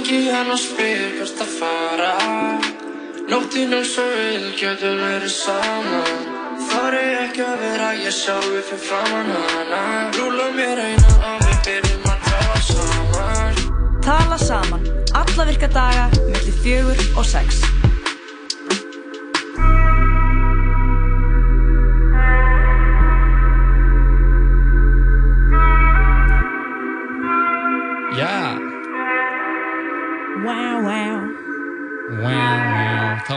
Ringi hann og spyr hvert að fara. Nóttinn er svo vil, getur verið saman Þar er ekki að vera ég sjálfi fyrir framann hana. Rúla mér einan og við byrjum að tala saman. Tala saman, alla virka daga, mellir fjögur og sex.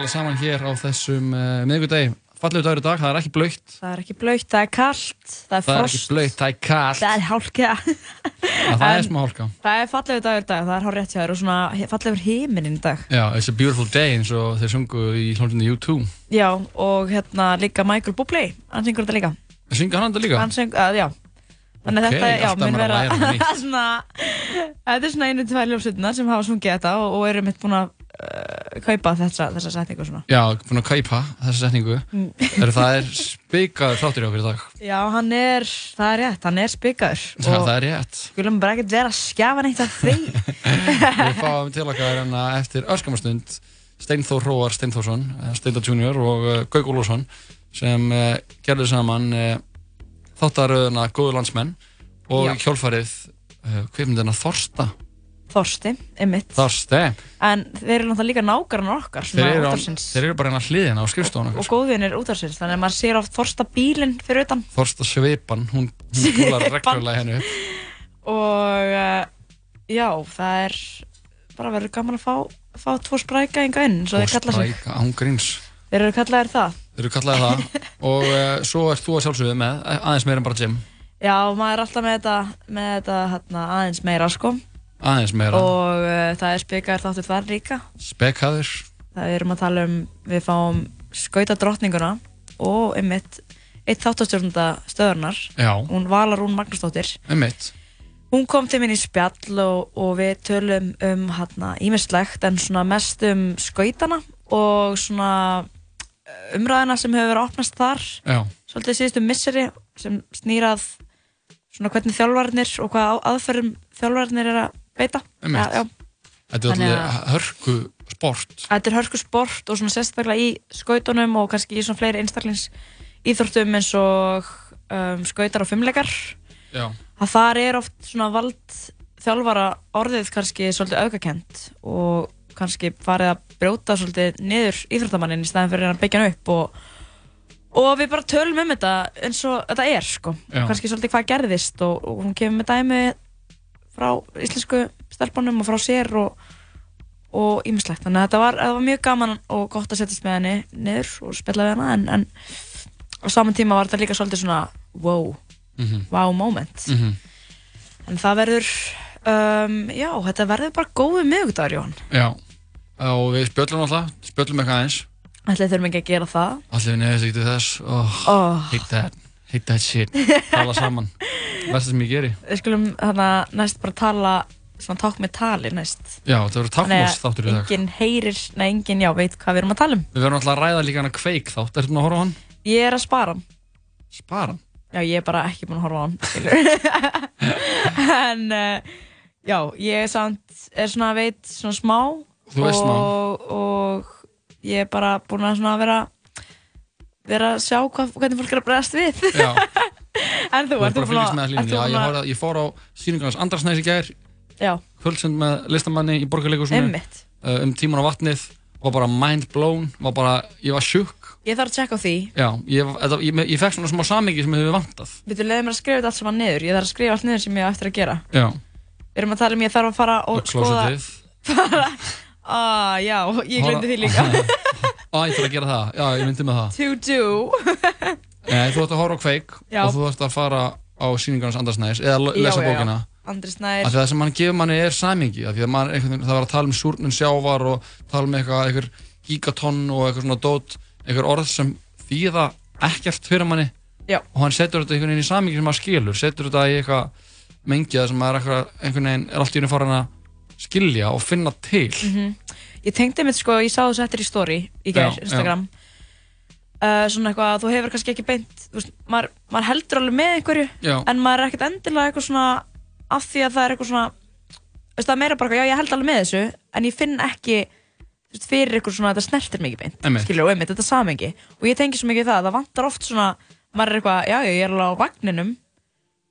Tala saman hér á þessum uh, miðvikudegi Fallegu dagur í dag, það er ekki blöytt Það er ekki blöytt, það er kallt, það er Það er ekki frost, blöytt, það er kallt það er hálka. Það er En- smá hálka það er fallegu dagur í dag, það er hár rétt hjá þér og svona fallegur heiminn í dag. Já, it's a beautiful day eins og þeir sungu í hljómsveitinni U2 Já, og hérna líka Michael Bublé, hann syngur þetta líka. Synga hann þetta líka? Hann syng, að, já. Þannig að Ok, þetta, já, eitthvað nýtt. svona, þetta er svona einu, tvær ljósutnar sem hafa sungið þetta og, og eru mitt búin að uh, kaupa þessa, þessa setningu svona. Já, búin að kaupa þessa setningu Mm. er, Það er spikaður þáttur í okkur í dag Já, hann er, það er rétt, hann er spikaður. Já, það er rétt Skulum bara ekkert vera að skjafa neitt af því. Við fáum til okkar hérna eftir öskamastund Steinþór Hróar Steinþórsson eh, Steindar Junior og uh, Gauk Ólafsson sem uh, gerðu saman uh, þáttaröðuna Góðu landsmenn og Já. hjálfarið uh, kveimundina Þorsta Þorsti, einmitt. Þorste En þeir eru náttúrulega líka nágrannar okkar, þeir svona eru, á, útvarsins. þeir eru bara hérna hliðina á skrifstofan Og góðvinir útvarsins, þannig að maður sér oft Þorsta bílinn fyrir utan. Þorsta Sveipan, hún, Svipan. reglulega henni upp Og uh, já, það er bara verið gaman að fá, fá tvo spræka enga inn, svo þeir kalla sig. spræka ángríns Þeir eru kallaðir það. þeir eru kallaði það og uh, svo ert þú að sjálfsögðu með aðeins meira en bara gym Já, maður er alltaf með þetta, með þetta hérna, aðeins meira sko. Aðeins meira, Og uh, það er spikaður þáttur þar líka. spekkaður Það erum að tala um, við fáum skauta drottninguna og einmitt eitt þáttastjórnunda stöðurnar. já, Hún Vala Rún Magnúsdóttir. um mitt Hún kom til minn í spjall og, og við tölum um hérna ímislegt en svona mest um skautana og svona eh, umræðina sem hefur verið að opnast þar já, svolítið síðustu misseri sem snýrað svona hvernig þjálfarnir og hvað aðferðum þjálfarnir er að beita. Þetta er alltaf hörku sport Þetta er hörku sport og svona sérstaklega í skautunum og kannski í svona fleiri einstaklings íþórtum eins og um, skautar og fimmleikar að þar er oft svona vald þjálfara orðið kannski svolítið aukakent og kannski farið að brjóta svolítið niður íþróttamannin í staðin fyrir að byggja hann upp og, og við bara tölum um þetta eins og þetta er sko. Já. kannski svolítið hvað gerðist og, og hún kemur með dæmi frá íslensku stelpunum og frá sér og og ímislegt, þannig að þetta var, þetta var mjög gaman og gott að setjast með henni niður og spilla við hana en, en á saman tíma var þetta líka svolítið svona wow, mhm, wow moment. Mhm. En það verður, um, já, þetta verður bara góðu miðugdagur, Jón. Já, og við spjöllum alltaf, spjöllum eitthvað eins Ætli þurfum ekki að gera það. Allir við nefnist til þess. Oh, Oh, Hate that, hate that shit Tala saman, versta sem ég geri við skulum þarna næst bara tala, svona takk með tali næst. Já, það verður takkmós þáttur í dag enginn heyrir, nei, enginn, já, veit hvað við erum að tala um. Við verðum alltaf að ræða líka hana kveik þátt Ertu búin að horfa á hann? Ég er að spara hann. Spara hann Já, ég er bara ekki búin að horfa á hann, en, uh, já, ég er samt, er svona, veit, svona smá. Þú veist smá. og, og ég er bara búin að svona vera, vera að sjá hvað, hvernig fólk er að bregðast við. En þú, þú ert ert bara að búin ég, horfði, ég fór á sýningarnas Andrasnæs í gær Kvöldsend með listamanni í borgarleikusinu einmitt. uh, Um tíman á vatnið Var bara mind blown Var bara, ég var sjukk Ég þarf að tjekka á því. Já, ég, þetta, ég, ég fekk svona smá samingi sem hefur vantað Við þú leiðum að skrifa þetta allt saman niður. Ég þarf að skrifa allt niður sem ég á eftir að gera. Já, Við erum að tala um ég þarf að fara og skoða... klósetið Ah, já, ég glemdi því líka. Á, ég þarf að gera það, já, ég myndi með það to do. Nei, þú ætti að horfa á kveik Já. og þú ætti að fara á sýningarnas Andrasnæs eða lesa já, bókina að það sem hann gefur manni er einhvern, það var að tala um súrnun sjávar og tala um eitthvað, eitthvað gigatonn og eitthvað svona dót eitthvað orð sem þýða ekkert fyrir manni Já. og hann setur þetta einhvern veginn í samingi sem maður skilur setur þetta í eitthvað mengiða sem maður einhvern veginn er allt í unni farin að skilja og finna til Mhm. Ég tengdi mitt sko, ég sá þú settir í story í Já, Instagram. Uh, svona eitthvað, þú hefur kannski ekki beint, þú veist, maður, maður heldur alveg með einhverju, Já, en maður er ekkert endilega eitthvað svona, af því að það er eitthvað svona, veist, það er meira bara, eitthvað, já ég held alveg með þessu en ég finn ekki þú veist, fyrir ykkur svona að þetta snertir mikið beint. Einmitt. skilur, og einmitt, þetta samengi og ég tengi svo mikið það, það vantar oft svona maður er eitthvað, já ég er alveg á vagninum.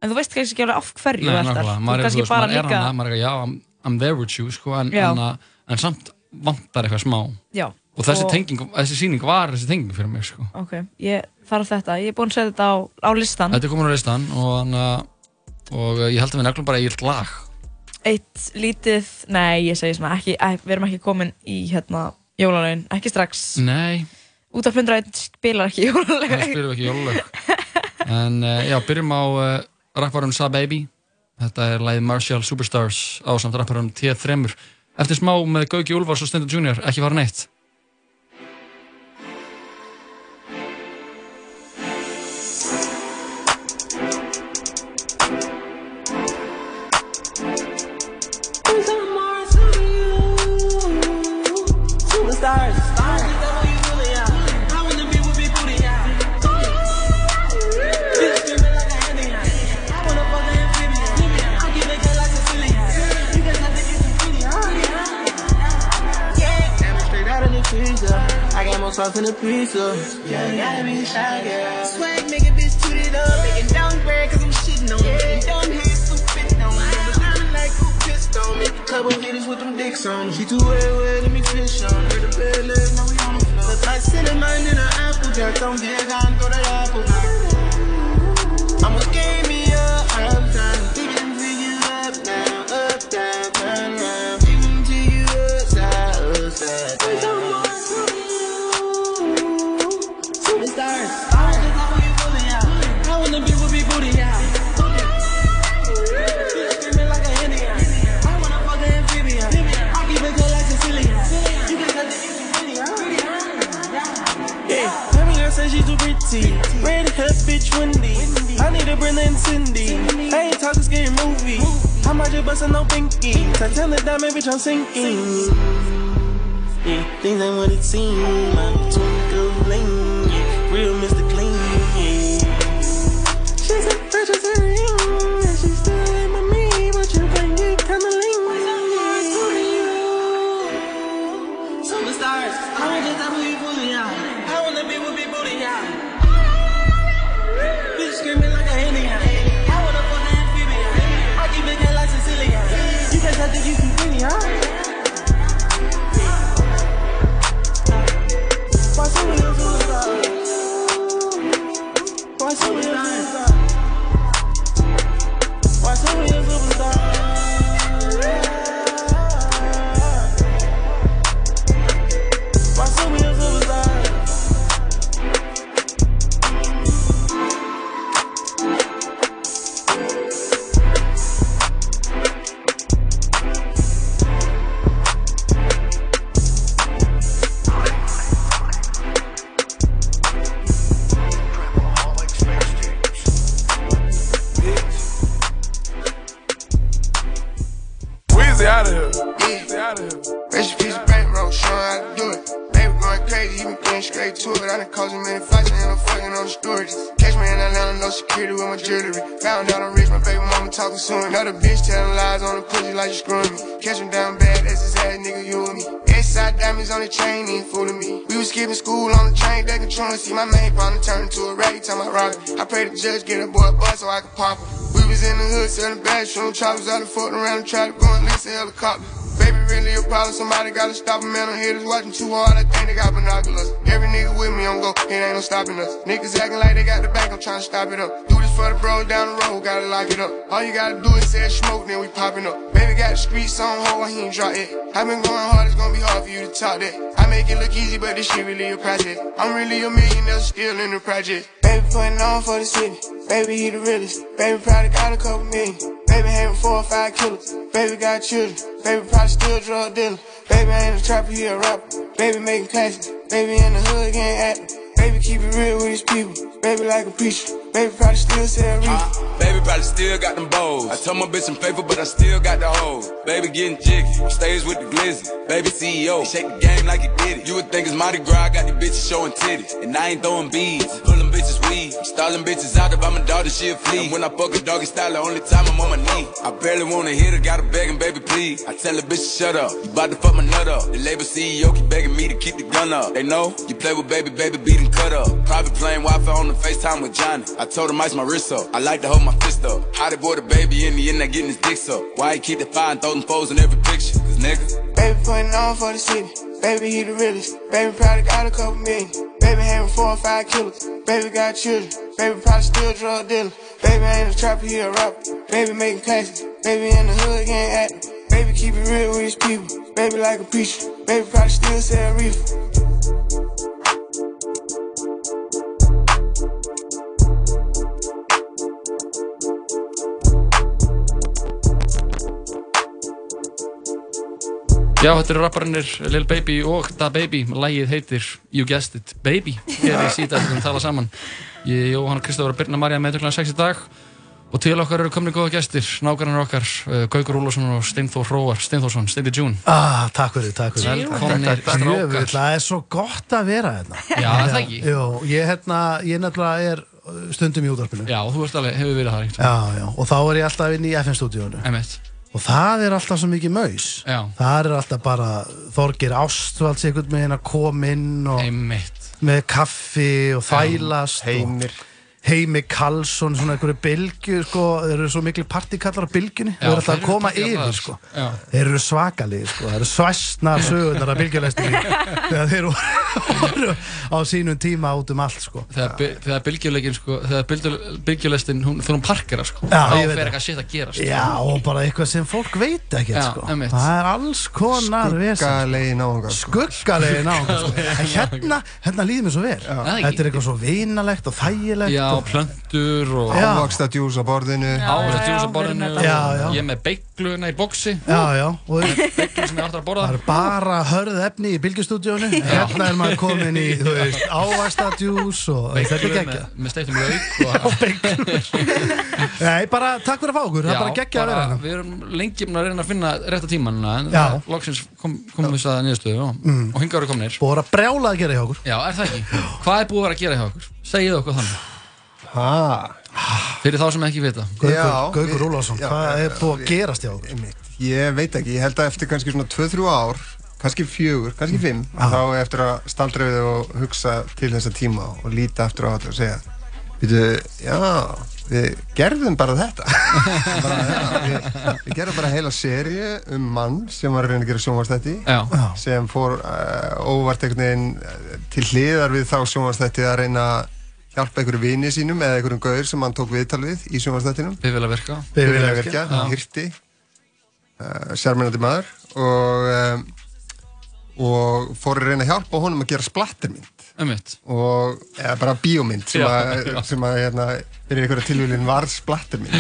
En þú veist kannski ekki alveg af hverju Nei, þú ert þar. Þú er, þú kannski bara maður er líka hana, maður er ekki, já, I'm, there with you, sko, en, en, en samt vantar eitthvað smá. já, Og þessi tenging, þessi síning var þessi tenging fyrir mig, sko. ok, ég þarf þetta, ég er búinn að setja þetta á, á listan Þetta er komin á listan og, hann, og ég held að við neglum bara eigilt lag. eitt lítið, nei ég segi svona ekki, ek, við erum ekki komin í hérna jólalögin, ekki strax Nei, út af 101 spilar ekki það jólalögin spyrum við ekki jólalög. En uh, já, byrjum á uh, rapparum Sa Baby. Þetta er lagið Martial Superstars á samt rapparum T3. Eftir smá með Gauki Úlfars og Stendur Junior, ekki fara neitt. I got more sauce in the pizza. Yeah, you gotta be shy, girl. Swag, make a bitch toot it up. Make it downgrade, cause I'm shitting on it. Making dumb heads, some fit on it. Sounding like who pissed on me. Couple hitters with them dicks on them. She too wet, wet, let me fish on her. The bed last now we on the floor. Look like cinnamon in an apple jack. Don't get on, go to apple. I'ma give me up, I'm trying to dig you up, now, up, down, me she too pretty. Red hair, bitch, windy. I need a Brenda and Cindy. I ain't talking scary movie. I might just bust a no pinky. Titanic diamond, bitch, I'm sinking. Yeah, things ain't what it seems. I'm twinkle bling. Yeah, real Mr. a bus so I can pop it. We was in the hood selling bags, bathroom choppers out and fucking around and tried to go and listen helicopter. Baby, really a problem. Somebody gotta stop him. Man, I'm haters watching too hard. I think they got binoculars. Every nigga with me, I'm go. It ain't no stopping us. Niggas acting like they got the back. I'm trying to stop it up. Do this for the bros down the road. Gotta lock it up. All you gotta do is say smoke, then we popping up. Baby got the streets on hold. He ain't drop it. I been going hard. It's gonna be hard for you to talk that. I make it look easy, but this shit really a project. I'm really a millionaire, still in the project. Baby putting on for the city. Baby, he the realest. Baby probably got a couple million. Baby having four or five killers. Baby got children. Baby probably still a drug dealer. Baby ain't a trapper, he a rapper. Baby making classics. Baby in the hood, getting active. Baby keep it real with his people. baby like a peach. Baby probably still sell reef. Baby probably still got them bows. I told my bitch I'm faithful, but I still got the hoes. Baby getting jiggy, stays with the glizzy. Baby CEO, shake the game like he did it. You would think it's Mardi Gras, I got these bitches showing titties. And I ain't throwing beads, pulling bitches weed. I'm stalling bitches out if I'm a daughter, she a flea. And when I fuck a doggy style, the only time I'm on my knee. I barely wanna hit her, gotta begging, baby, please. I tell the bitch shut up, you bout to fuck my nut up. The label CEO keep begging me to keep the gun up. They know you play with baby, baby, beat and cut up. Private plane, Wi-Fi on the FaceTime with Johnny. I told him ice my wrist up. I like to hold my fist up. How they boy the baby in the end, not getting his dicks up. Why he keep the and throw them foes in every picture? Cause nigga. Baby putting on for the city. Baby, he the realest. Baby probably got a couple million. Baby having four or five killers. Baby got children. Baby probably still drug dealer. Baby ain't a trapper, he a rapper. Baby making classes. Baby in the hood getting active. Baby keep it real with his people. Baby like a preacher. Baby probably still sell reefer. Já, þetta eru rapparinnir Lil Baby og Da Baby. Lægið heitir You Guessed It Baby. Hér í síta eftir að tala saman. Ég, Jóhann Kristofur og Birna Marja með töklan 6 í dag. Og til okkar eru komni góða gestir Nágrannar okkar, uh, Gaukur Úlfarsson og Steinþór Hróar Steinþórsson, Steindi June. Ah, takk fyrir, takk fyrir. Velkomnir Jöfull, strákar. Það er svo gott að vera hérna. Já, er það ekki? Jú, ég, hérna, ég nefnilega er stundum í útvarpinu. Já, þú veist alveg, hefur verið það einhvern Já, já, og þá er ég alltaf inn í FN-stúdíónu Emmett og það er alltaf svo mikið maus. Já. það er alltaf bara Þorgir Ástvalds einhvern veginn að koma inn og Emmett með kaffi og þælast Heimir og Heimi Karlsson, svona einhverju bylgju sko, þeir eru svo miklu partíkallar á bylgjunni þeir eru alltaf þeir að koma eru yfir sko. já. þeir eru svakalegi sko. það eru svæstnar sögurnar af bylgjuleistinni þegar þeir voru á sínum tíma út um allt sko. Þegar, bylgjuleikin sko, þegar bylgjulestin, hún, hún parkera sko Já, Þá fer eitthvað shit að gera sko já og bara eitthvað sem fólk veit ekkert Já, sko. það er alls konar vesen Skuggalegi náungar skuggalegi náungar sko. en hérna, hérna líður mér svo vel ekki? þetta er eitthvað svo vinalegt og þægilegt Já, og, plöntur og. Ávaksta djús á borðinu. Já, djús á borðinu. ég er með beigluna í boksi já, já, og beiglu sem ég að borða. Það er bara hörð efni í bylgjustúdíónu Hérna er maður komin í, þú veist, ávastadjús og þetta er geggja með, lauk og Nei, bara takk fyrir að fá okkur, það er bara geggja að vera hérna. Við erum lengi búin að reyna að finna rétta tíman en Já. það- loksins kom, komum við að niðurstöðu og, Mm. og hinga eru komnir. Búið að brjála að gera hjá okkur. Já, er það ekki? Hvað er búið að vera að gera hjá okkur? Segið okkur þannig Ha, Fyrir þá sem ekki vita. Úlfarsson, já, hvað er búið að gerast hjá einmitt. Ég veit ekki, ég held að eftir kannski svona 2-3 ár kannski fjögur, kannski fimm þá er eftir að staldra við og hugsa til þessa tíma og líta eftir á þetta og segja Við já, við gerðum bara þetta. Bara, já, við, við gerðum bara heila seríu um mann sem var að reyna að gera sjónvarsþætti sem fór uh, óvart einhvern veginn uh, til hliðar við þá sjónvarsþætti að reyna að hjálpa einhverju vini sínum eða einhverjum gaur sem hann tók viðtal við í Bifreiðaverkja, Bifreiðaverkja, hann hirti uh, sérmennandi maður og um, og fór að reyna að hjálpa honum að gera splattermynd. Um mitt og eða bara bíómynd sem Já, að, já. sem að hérna, fyrir einhverja tilvílin var splattermynd.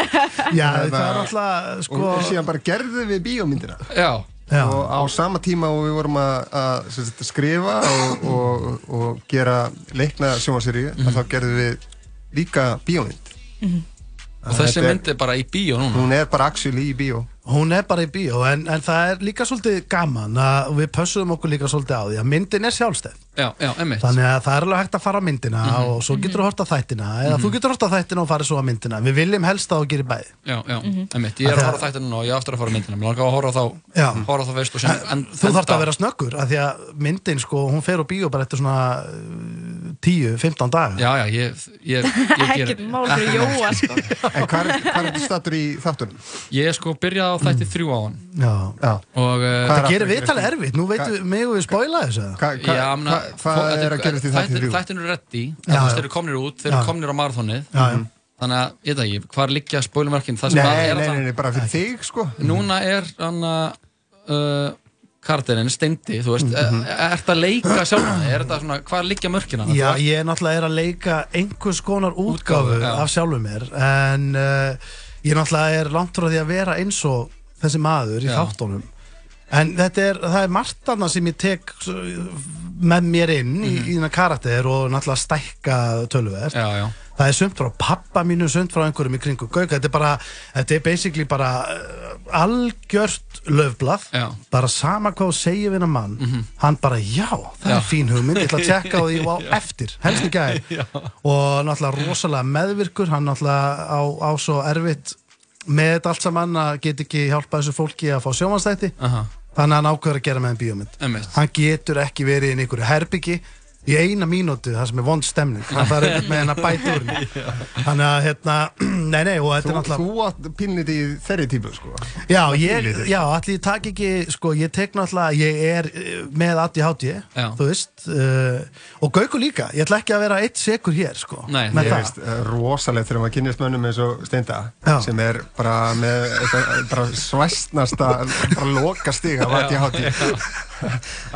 Já, Það það var- alltaf, sko og síðan bara gerðu við bíómyndina. Já, Já, og á sama tíma og við vorum að, að sagt, skrifa og, og, og gera leikna sjónvarsýri Mhm. þá gerðum við líka bíómynd. Og þessi Þetta er- mynd er bara í bíó núna? Hún er bara actually í bíó. Hún er bara í bíó en, en það er líka svolítið gaman að við pössum okkur líka svolítið á því að myndin er sjálfstæð Já, já, Þannig að það er alveg hægt að fara á myndina Mhm. og svo getur þú hort á þættina eða þú getur hort á þættina og farið svo á myndina. Við viljum helst að þú gerir bæði. Já, já, emmitt Ég er að horfa á þættinu og ég á aftur að fara á myndina. Mér langar að horfa þá, horfa þá veist og sem en, Þú þarft enda- að vera snöggur af því að myndin sko, hún fer á bíó bara eftir svona uh, 10-15 daga. Já, já, ég, ég, ég ger Ekkert mál fyrir Jóa sko. en hvað er, er þetta stattur í þáttunum? Ég sko byrjaði á þætti þrjú á hann. Já. Já. Og uh, Það er gerir viðtalið erfitt, hvað er að gerast í þætti þrjú? Er Þú veist, já. þeir eru komnir út, þeir eru komnir á já. Þannig að, ég veit ekki, hvar liggja spólumarkin Það sem Nei, nei, er nei, bara fyrir þig sko Núna er hann að uh, Karterinn, Steindi, þú veist mm Er þetta að leika sjálf Er þetta svona, hvar liggja mörkina? Já, ég er náttúrulega er að leika einhvers konar útgáfu já. af sjálfum mér en uh, ég náttúrulega er langt frá því að vera eins og þessi maður í Já. En þetta er, það er margt annað sem ég tek með mér inn í, í þennan karakter og náttúrulega stækka tölverð. Já, já. Það er sumt frá pappa mínu, sumt frá einhverjum í kringu Gauk. Þetta er bara, þetta er basically bara uh, algjört löfblað. Já. Bara sama hvað þú segir við hennar mann. Hann bara, já, það Já. er fín hugmynd, ég ætla að tjekka á því og á eftir, helst ekki gæði. Og náttúrulega rosalega meðvirkur, hann náttúrulega á, á svo erfitt með þetta allt saman að get ekki hjálpa þessu fólki að fá sjómanstætti. Aha. Þannig að hann ákveður að gera með þeim bíómynd Einmitt. Hann getur ekki verið í einhverju herbyggi í eina mínútu, það sem er vond stemning hann þarf einhvern með hennar bæta úr henni. Þannig að hérna, nei nei og þetta Þú, er náttúrulega þú pinnit í þeirri típu sko Já, ég, já, allir ég tak ekki, sko, ég tek náttúrulega, ég er eh, með ADHD, Já. þú veist, uh, og Gauku líka, ég ætla ekki að vera eitt sekur hér, sko, Nei, Ég það. veist, eh, rosalegt þegar maður kynnist mönnum eins og Steinda Já. sem er bara með eitthvað, bara svæstnasta bara loka stig af ADHD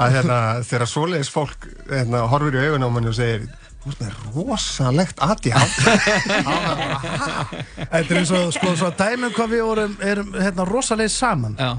að hérna þegar svoleiðis fólk hérna, horfir í augun á manni og segir þú veist með rosalegt ADHD. Þetta er eins og, sko, svo að dæmum hvað við vorum, erum, hérna, rosalega saman, Já,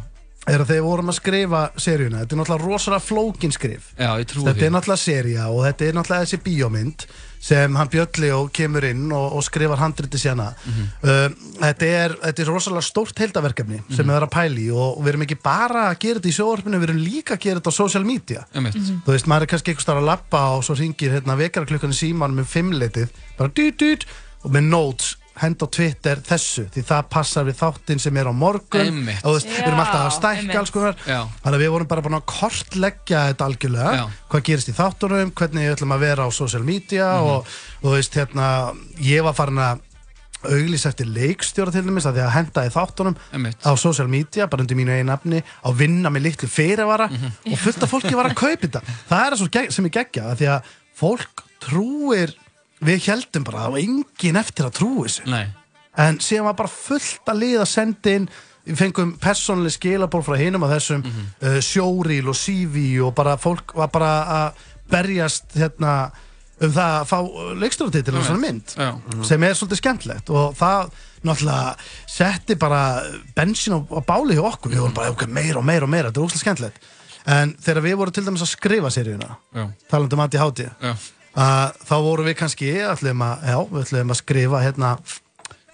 er að þegar vorum að skrifa seríuna, þetta er náttúrulega rosalega flókin skrif. já, ég trúi Þetta er náttúrulega seria og þetta er náttúrulega þessi bíómynd sem hann Bjölli og kemur inn og, og skrifar handriti sérna uh, þetta, er, þetta er rosalega stórt heildaverkefni sem við erum að pæli og, og við erum ekki bara að gera þetta í sjóorfinu, við erum líka að gera þetta á social media. Einmitt. þú veist, maður er kannski einhvers þar að lappa og svo ringir hérna vekaraklukkan í símanum um fimmleitið, bara dýt dýt og með notes, hend á Twitter þessu, því það passar við þáttinn sem er á morgun Einmitt. og þú veist, við erum alltaf að einmitt. alls konar þannig að við vorum bara búin að kortleggja þetta algjörlega Já. hvað gerist í þáttunum, hvernig við ætlum að vera á social media Mhm. og, og þú veist, hérna ég var farin að auglýsa eftir leikstjóra til dæmis að því að henda í þáttunum Einmitt. á social media, bara undir mínu einu nafni á vinna með litlu fyrirvara Mhm. og fullt af fólki var að kaupa þetta það er það svo gegg- sem ég geggja að því að fólk trúir við heldum bara var engin eftir að trúi þessu. Nei, en síðan var bara fullt að liða sendi inn. Við fengum persónuleg skilaból frá hinum að þessum uh, sjóríl og sífi og bara fólk var bara að berjast hérna um það að fá leikstóratitil og svona mynd já, sem er svolítið skemmtlegt og það náttúrulega setti bara bensín á, á báli hjá okkur. Við vorum bara okay, meira og meira og meira, þetta er óslega skemmtlegt en þegar við vorum til dæmis að skrifa seríuna já, talandi um Að þá vorum við kannski ætlum að, já, við ætlum að skrifa hérna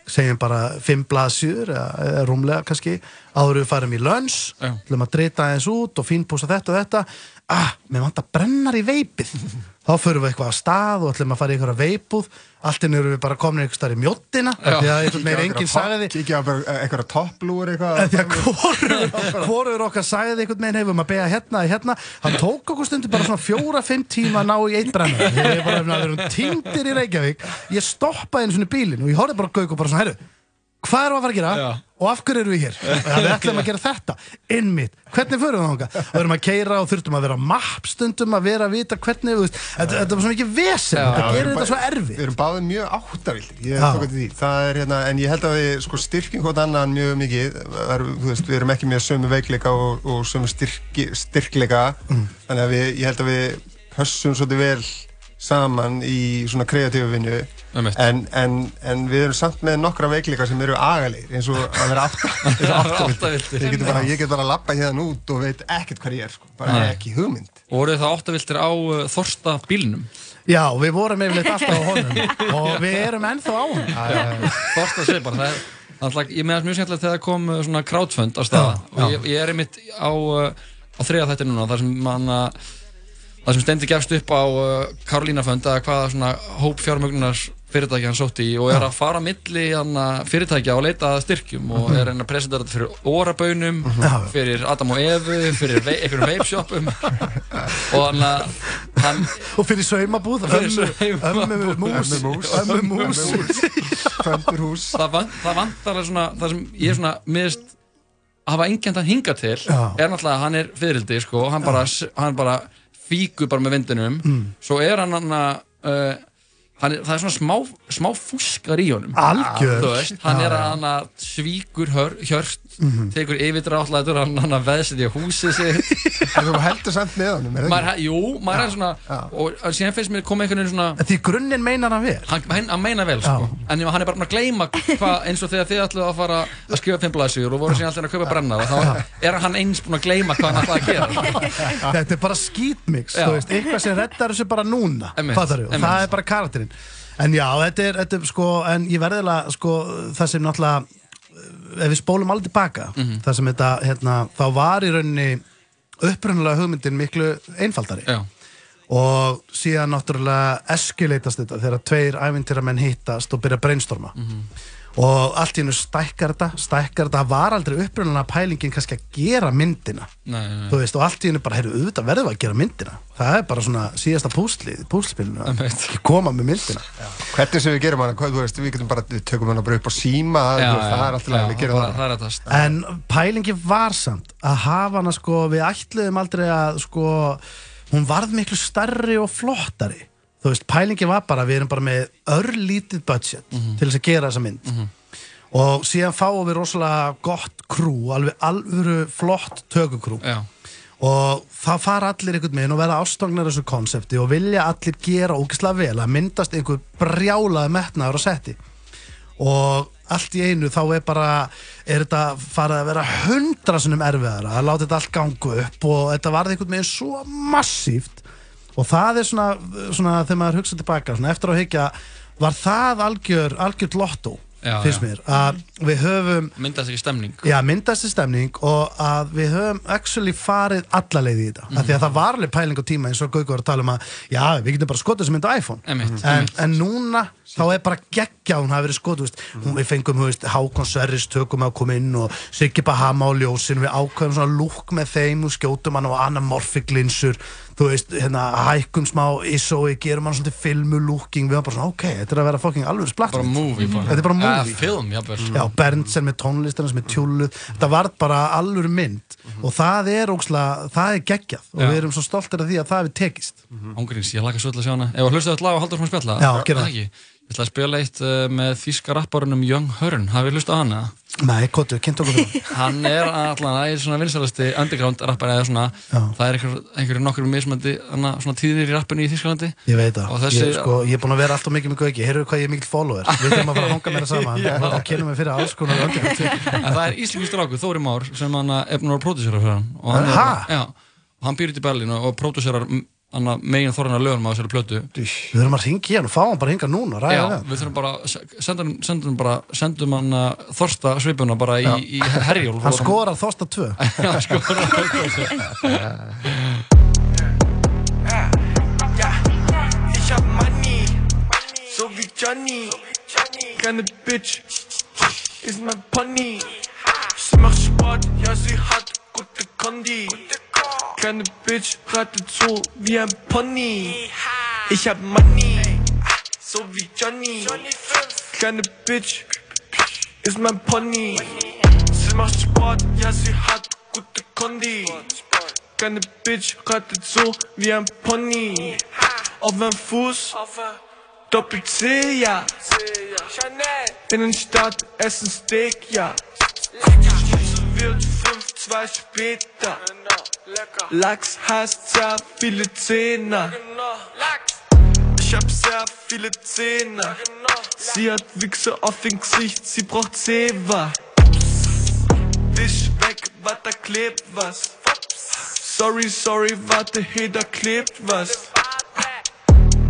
segjum bara fimm eða rúmlega kannski. Áður við farum í lönns ætlum að drita aðeins út og fínpúsa þetta og þetta. Ah, mér vant að brennar í veipið þá förum við eitthvað að stað og ætlum að fara í einhverja veipúð allt inn eru við bara komin einhver starf í mjóttina því að einhvern veginn enginn sagði því Kíkja á bara eh, einhverja topplúur eitthvað? Því að hvorur, okkar sagði einhvern veginn hefum að beða hérna eða hérna. Hann tók okkur stundu bara svona fjóra-fimm tíma að ná í eitt brenna. Ég er bara að vera týndir í Reykjavík. Ég stoppaði einu svona bílinn og ég horfði bara á Gauk og bara svona, herru, hvað erum við að fara að gera? Já. og af hverju erum við hér? Ja, við ætlum að gera þetta, innmitt hvernig förum við þangað, við erum að keira og þurftum að vera mapp stundum að vera að vita hvernig við, þetta, þetta var svona mikið vesen. Þetta gerir þetta svo erfitt. Við erum báðið mjög er hérna, en ég held að við sko styrkjum hvort annan mjög mikið. Er, veist, Við erum ekki með sömu veikleika og, og sömu styrki, styrkleika. Mm. Þannig að við, ég held að við hössum svolítið vel saman í svona kreatífu vinnu. En, en, en við erum samt með nokkra veikleika sem eru agalegir eins og að vera átta, eins og áttavildir áttavildir. Ég get bara, ég get bara að lappa hérna út og veit ekkert hvað ég er sko. bara Nei. ekki hugmynd. Og voruð það áttaviltir á uh, Þorsta bílnum? Já, við vorum yfirleitt alltaf á honum. Og við erum ennþá á honum. Þorsta Svipar það er alltaf, ég meðast mjög skemmtilegt þegar kom uh, svona crowdfund á staða Já, og ég, ég er einmitt á, uh, á þriða þetta núna þar sem mann að það sem stendi gefst upp á uh, Karolína fund eða hvaða svona hóp fjármögnunar fyrirtæki hann sótti í og er að fara milli fyrirtækja og leita styrkjum og er að presentera þetta fyrir órabaunum Já. fyrir Adam og Evu fyrir einhverjum veipshoppum og hann að og fyrir saumabúð Fyrir ömmu, ömmu mús. Ömmu mús. ömmu mús. Föndurhús það, van, það vantar svona það sem ég er svona miðist að hafa engjant að hinga til er náttúrulega að hann er fyririldi sko, hann bara, hann bara með vindinum Mm. svo er hann hann að uh, hann er, það er svona smá, smá fúskar í honum Algjör. Þú veist, hann Já, er að já. hann að svíkur hör, hjört Mhm. tekur yfirdráttlætur hann, hann að veðsetja húsið En þú heldur samt með honum, maður, jú, maður er svona og og síðan finnst mér koma einhvern veginn svona Því grunninn meinar hann vel hann, hann, hann meina vel sko. en hann er bara að gleyma hvað eins og þegar þið ætluðu að fara að skrifa fimm blaðsjur og voru síðan alltaf að kaupa brennar þá er hann eins búinn að gleyma hvað hann ætlaði að gera Þetta er bara Já. veist, eitthvað sem reddar þessu bara núna, það er bara karakterinn. En já, þetta er, þetta er sko, en ég verðilega, sko, það sem náttúrulega, ef við spólum alveg tilbaka, Mhm. það sem þetta, hérna, þá var í rauninni upprunalega hugmyndin miklu einfaldari. Já. Og síðan náttúrulega eskileitast þetta þegar tveir ævintýramenn hittast og byrja að brainstorma. Mhm. Og allt í hennu stækkar þetta, stækkar þetta, það var aldrei upprunalega pælingin kannski að gera myndina. Nei, nei, þú veist, og allt í hennu bara, heyrðu, auðvitað verðum við að gera myndina. Það er bara svona síðasta púslið púslspilinu, að koma með myndina. Hvernig sem við gerum hana, hvað, þú veist, við getum bara, við tökum hana bara upp á síma, Já, já, það er alltaf leið, við gerum það. það þetta en pælingi var samt að hafa hana sko, við ætluðum aldrei að sko, hún varð miklu starri og flottari þú veist, pælingi var bara, við erum bara með örlítið budget til þess að gera þessa mynd. Og síðan fáum við rosalega gott krú, alveg alvöru flott tökukrú Já. og það fara allir einhvern veginn og vera ástofnar þessu konsepti og vilja allir gera ógislega vel að myndast einhver brjálaði metnaður á setti. Og allt í einu þá er bara er þetta farið að vera hundra sinnum erfiðara að láta þetta allt gangu upp og þetta varði einhvern veginn svo massíft og það er svona, svona þegar maður hugsa tilbaka svona, eftir að higgja var það algjör, algjör lotto Já, já. mér að við höfum myndast ekki stemning Já, myndast í stemning og að við höfum actually farið alla leið í þetta mm Mhm. því að það var alveg pæling á tíma eins og Gaukur var að tala um að já, við getum bara skotið þessu mynd á iPhone Einmitt, en, einmitt. en núna þá er bara geggja hún hafi verið veist, hún, við fengum veist, Hákon Sverris tökum að koma inn og Siggi Bahama og Ljósin, við ákveðum svona lúk með þeim og skjótum hann og anamorphic linsur. Þú veist, hérna, hækkum smá ISO-i, gerum hann svona filmu looking, við varum bara svona, ok, þetta er að vera fucking alveg splatt bara movie bara. þetta er bara movie. film, jafnvel. Já, Berntsen með tónlistarnas, með tjúluð þetta var bara allur mynd. Og það er óksla, það er geggjað. Og Já. við erum svo stoltir af því að það hefur tekist. Ángríns, ég hlaka svo til að sjá hana. Ef að hlusta lag og haldur frá spjalla það. ekki. Ég ætla að spila eitt uh, með þýska rapparunum Young Hörn. Hafið hlusta á hana? Nei, kottu, kynnt okkur fyrir Hann er allan að svona vinsalasti underground rappar eða svona Já. Það er einhver, einhverju nokkur mismandi svona tíðir í rappinu í Þýskalandi. Ég veit það, ég, sko, ég er búin að vera alltaf mikið með Gauki, heyrðu hvað ég er mikill follower? Við þurfum að fara að hanga meira saman. Þá kynum við fyrir alls konar En það er íslenski stráku, Þóri Már sem hann er búin að vera pródúsera fyrir hann. Og hann, Ha? er, já, hann býr út í Berlín og, og pródúserar megin þorðan lögum á þessari plötu Við þurfum að ringa í hann og fá hann bara hinga núna Já, við hann. við þurfum bara að se- senda hann- sendum bara, sendum hann uh, Þorsta svipuna bara í, í herjól Hann skorar þosta tvö Hann skorar Ich hab Money, so wie Johnny. Keine Bitch, ist mein Pony. Sie macht Sport, ja, sie hat gute Kondi. Keine Bitch, reitet so wie ein Pony. Ich hab Money, so wie Johnny. Keine Bitch, ist mein Pony. Sie macht Sport, ja, sie hat gute Kondi. Keine Bitch reitet so wie ein Pony. Auf einem Fuß, Doppel C, ja. Innenstadt, essen Steak, ja. Schnitzel wird 5-2 später. Lachs heißt sehr viele Zähne. Ich hab sehr viele Zähne. Sie hat Wichse auf dem Gesicht, sie braucht Zewa. Wisch weg, warte, da klebt was. Sorry, sorry, warte, hey, da klebt was.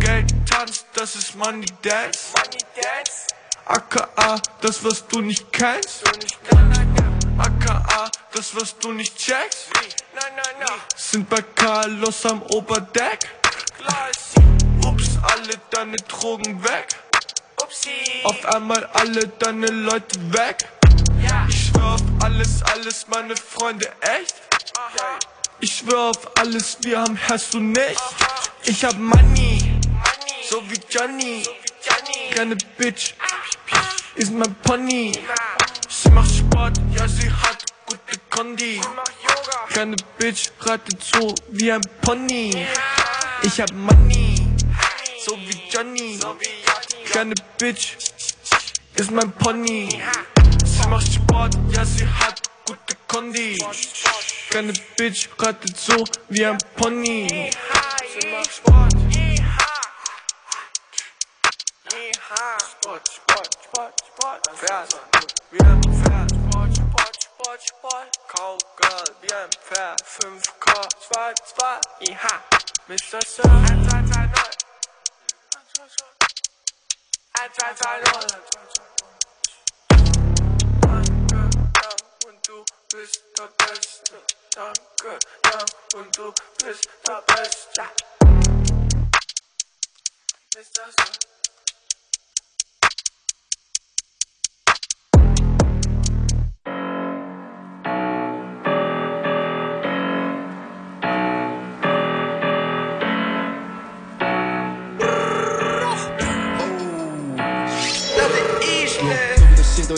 Geld tanzt, das ist Money Dance. AKA, das was du nicht kennst. AKA, das was du nicht checkst. Sind bei Carlos am Oberdeck. Ups, alle deine Drogen weg. Auf einmal alle deine Leute weg. Ich schwör auf alles, alles, meine Freunde, echt. Ich schwör auf alles, wir haben hast du nicht. Ich hab Money, so wie Johnny. Keine Bitch, ist mein Pony. Sie macht Sport, ja, sie hat gute Kondi. Keine Bitch reitet so wie ein Pony. Ich hab Money, så vi Johnny. Gerne bitch Ist mein Pony. Sie macht Sport, ja sie hat gute Kondi Gerne Bitch, reitet so wie ein Pony. Sie macht Sport Sport, Sport, Sport, Sport Pferd, wie ein Pferd Sport, Sport, Sport, Sport Cowgirl, wie ein Pferd 5K, 2, 2, IH Mr. Sir 1, 2, 3, 0 1, 2, 3, 0 Und du bist der Beste Danke, ja, und du bist der Beste Mr. Sir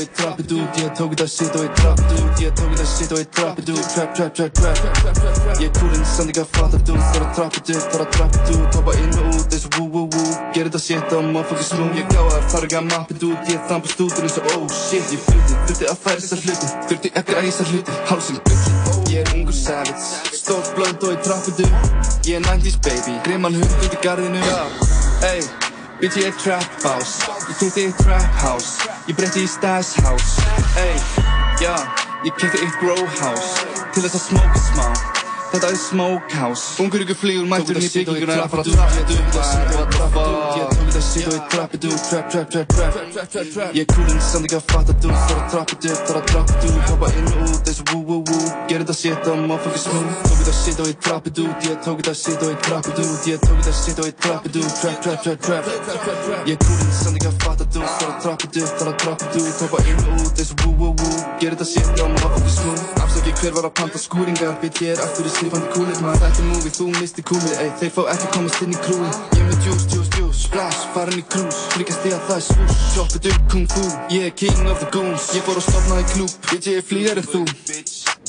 og ég trappið út Ég tók þetta shit og ég trappið út Ég tók þetta shit og ég trappið út Trap, trap, trap, trap Ég er coolinn, samt ekki að fatta þú Þar að trappið upp, þar að trappið út Hoppa inn og út eins og woo woo woo Ger þetta shit á motherfucking smooth Ég gáðar, þar ekki að mappið út Ég þampast út eins og oh shit Ég fluti, þurfti að færa þessar hluti Þurfti ekki að æsa hluti Hálsinn Ég er ungur savage Stórt blönd og ég trappið upp Ég er 90's baby Grimman hund út í garðinu Ey Bitch ég er trap house Ég keypti eitt trap house Ég breytti í stash house. Ey, já Ég keypti eitt grow house Til þess að smoka smá Þetta er smoke house Ungur ykkur flýgur mættur inn í bygginguna Er að fara að upp Það sem þú að trappa Ég tók þetta shit og ég trappið upp Trap, trap, trap, trap Ég er coolinn samt ekki að fatta þú Þar að trappið upp, þar að trappið upp Hoppa inn og út eins og woo woo woo Ger þetta shit á motherfucking smooth Tók þetta shit og ég trappið út Ég tók þetta shit og ég trappið út Ég tók þetta shit og ég trappið út Trap, trap, trap, trap Ég er coolinn samt ekki að fatta þú Þar að trappið upp, þar að trappið upp Hoppa inn og út eins og woo woo woo Ger þetta shit á motherfucking smooth Afsaki hver var að panta skúringar Bitch ég er aftur í snifandi kúlir maður Þetta er movie, þú misti kúlir Ey, þeir fá ekki komast inn í krúi Ég með juice, juice, juice. Splash, farin í cruise Fríkast ég að það er swoosh Choppið upp kung fu. Ég er king of the goons. Ég fór að stopna í klúb Bitch ég er flýjar en þú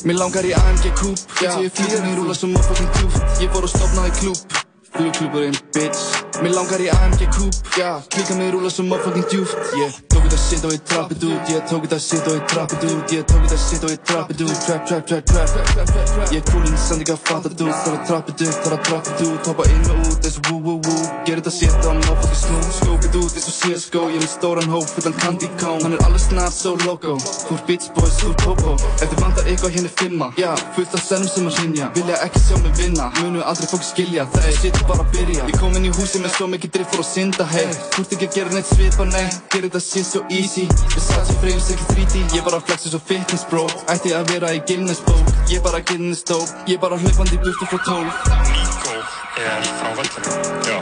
Mér langar í AMG kúp Bitch ég er flýjar en rúla sem motherfucking djúft Ég fór að stopna í klúb Flugklúburinn, bitch. Mér langar í AMG kúp, já. Klíka mig rúla sem motherfucking djúft Ég tók þetta shit og ég trappið út Ég tók þetta shit og ég trappið út Ég tók þetta shit og ég trappið út Trap, trap, trap, trap. Ég er coolinn, samt ekki að fatta þú Þar að trappið upp, þar að trappið út. Hoppa inn og út eins og woo woo woo. Ger þetta shit á motherfucking smooth Skópið út eins og CSGO Ég er með stóran hóp, fullan candy cone. Hann er alveg snart so loco. Þú er bitch boys, þú er popo. Ef þið vantar eitthvað hérna er fimma Já, fullt af sennum sem að hrynja Vilja ekki sjá mig vinna. Munu aldrei fólk skilja. Það er shit bara að byrja. Ég kom inn í húsi með svo mikið drift fór að synda Hey, þú ert ekki að gera neitt svipa, nei. Ger þetta shit so easy. Versace frames, ekki 3D Ég bara flexi svo fitness bro. Ætti að vera í Guinness bók. Ég bara Guinness dope Ég bara hlaupandi í burtu frá tól Nico er frá völlunum Já,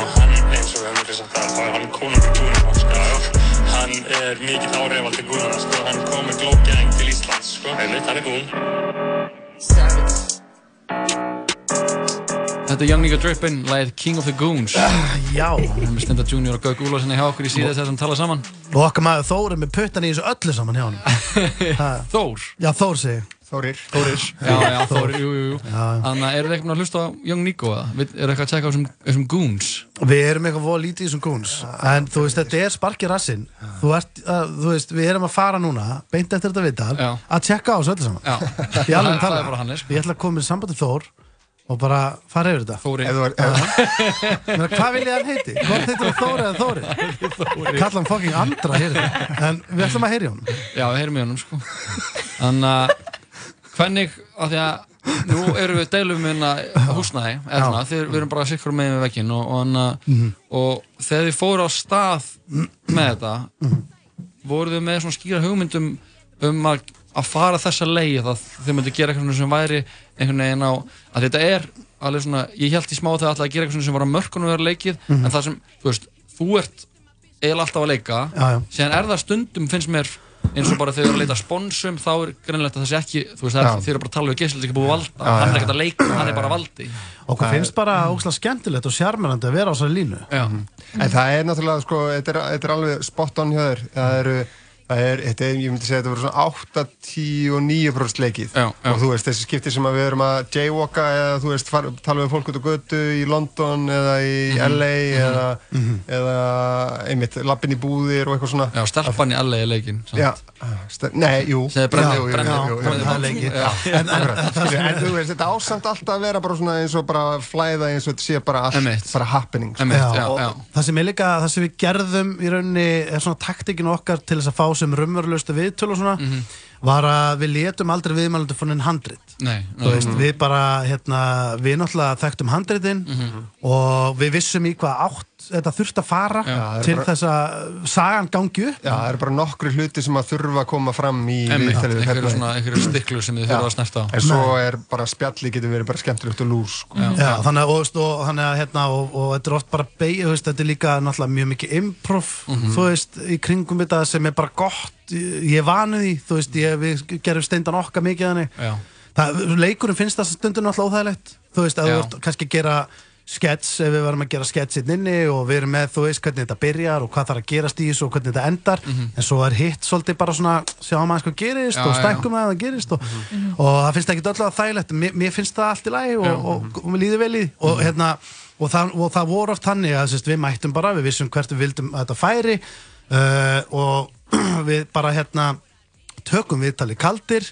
og hann eins og við höfum ekki sagt það þá er hann konungur Guðnum sko. hann er mikill áhrifaldi Guðnum sko. hann kom með Gang til Íslands sko. er Guðn Þetta er Young Nigga Drippin, lagið King of the Goons Já Við erum með Stenda Junior og Gaug Úlarssoni hjá okkur í síðast þetta að tala saman Og okkar maður Þór er með puttan í þessu öllu saman hjá hann Þór? Já, Þór segi. Þórir Þórir Já, já, Þórir, jú, jú, jú Þannig að eru þið eitthvað að hlusta á Young Nico eða? Við- Eru eitthvað að tjekka á þessum- þessum Goons? Við erum eitthvað voða lítið í þessum kúns En þú veist, þetta er sparki rassinn þú, ert, uh, þú veist, við erum að fara núna Beint eftir þetta viðtal. Að tjekka á þessu öllu saman Já. Í alveg Það- það tala. er bara hann, sko. Ég ætla að koma með sambandi Þór Og bara fara yfir þetta? Þóri Hvað vil ég að heiti? Hvort heitir hann Þóri eða Þóri? Kalla hann fucking andra hér En við ætlum að heyri honum. Já, við heyrum í honum sko. Þannig að Hvernig, af því að Nú erum við deilum um hérna húsnæði eða svona, þegar við erum bara sikkur með við vekkinn og, og, mm Mhm. og þegar þið fóru á stað með þetta voruð þið með svona skýra hugmyndum um að, að fara þessa leið að þið myndu gera eitthvað sem væri einhvern veginn á, að þetta er alveg svona, ég held í smá þegar alltaf að gera eitthvað sem var að mörkunum vera leikið, Mhm. en það sem, þú veist, þú ert eiginlega alltaf að leika Já, já. síðan er það stundum, finnst mér eins og bara þegar þið eru að leita sponsum þá er greinlegt að það sé ekki, þú veist, það Já. er, þið eru bara að tala við geysilega ekki búið að valda, Já, hann já. er ekkert að leika, hann er bara valdi Og hvað finnst bara ógslag skemmtilegt og sjarmerandi að vera á þessari línu Já En það er náttúrulega, sko, þetta er, þetta er alveg spot on hjá þér Það eru Það er, þetta er, ég myndi segja að þetta verður svona 8, 10 og 9% leikið. Já, já. og þú veist, þessi skipti sem að við erum að jaywalka eða þú veist, far, tala við fólk út á götu í London eða í Mhm. LA eða, Mhm. eða einmitt, lappin í búðir og eitthvað svona. Já, stelpan í LA er leikinn samt. Já, nei, jú. En- þú veist, þetta ásamt alltaf að vera bara svona eins og bara flæða eins og þetta sé bara allt, bara happening sko. það sem er líka, það sem við gerðum í rauninni er svona taktikin okkar til þess að fá sem raunverulegustu viðtöl og svona Mhm. var að við letum aldrei viðmælundu fann en handrit Mhm. við bara, hérna, við náttúrulega þekktum handritin Mhm. og við vissum í hvað átt þetta þurft að fara Já, til bara- þess að sagan gangi upp Já, það eru bara nokkru hluti sem að þurfa að koma fram í Einmitt, viðtalið við einhverju stiklur sem þið þurfa að snerta á. En svo er bara spjalli getur verið bara skemmtilegt og lús sko. Já, þannig að, og, þannig að hérna, og, og þetta er oft bara beig, veist, þetta er líka náttúrulega mjög mikið improv, Mhm. þú veist, í kringum þetta sem er bara gott, ég er vanið því, þú veist, ég, við gerum steindan okkar mikið þannig, Já. það, leikurinn finnst það stundum náttúrulega óþægilegt, þú veist, að Já. þú ert kannski að gera skets, ef við varum að gera skets inn inni og við erum með, þú veist, hvernig þetta byrjar og hvað þarf að gerast í þessu og hvernig þetta endar. En svo er hitt svolítið bara svona sjáum aðeins hvað gerist Mhm. Já, og já, já. stækkum að það gerist og, og það finnst ekki öllu að þægilegt. Mér, mér finnst það allt í lagi og, og, og, mér líður vel í og, hérna, og, það, og það voru oft þannig að sérst, við mættum bara, við vissum hvert við vildum að þetta færi uh, og við bara hérna tökum viðtalið kaldir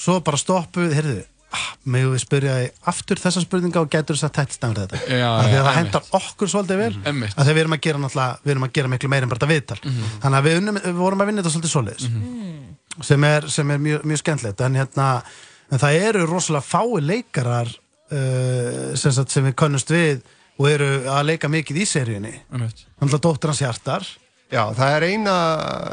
svo bara stoppum við, heyrðu ah, megum við spyrja í aftur þessa spurninga og getur þess að tætt stæmur þetta? Já, Af því já, að það hendar okkur svolítið vel. Einmitt. að því við erum að gera náttúrulega við erum að gera miklu meira en bara þetta viðtal. Mhm. þannig að við, unnum, við vorum að vinna þetta svolítið svoleiðis. Sem er, sem er mjög, mjög skemmtilegt. En hérna en það eru rosalega fái leikarar uh, sem, sagt, sem við könnumst við og eru að leika mikið í seríunni. Þannig að dóttir hans hjartar Já, það er eina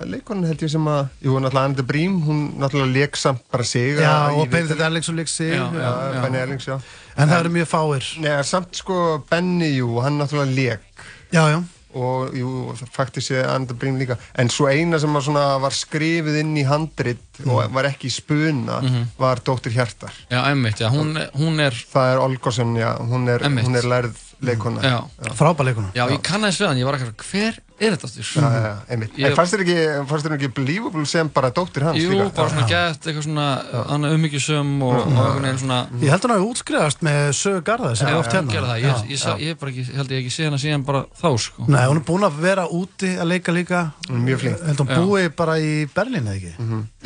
leikonin held ég sem að, jú, náttúrulega Anita Brím, hún náttúrulega leik samt bara sig Já, að- og Benedikt. Erlingsson leik sig, Já, já, já. Benny Erlings, já. En það eru mjög fáir. Nei, samt sko Benny, jú, hann náttúrulega leik. Já, já. Og, jú, faktiskt sé Anita Brím líka. En svo eina sem var, svona, var skrifið inn í handrit og var ekki í spuna Mhm. var Dóttir Hjartar. Já, einmitt, já, hún, hún er Það er Olgosson, já, hún er, hún er lærð leikona. Já. Frábær leikona. Já, ég kannaðist við hann, ég var ekki hver er þetta aftur? Já, já, já, einmitt. Ég- En fannst þér ekki, fannst þér ekki believable sem bara dóttir hans Jú, líka? bara svona Já. gett, eitthvað svona annað ummyggjusum og, og einhvern veginn svona Ég held hann að við útskrifast með sögu garða sem Já, er oft hérna. það, ég, ég, ég, ég, bara ekki, held ég ekki sé hana síðan bara þá, sko Nei, hún er búin að vera úti að leika líka. Mjög flink. Held hún Já. búi bara í Berlín eða ekki?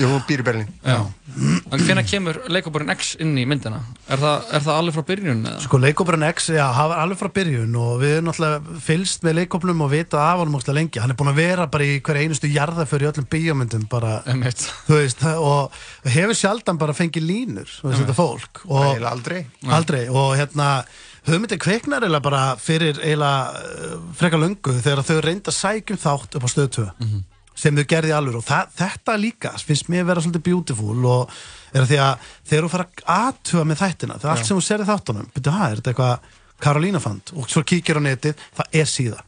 Jú, hún býr í Berlín. Já. En hvenær kemur leikóparinn X inn í myndina? Er það, er það alveg frá byrjun? Eða? Sko leikóparinn X, já, það alveg frá byrjun og við erum náttúrulega fylst með leikóplum og vita af honum óslega lengi. Hann er búin að vera bara í hverja einustu jarða fyrir öllum bíómyndum bara, veist, það- og hefur sjaldan bara fengið línur, þetta fólk. Og, Eiginlega aldrei. Aldrei, og hérna hugmyndin kveiknar eiginlega bara fyrir eiginlega uh, frekar löngu þegar þau reynda að sækjum þátt upp á stöð 2 Mhm. sem þau gerði alveg og það, þetta líka finnst mér vera svolítið beautiful og er að því að þegar þú fara að aðtuga með þættina, þegar allt Já. sem þú serið þáttunum byrju, hæ, er þetta eitthvað Karolína fand og svo kíkir á netið, það er síða.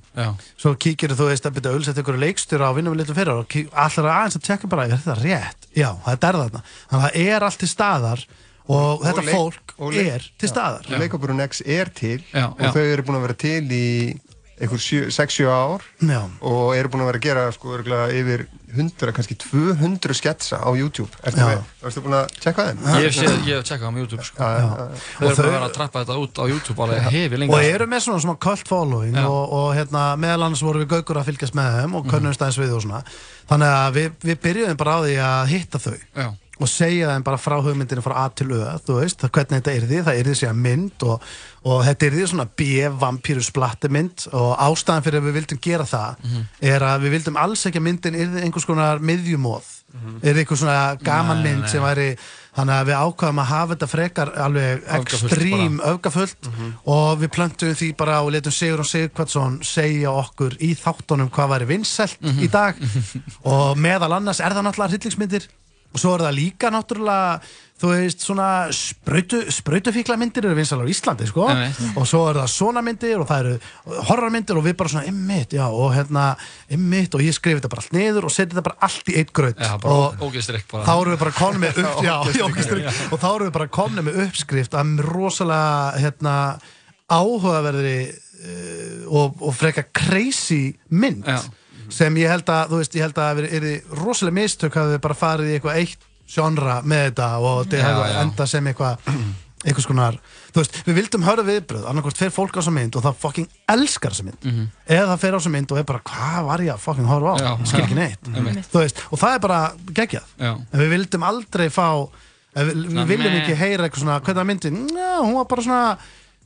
Svo kíkir þú veist að byrja auðvitað ykkur leikstjóra á vinnum við litur fyrir og allir að aðeins að tjekka bara, er þetta rétt? Já, þetta er þarna þannig að það er allt til staðar og, þetta leik- fólk og er til staðar og leikópurinn X er til Já, og já. þau eru búin að vera til í einhver 6-7 ár Já. og eru búin að vera að gera sko yfir 100, kannski 200 sketsa á YouTube varstu búin að checka þeim? Ég hef séð, ég hef tjekkað á YouTube, sko. Já, já, já. Þau eru bara að vera að trappa þetta út á YouTube alveg hefi lengi. Og eru með svona, svona cult following Já. og, og hérna, meðal annars voru við gaukur að fylgjast með þeim og könnumst aðeins við og svona. Þannig að við, við byrjuðum bara á því að hitta þau. Já. Og segja þeim bara frá hugmyndinu frá A til Ö þú veist, hvernig þetta er því, það er því segja mynd og, og þetta er því svona B-vampíru splattemynd og ástæðan fyrir að við vildum gera það Mhm. er að við vildum alls ekki að myndin er einhvers konar miðjumóð er einhvers svona gaman Nei, mynd nei. sem væri þannig að við ákvaðum að hafa þetta frekar alveg Öfgafullt ekstrím öfgafullt og við plöntum því bara og letum Sigur og Sigurkvartsson segja okkur í þáttunum hvað væri vinsælt í dag og meðal annars er það náttúrulega hryllingsmyndir og svo er það líka náttúrulega þú veist svona sprautu, sprautufíkla myndir eru vinsælar á Íslandi sko Einmitt. og svo er það svona myndir og það eru horrormyndir og við bara svona ymmit já og hérna ymmit og ég skrifi þetta bara allt niður og seti þetta bara allt í eitt graut Já, bara og bara þá erum við bara konum með upp, já, Ógeðstrykk. já, og þá erum við bara konum með uppskrift af rosalega hérna, áhugaverðri uh, og, og freka crazy mynd Já. Sem ég held að, þú veist, ég held að það er rosalega mistök hafði bara farið í eitthvað eitt genre með þetta og þetta hefði já. enda sem eitthvað einhvers konar, þú veist, við vildum höra viðbröð annarkvort fer fólk á þessa mynd og það fucking elskar þessa mynd Mhm. eða það fer á þessa mynd og er bara, hvað var ég að fucking horfa á, Já. skil ekki neitt Einmitt. þú veist, og það er bara geggjað Já. en við vildum aldrei fá við, við viljum ekki heyra eitthvað svona, hvernig var myndin, já, hún var bara svona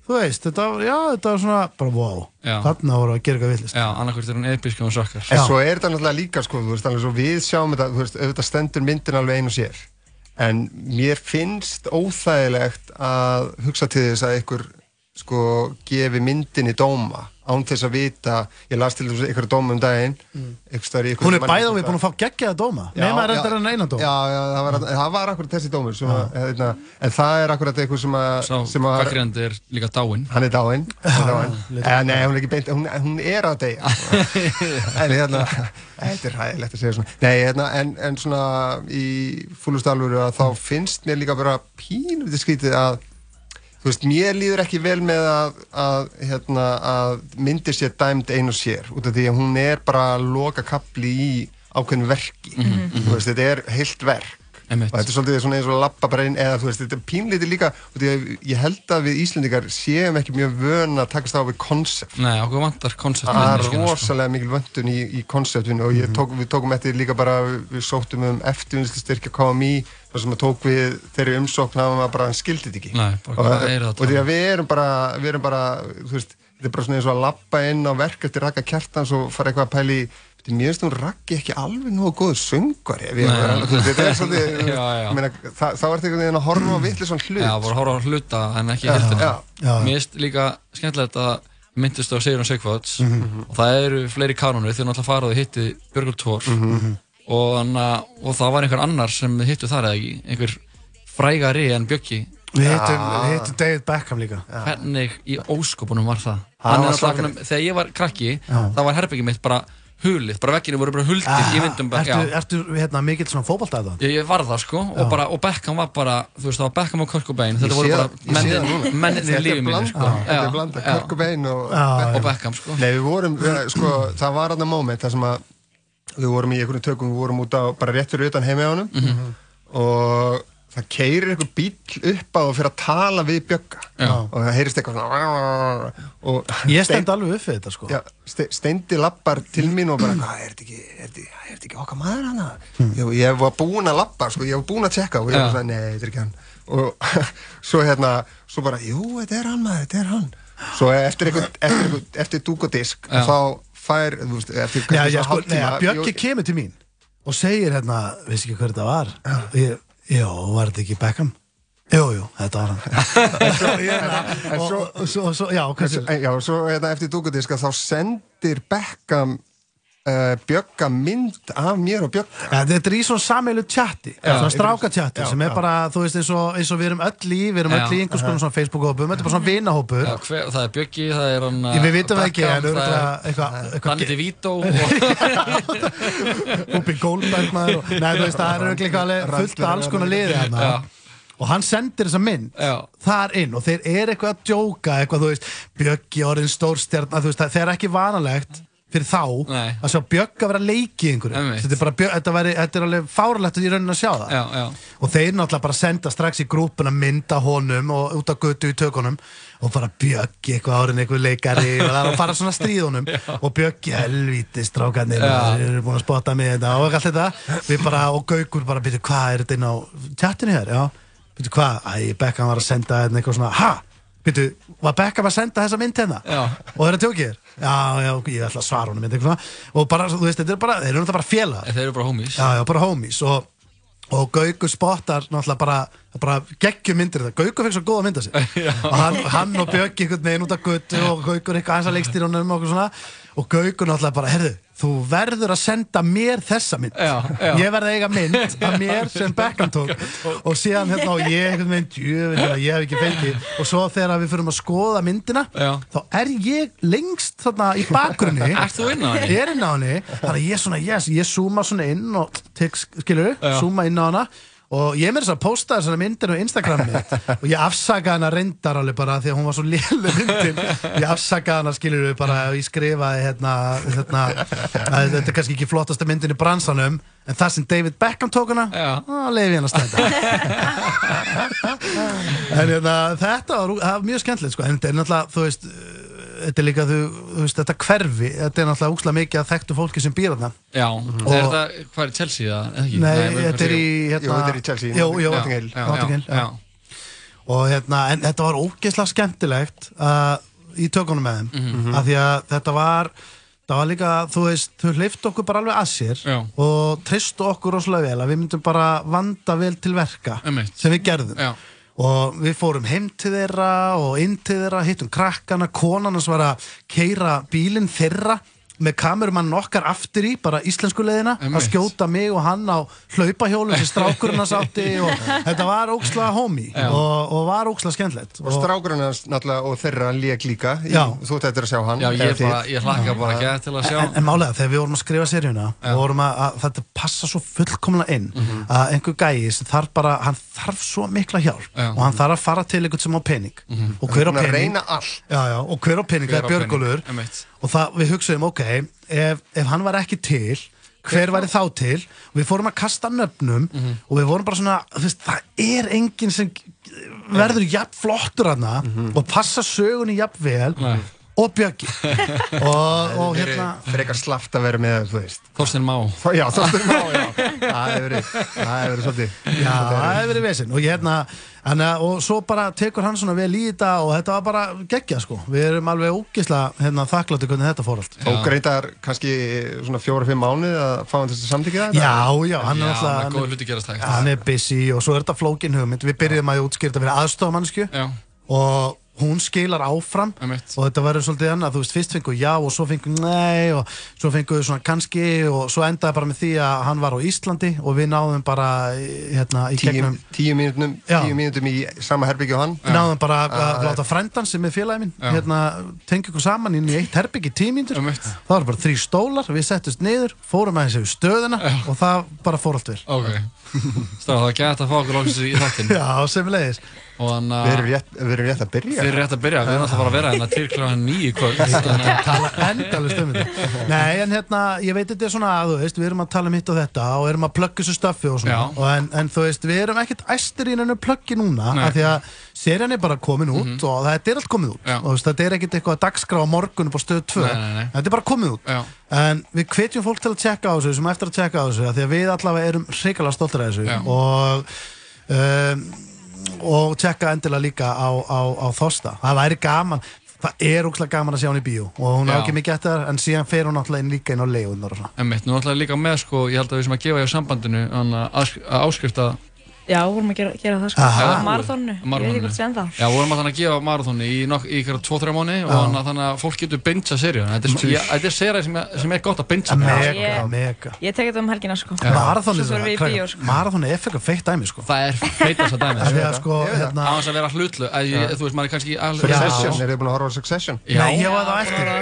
þú veist, þetta var, já, þetta var svona bara, wow, Já. þarna voru að gera eitthvað villist Já, annarkvort er hún episk og hún sökkar. En svo er þetta náttúrulega líka sko, þú veist, alveg svo við sjáum þetta, þú veist, auðvitað stendur myndin alveg einu sér. En mér finnst óþægilegt að hugsa til þess að ykkur sko gefi myndinni dóma án þess að vita, ég las til þess að ykkur dóma um daginn Mm. í ykkur hún er bæða og við búin að fá geggjaða dóma. Nema er þetta en einan dóma. Já, já, það var, það var akkurat þessi dómur sem að, hérna, en það er akkurat eitthvað sem að Sá sem að gagnrýnandi er líka dáinn. Hann er dáinn. Eh, Nei, hún er ekki beint, hún, hún er að deyja. En hérna, þetta er hægilegt að segja svona. Nei, hérna, en, en svona í fúlustalvuru að þá finnst mér líka bara pínur skrítið að þú veist, mér líður ekki vel með að, að, hérna, að myndir sér dæmd ein og sér út af því að hún er bara loka kapli í ákveðinu verki. Mhm, þú veist, þetta er heilt verk Einmitt. og þetta er svolítið svona eins og lappa bara inn eða þú veist, þetta er pínlítið líka því að ég held að við Íslendingar séum ekki mjög vön að takast á við konsept Nei, okkur vantar koncept það er sko. rosalega mikil vöndun í, í konseptinu og ég tók, við tókum eftir líka bara við, við sóttum um eftirvinnslu styrkja KMI þar sem að tók við þeirri umsókn að maður bara skildi þetta ekki Nei, bara og, er og því að við erum bara, við erum bara þú veist, þetta er bara svona eins og að lappa inn á verk eftir Raka Kjartans og fara eitthvað að pæli mér finnst hún Raki ekki alveg var alveg, þú veist, þetta er svolítið meina, það, þá ertu einhvern veginn að horfa á vitli svona hlut. Já, bara að horfa á hluta en ekki hildina. Mér finnst líka skemmtilegt að myndist á Sigrun Sigvarts Mhm. og það eru fleiri kanonir þegar náttúrulega farið og hitti Björgul Thor. Mhm. og, og það var einhver annar sem hittu þar eða ekki? Einhver frægari en Bjöggi. Við hittum, við hittum David Beckham líka. Hvernig í óskopunum var það? Hann er var þegar ég var krakki Já. það var herbyggi mitt bara hulið bara vegginu voru bara huldir í myndum bara, ertu, ertu hérna, mikill svona fótballtæða Ég, ég var það sko Já. og, bara, og Beckham var bara þú veist það var Beckham og Ég þetta voru það- bara ég sé það núna. mennin mennin í lífið mínu sko. þetta er blanda, Cobain og, og Beckham sko. Nei, við vorum, við, sko, það var þarna moment þar sem að við vorum í einhvern tökum, við vorum út á, bara rétt fyrir utan honum Mhm. og það keirir einhver bíl upp á og fyrir að tala við Bjögga Já. og það heyrist eitthvað svona og ég stend alveg upp við þetta sko Já, ste, steindi lappar til mín og bara, hvað, er þetta ekki, ekki okkar maður hana? Ég, ég var búinn að lappa, sko, ég var búinn að tjekka og ég var svona, nei, þetta er ekki hann. Og svo hérna, svo bara, jú, þetta er hann maður, þetta er hann. Svo eftir eitthvað, eftir, eitthvað, eftir dúk og disk, þá fær, þú veist, eftir Já, sko, nei, Bjöggi jú- kemur til mín og segir hérna, veist ekki hver þetta var ég, Jó, var þetta ekki Beckham? Jú, jú, þetta var hann hérna, og, svo- og, svo, svo, já, Já, svo hérna, eftir dúk og disk, þá sendir Beckham uh, Bjögga mynd af mér og Bjögga. Ja, þetta er í svona sameilu chatti Já. svona stráka chatti Já, sem er já. bara, þú veist, eins og, eins og við erum öll í við erum Já. öll í einhvers konar svona Facebook-hópum þetta er bara svona vinahópur það er Bjöggi, það er hann við vitum það ekki, Beckham, en örugglega eitthvað- eitthvað- Danny DeVito og Húpi Goldberg Nei, þú veist, það er alveg fullt af alls konar liði Já. og hann sendir þessa mynd Já. þar inn og þeir eru eitthvað að djóka eitthvað, þú veist, Bjöggi orðin stórstjarn þú veist, það það er ekki vanalegt fyrir þá Nei. að sjá Bjögg að vera að leiki í einhverju. Þetta er, bara, Bjögg, þetta, væri, þetta er alveg fáralegt ég raunin að sjá það. Já, já. Og þeir náttúrulega bara senda strax í grúpuna mynda honum og út á götu í tökunum og bara Bjöggi eitthvað árin eitthvað leikari og það er að fara svona stríðunum og Bjöggi helvíti strákarnir Já. þeir eru búin að spotta mig þetta og allt þetta. Við bara og Gaukur bara byrju hvað er þetta inn á tjattinu hér? Já. Byrju hvað? Æ Beckham var að senda hérna eitthvað svona ha? Byrju var Beckham að senda þessa mynd hérna? Já. og það er að tjókið þér já já ég ætla að svara honum og bara þú veist þetta er bara þeir eru náttúrulega bara félagar. Þeir eru bara homies. Já, já, bara homies. Og, og Gaukur spottar náttúrulega bara, bara geggjum myndir þetta Gaukur fekk svo góða mynda sig og hann, hann og Björk einhvern veginn út af guttu og Gaukur eitthvað aðeins að leikstýrunum og, svona, og Gaukur náttúrulega bara, herðu þú verður að senda mér þessa mynd. Já, já. ég verði að eiga mynd af mér sem Beckham tók og síðan hérna og ég djöfinn hérna, ég hef ekki fengið. Og svo þegar við fyrir að skoða myndina Já. þá er ég lengst þarna í bakgrunni. Henni? Ég er inn á henni. Þannig að ég svona, yes, ég zooma svona inn og tek, skilur, zooma inn á hana og ég með þess að posta þessari myndin á Instagram mitt. Og ég afsakaði hana reyndar alveg bara því að hún var svo lélu myndin. Ég afsakaði hana skilur við bara og ég skrifaði hérna, hérna að þetta er kannski ekki flottasta myndin í bransanum en það sem David Beckham tók hana þá leiði ég hann að stenda en hérna, þetta var, mjög skemmtilegt sko. en þetta er náttúrulega, þú veist þetta er líka, þú, þú veist, þetta hverfi þetta er náttúrulega úkslega mikið að þekktu fólki sem býr þarna Já, Og- er þetta, hvað er Chelsea það? Nei, við- þetta er í hérna, Jú, þetta er í Chelsea, Jú, jú, Notting Hill. Já, Notting Hill, já, já. Og hérna, en þetta var ógeðslega skemmtilegt uh, í tökunum með þeim Mhm. af því að þetta var það var líka, þú veist, þau hleyftu okkur bara alveg að sér Já. og tristu okkur rosalega vel að við myndum bara vanda vel til verka Einmitt. sem við gerðum Já. Og við fórum heim til þeirra og inn til þeirra, hittum krakkana konan hans var að keira bílinn þeirra með kamerumann okkar aftur í, bara íslensku leiðina að skjóta mig og hann á hlaupahjólu sem strákurinn hans átti og þetta var ókslega homey Já. og, og var ókslega skemmtilegt Og strákurinn hans náttúrulega og þeirra lék líka í, Já. Þú þetta er að sjá hann Já, ég, bara, ég hlakka bara ekki til að sjá En, en málega, þegar við vorum að skrifa seríuna og vorum að, að þetta passa svo fullkomlega inn Mhm. að einhver gæi sem þarf bara, hann þarf svo mikla hjálp Já. og hann þarf að fara til einhvern sem á pening og hver á að pening reyna allt. já, já, og hver á pening, Hver það á er einmitt. Og það, við hugsaðum, ok, ef, ef hann var ekki til hver væri þá til við fórum að kasta nöfnum Mhm. og við vorum bara svona, veist, það er enginn sem verður jafn flottur hana og passa sögunni jafn vel Nei. Og Björgi og, og hérna frekar slaft að vera með, þú veist. Þorstein Má. Já, Þorstein Má, já. Það hefur verið, það hefur verið svolítið Já, það hefur verið vesinn og hérna hana, og svo bara tekur hann svona vel í þetta og þetta var bara geggja sko. Við erum alveg ógislega hérna, þakkláttu hvernig þetta fór allt. Og reyndar kannski svona fjóra-fimm mánuði að fá hann til þess að samtíkja Já, já, hann er alltaf hann er góð hluti gerast hægt. Hann er busy og svo er þetta flókin hugmynd. Við byrjuðum að útskýra þetta fyrir aðstofamannsku Já. og hún skilar áfram Einmitt. og þetta verður svolítið annað, þú veist, fyrst fengu já og svo fengu nei og svo fengu svona kannski og svo endaði bara með því að hann var á Íslandi og við náðum bara í- hérna í Tíu, gegnum tíu mínútum, Já. tíu mínútum í sama herbyggju og hann Við náðum bara að Já. að láta frændan sem er félagi minn Já. hérna, tengja ykkur saman inn í eitt herbyggi tímíndur það var bara þrý stólar, við settust niður fórum aðeins yfir stöðuna og það bara fór allt vel Ok Stráð, það er gæt að fá okkur lóksins í þáttinn Já, sem leiðis Við erum rétt, við erum rétt að byrja. Við erum rétt að byrja, við erum alltaf bara að vera hérna til kláðan nýju kvöld. Að- tala endalist um þetta. Nei, en hérna, ég veit þetta er svona að þú veist, við erum að tala um hitt og þetta og erum að plugga þessu stöffi og svona. En, en þú veist, við erum ekkert æstir í hennu pluggi núna, af því að serían er bara komin út og þetta er allt komið út. Og veist, þetta er ekkert eitthvað að dagskrá á morgun upp á stöð 2, Nei, nei, nei. þetta er bara komið út. Já. en við hvetjum fólk til að tjekka á þessu sem eftir að tjekka á þessu, því að við allavega erum hrikalega stoltir af þessu. Og um, og tjekka endilega líka á, á, á Þosta það væri gaman það er ógslag gaman að sjá hann í bíó. Og hún Já. ekki mikið eftir það en síðan fer hún náttúrulega inn líka inn á leiðunar og svona. Einmitt, nú ætlaði líka með sko, ég held að við sem að gefa í sambandinu að áskrifta Já, vorum að gera, gera það sko. Aha. Á marathónu, ég veit ekki hvort sé ennþá. Já, vorum að þannig að gefa marathóni í, nokk- í ykkur 2-3 mánu og þannig að, þannig að fólk getur bingja seríuna. Þetta er, er seríu sem, er- sem er gott að bingja mega, mega. Ég tek þetta um helgina sko. Marathóni Svo fyrir við í bíó sko. marathóni er fyrir feitt dæmi sko. Það er feitast að dæmi Af því að sko, hérna Á þess að vera hlutlu Þú veist, maður er kannski Succession, er þið búin að horfa á Succession? Já. Ég var það á eftir á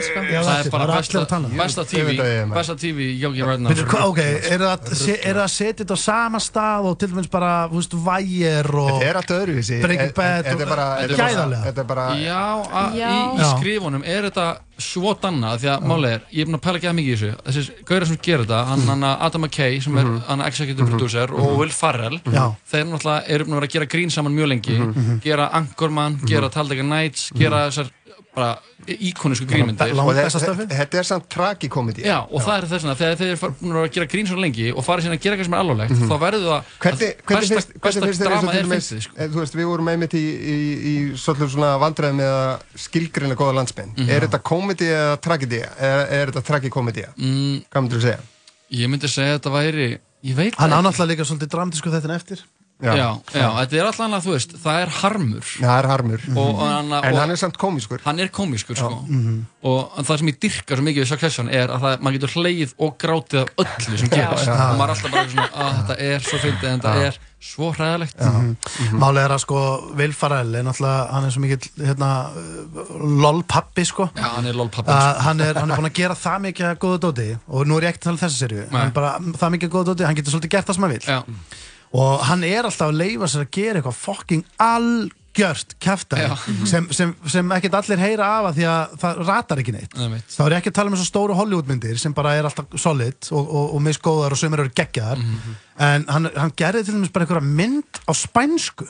það, veist, vægir og Þetta er allt öðruvísi. Breaking Bad Þetta er bara og- þetta er bara- Gæðarlega. Þetta er bara Já, a, Já. Í, í skrifunum er þetta svo danna því að málega er, ég er búin að pæla ekki að mikið í þessu. Þessi gauðar sem gerir þetta, hann, hann Adam McKay sem er hann executive producer og Will Farrell Já. þeir náttúrulega eru búin að vera að gera grín saman mjög lengi. Gera Anchorman, gera Talladega Nights gera þessar bara íkonisku grínmyndir þetta- er samt tragikomedi Já, og það er þess vegna, þegar þeir eru búin að að gera grín svo lengi og fara síðan að gera eitthvað sem er alvarlegt þá verður það að finnst, finnst eins drama eh, þú veist, við vorum einmitt í, í, í svolítið svona vandræði með að skilgrina góða landsmenn. Mhm. Er þetta komedi eða tragedi? Er, er þetta tragikomedi? mm, Hvað myndir þú segja? Ég myndi segja að þetta væri ég veit hann ánáttúrulega líka svolítið dramatísku þetta en eftir Já, já, þetta er alltaf annað, þú veist, það er harmur. Það er harmur. og, og, hann, En og hann er samt komískur. hann er komískur sko. og það sem ég dyrka svo mikið við Succession er að það, maður getur hleið og grátið af öllu sem gerist. Og maður er alltaf bara svona að þetta er svo fyndið en þetta er svo hræðilegt. Málega er að sko Will Farrell er náttúrulega, hann er svo mikill hérna, lol pappi sko. Já, hann er lol pappi að hann er, hann er búin að gera það mikið að góða dóti. Og nú er ég ekki að tala um þessa serju hann bara það mikið að góða dóti, hann getur svolítið gert það sem hann vil Já, og hann er alltaf að leifa sér að gera eitthvað fucking algjört kæftæði sem, sem, sem ekkert allir heyra af að því að það ratar ekki neitt. Einmitt. þá er ekki að tala um þessu stóru Hollywoodmyndir sem bara er alltaf solid og, og, og misgóðar og sömur eru geggjaðar. En hann, hann gerði til dæmis bara einhverja mynd á spænsku.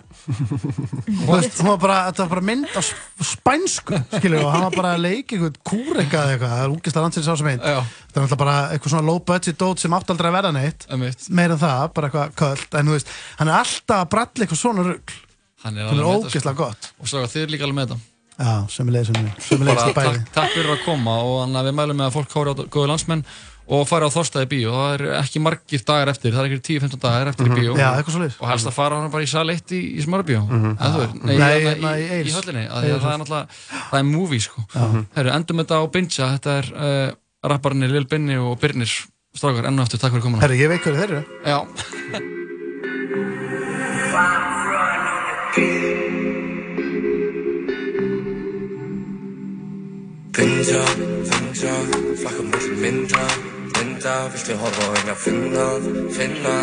Veist, var bara, þetta var bara mynd á spænsku skilur og hann var bara að leika einhvern kúreka eða eitthvað, það er úgist að landsins á sem mynd þetta er alltaf bara eitthvað svona low budget dót sem átt aldrei að verða neitt. Meira en það, bara eitthvað köld en þú veist, hann er alltaf að bralla eitthvað svona rugl Hann er, er ógeðslega gott. Og svo þið er líka alveg með þetta. Já, sömulegis takk, takk fyrir að koma og við mælum með að fólk hóri á góðu landsmenn og fara á Þorstaði bíó. Það er ekki margir dagar eftir, það er ekki 10-15 dagar eftir Mhm. í bíó. Já, og helst að fara hann bara í sal 1 í, í eða þú veist, nei, Nei, nei, hérna í, í í, höllinni það er náttúrulega, það er movie sko. Herru, endum þetta á Binja, þetta er uh, rapparnir Lil Binni og Birnir. Strákar, enn og aftur, takk fyrir komuna. Herru, ég veit hverju þeir eru Vindja, vindja, flakkum allir um vinda Vinda, viltu horfa á einhver finna? Finna,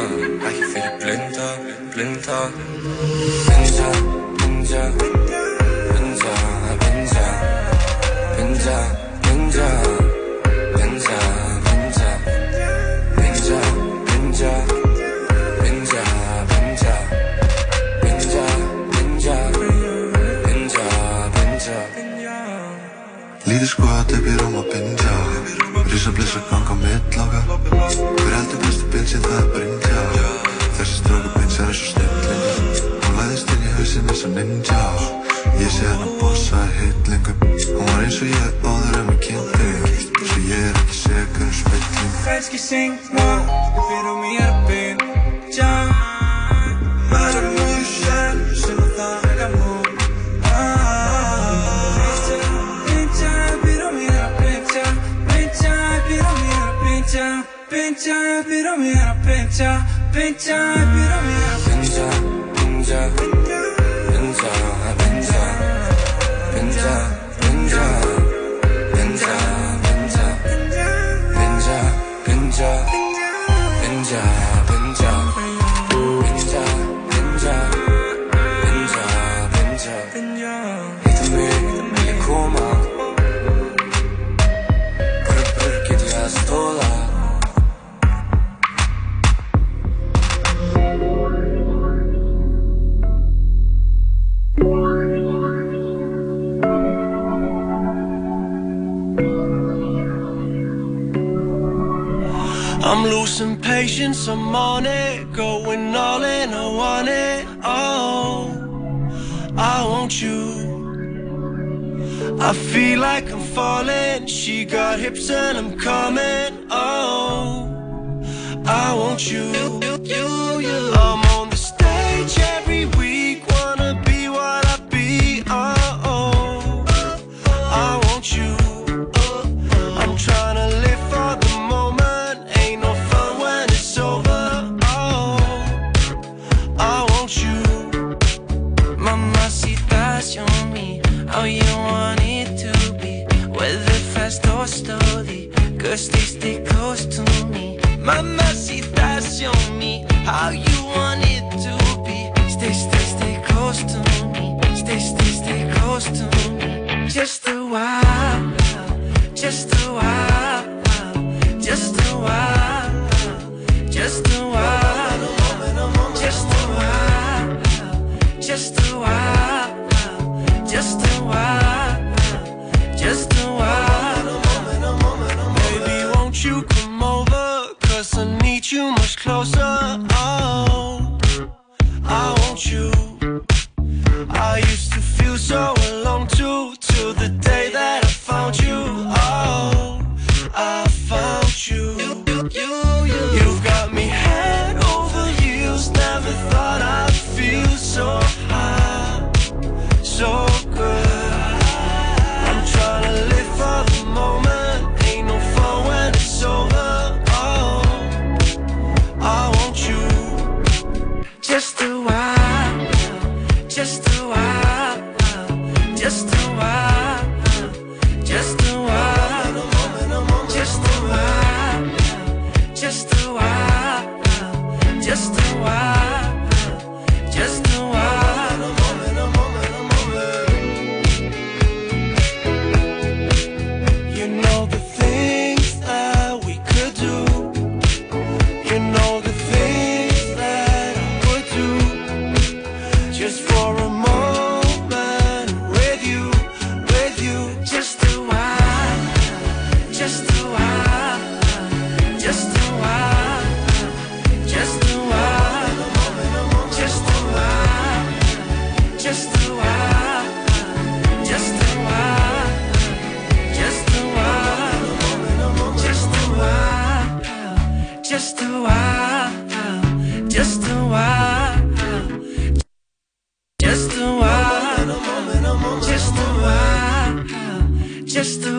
ekki fyrir blinda, blinda Vindja, vindja, vindja, vindja Vindja, vindja, vindja, vindja Vindja, vindja Lítið skot upp í rúm og bindja. Rísa blissa ganga á millága Hver heldur bestu bilsinn það er brindja? Þessi stróku pinsar eins og snillin Hún læðist inn í hausinn eins og ninja. Ég sé hann að bossa í hitlingum Hún var eins og ég áður en við kynntum Svo ég er ekki segur um spilling. Kannski syngna Ég fyrir mig að byrja pencha e però mi era pencha, pencha e però mi era pencha, pencha, pencha. I'm on it, going all in, I want it, oh, I want you. I feel like I'm falling, she got hips and I'm coming,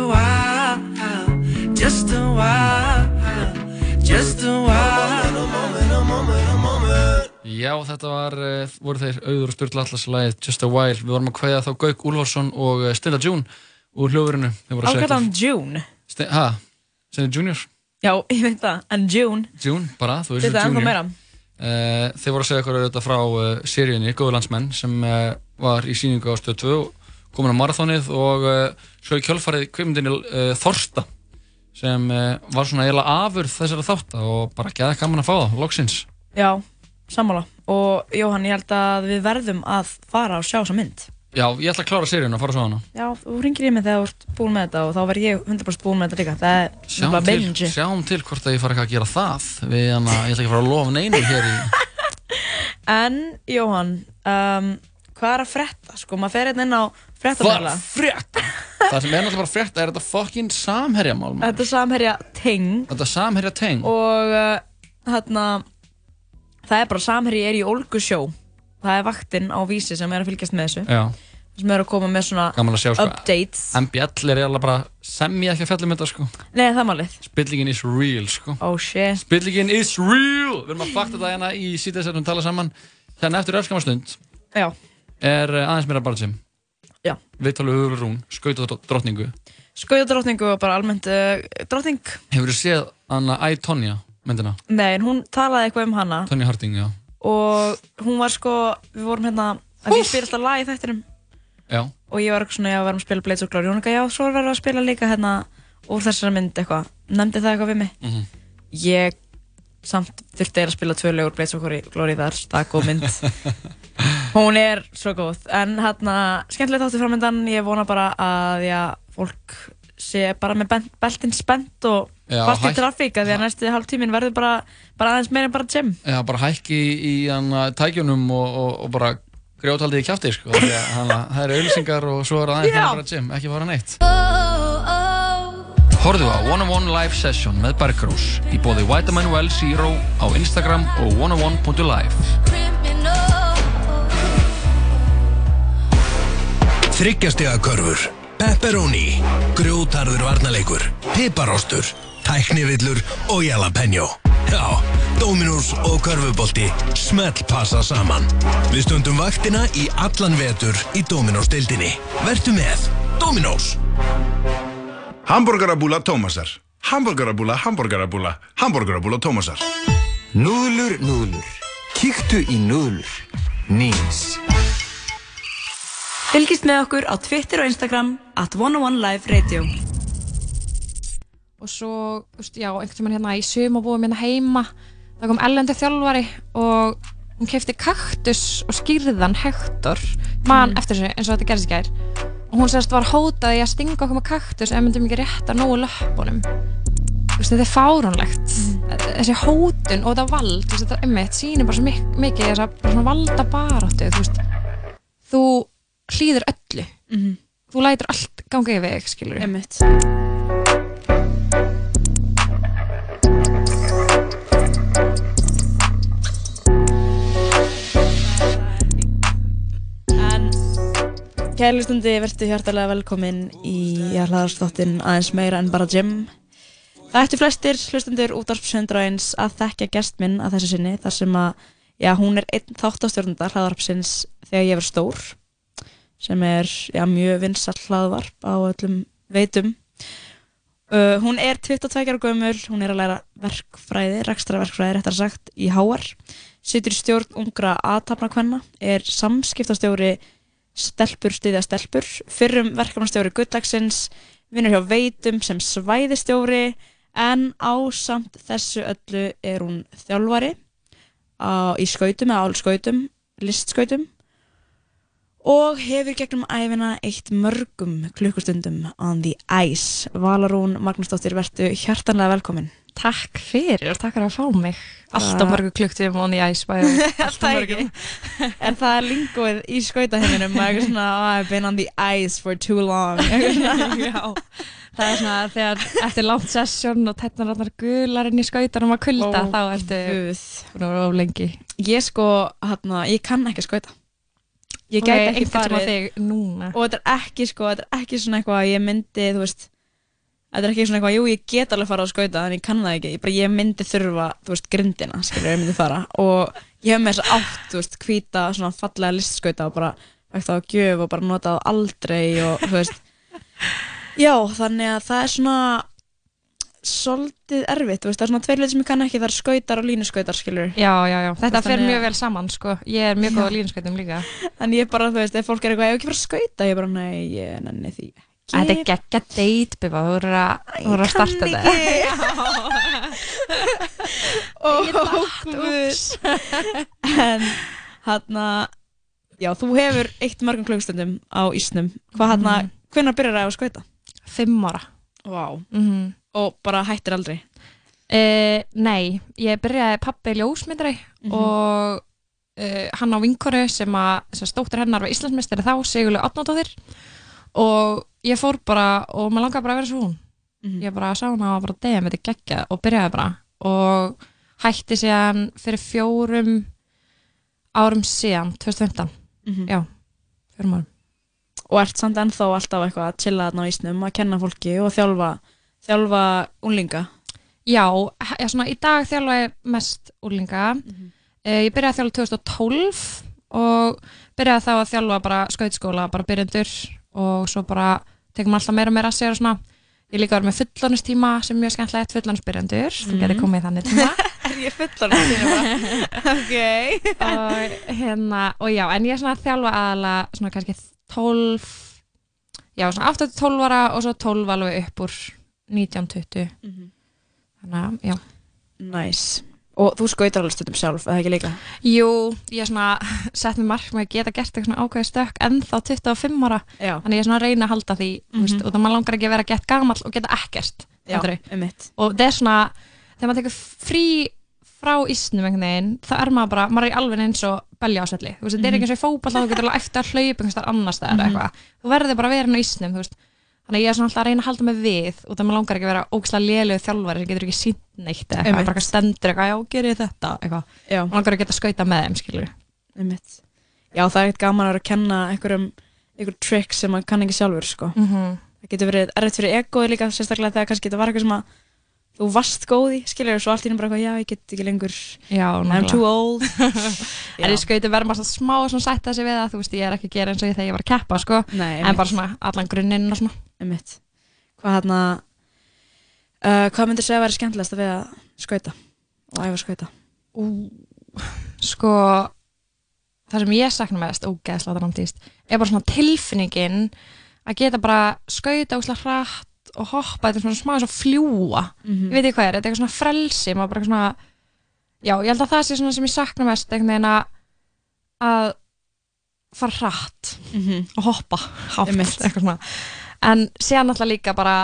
a while, just a while, just a while. A moment, a moment, a moment. Já, þetta var, eh, voru þeir auður og styrla allars lagið Just a While. Við vorum að hvaða þá Gaug Úlfarsson og eh, Stilla June úr hljóðurinu. Ákvæðan June? Hæ? Senni Junior? Já, ég veit það. En June? June, bara. Þú veist það, ennþá meira. Uh, þeir voru að segja eitthvað auðvitað frá uh, seríunni Góðlandsmenn sem uh, var í síningu á stöð 2 og komin á marathónið og uh, svo í kjölfarið kvimdini uh, Þorsta sem uh, var svona eiginlega afurð þessara þátta og bara gæði gaman að fá það, loksins. Já, sammála. Og Jóhann, ég held að við verðum að fara og sjá þessa mynd. Já, ég ætla að klára seríunni og fara svo hana. Já, þú ringir í mig þegar þú ert búin með þetta og þá verð ég 100% búin með þetta líka. Það er Sjáum bara til, binge sjáum til hvort að ég fara eitthvað að gera það við hann að ég ætla ekki að fara að lofa neinu hér í En, Jóhann, um, hvað er að frétta? Sko, maður fer hérna inn á fréttamæla. Frétta? Það sem er náttúrulega bara frétta er þetta fokkin samherjamál. Þetta er samherja teng. Þetta er samherja teng. Og hérna það er bara samherji er í Olgusjó það er vaktinn á vísi sem er að fylgjast með þessu. Já, sem er að koma með svona gaman að sjá sko. updates. MBL er eiginlega bara sem ég ekki að fjalla um þetta sko. Nei, það er málið. Spillingin is real sko. Oh shit. Spillingin is real! Við erum að fakta það hérna í síðan sem við tala saman. Hérna eftir öskamastund Já er uh, aðeins meira bara sem Já. Við talum við Rún, skauta drottningu Skauða drottningu og bara almennt uh, drottning. Hefur þú séð Anna I, Tonja myndina? Nei, en hún talaði eitthvað um hana. Tonja Harding, já. Og hún var sko við vorum hérna að ég spila alltaf lag í þættinum. Já, og ég var svona, já, við varum að spila Blades of Glory. Og hún eitthvað, já, svo verðum við að spila líka hérna úr þessari mynd eitthvað, nefndi það eitthvað við mig? Mhm. ég samt þurfti að spila tvö lögur Blades of Glory þar, það er góð mynd hún er svo góð. En hérna, skemmtilegt áttu framöndan ég vona bara að, já, fólk sé bara með bent, beltin spennt og fast í hætt- trafík að því að næstu hálf tímin verður bara, bara aðeins meira en bara gym. Já bara hækki í, í tækjunum og, og, og bara grjótaldið í kjátti sko það eru auðlýsingar og svo er aðeins meira bara gym, ekki fara neitt. Horðu á One on One Live Session með Bergrós í bóði Vitamin Well Zero á Instagram og oneonone.live Þryggjastega körfur, pepperoni, grjótarður varnarleikur, piparostur, tæknivillur og jalapeno. Já, Dominos og körfubolti smelt passa saman. Við stundum vaktina í allan vetur í Dominos-deildinni. Vertu með Dominos. Hamburgerabúla Tómasar Hamburgerabúla, hamburgerabúla, hamburgerabúla Tómasar Núðlur, núðlur. Kíktu í núðlur. Nýms. Fylgist með okkur á Twitter og Instagram at 101 Live Radio. Og svo, já, einhvern tímann hérna í sumabúum hérna heima það kom ellendi þjálfari og hún kefti kaktus og skýrðan Hector, mann Mm. eftir þessu eins og þetta gerðist í gær. Og hún sérst var hótaði að stinga okkur með kaktus ef myndum ekki rétta nógu veist, þetta er fáránlegt. Þessi hótun og þetta vald þetta emmitt sýnir bara svo mik mikið þess að valda baráttu þú hlýðir öllu. Mhm. þú lætur allt ganga yfir þig, skilur En kærlustundi verður hjartalega velkomin í hlaðarsþáttin aðeins meira en bara gym. Það ættu flestir hlustundur útvarpsöndraðins að þekkja gest minn að þessu sinni þar sem að, já, hún er einn þáttastjórnunda hlaðvarpsins þegar ég verð stór sem er, já, mjög vinsall hlaðvarp á öllum veitum. Uh, hún er 22 ára gömul, hún er að læra verkfræði, rekstraverkfræði réttar sagt, í HR, situr í stjórn ungra aðtapnakvenna, er samskiptastjóri stelpur stiðja stelpur, fyrrum verkefnastjóri gullagsins, vinnur hjá veitum sem svæðistjóri, en ásamt þessu öllu er hún þjálfari á, í skautum eða álskautum, listskautum og hefur gegnum æfina eitt mörgum klukkustundum on the ice. Valarún Magnúsdóttir, verðu hjartanlega velkomin. Takk fyrir og takk fyrir að fá mig Alltaf Það- mörgu klukktíðum on the ice Alltaf ekki. En það er lingóið í skautaheiminum eitthvað svona, oh, I've been on the ice for too long. Já, það er svona þegar eftir langt session og tætnar allar gular inn í skautanum að kulda Ó, þá ertu lengi Ég sko, hérna, ég kann ekki skauta. Ég gæti ekki einhvern tímann farið. Og þetta er ekki, sko, þetta er ekki svona eitthvað að ég myndi, þú veist, þetta er ekki svona eitthvað, jú, ég get alveg fara að skauta en ég kann það ekki, ég, bara, ég myndi þurfa þú veist, grindina, skilur, ég myndi fara. Og ég hef með þess átt, þú veist, hvíta svona fallega listskauta og bara það á gjöf og bara notað aldrei og þú veist. Já, þannig að það er svona svolítið erfitt, þú veist, það er svona tveir hluti sem ég kann ekki, það er skautar og línuskautar, skilur Já, já, já, þetta fer Þannig að- mjög vel saman sko Ég er mjög góð á Já. línskautum líka En ég bara, þú veist, ef fólk er eitthvað, ég hef ekki fara að skauta, ég bara, nei, ég nenni því ekki. Þetta er geggja date, Biba, þú voru að, þú voru að starta kann þetta Ó, guð. En hann já, þú hefur eitt mörgum klukkstundum á ísnum. Hvað hann að, Mhm. hvenær byrjar það að skauta? Fimm ára Vá. Mhm. Og bara hættir aldrei? Uh, nei, ég byrjaði pappi ljósmyndari Mhm. og uh, hann á vinkonu sem að sem stóttir hennar var Íslandsmeistari þá, Sigurlu Átnáttóðir og ég fór bara og maður langaði bara að vera svo hún Mhm. ég bara sá hana og bara deyja með þetta geggja og byrjaði bara og hætti síðan fyrir fjórum árum síðan 2015 Mhm. já, fjórum árum Og ert samt ennþá alltaf eitthvað að chilla þarna á ísnum, að kenna fólki og þjálfa, þjálfa unlinga. Já, já svona, í dag þjálfa ég mest úrlinga Mhm. ég byrjaði að þjálfa 2012 og byrjaði þá að þjálfa bara skautskóla, bara byrjendur og svo bara tekum alltaf meira og meira að sér og svona ég líka var með fullónustíma sem mjög skemmtilegt fullónusbyrjendur, þú Mhm. getur komið í þannig tíma Er ég fullan þínu bara? ok. og hérna, og já, en ég er svona að þjálfa aðalega svona kannski 12 já, svona 8-12 ára og svo 12 alveg upp úr 19-20 Mhm. þannig að, já Næs. Og þú skautar alveg stundum sjálf, eða ekki líka? Jú, ég er svona sett með markmið að geta gert eitthvað ákveði stökk ennþá 25 ára Já. þannig ég er svona að reyna að halda því mm Mhm. veist, og það maður langar ekki að vera gett gamall og geta ekkert Já, og það er svona, þegar maður tekur frí frá ísnum einhvern veginn þá er maður bara, maður er alveg eins og belja ásvelli, þú veist, þetta er Mhm. ekki eins og í fótball þú getur alveg eftir að hlaupa einhvers þar annars staðar Mhm. eitthvað, þú verður bara að vera inn á ísnum þú veist, þannig að ég er svona alltaf að reyna að halda mig við og það maður langar ekki að vera ógislega lélegu þjálfari sem getur ekki sínt neitt eða eitthvað, bara eitthvað stendur eitthvað, já, gerir þetta eitthvað, maður langar að geta skauta með þeim, skilur. Já, það er eitt gaman að vera að kenna einhverjum, einhver tricks sem maður kann ekki sjálfur, sko. Mhm. Það getur verið erfitt fyrir egoði líka, sérstaklega þegar kannski þetta var eitthvað sem að þú varst góð í, skilur, svo allt í henni bara eitthvað, já, ég get ekki lengur, Já, I'm too old. en ég skauti verður maður svona smá svona sætta sig við það, þú veist, ég er ekki að gera eins og ég þegar ég var að keppa, sko, Nei, en bara svona allan grunninn og svona. Einmitt. Hvað hérna, uh, hvað myndir segja að vera skemmtilegast við að skauta og æfa að skauta? Ú, sko, það sem ég sakna mest, ógeðslega það náttúrst, er bara svona tilfinningin að geta bara skauta óslega hratt og hoppa, þetta er svona smá eins og fljúa, Mhm. ég veit ekki hvað er, þetta er eitthvað svona frelsi, maður bara svona, já, ég held að það sé svona sem ég sakna mest, einhvern veginn að, að fara hratt Mhm. og hoppa hátt, eitthvað svona, en síðan alltaf líka bara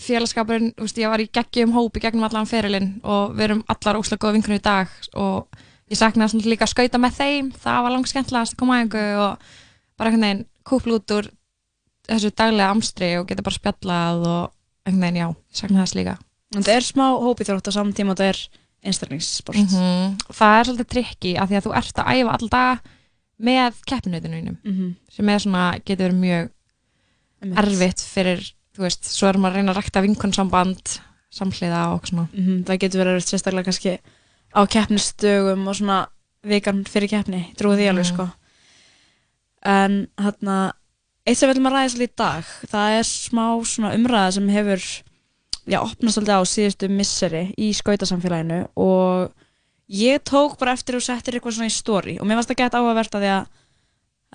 félagskapurinn, þú veist, ég var í geggjum hópi gegnum allan ferilinn og við erum allar óslega góða vinkunni í dag og ég saknaði líka að skauta með þeim það var langt skemmtilegast að koma að einhver og bara einhvern veginn kúpla út úr þessu daglega amstri og geta bara spjallað og einhvern veginn, já, ég saknaði þess líka En það er smá hópi þrótt á saman tíma og það er einstaklingssport. Mhm. það er svolítið trikki af því að þú ert að æfa all dag með keppinautunum Mhm. sem er svona, getur verið mjög. Erfitt fyrir, þú veist, svo erum maður að reyna að rækta vinkunsamband samhliða og svona Mhm, Það getur verið erfitt sérstaklega kannski á keppnistugum og svona vikan fyrir keppni, trúið því alveg Mhm. sko. En hérna, eitt sem við viljum að ræða svolítið í dag, það er smá svona umræða sem hefur, já, opnast svolítið á síðustu misseri í skautasamfélaginu og ég tók bara eftir og settir eitthvað svona í story og mér varst það gett áhugavert að því að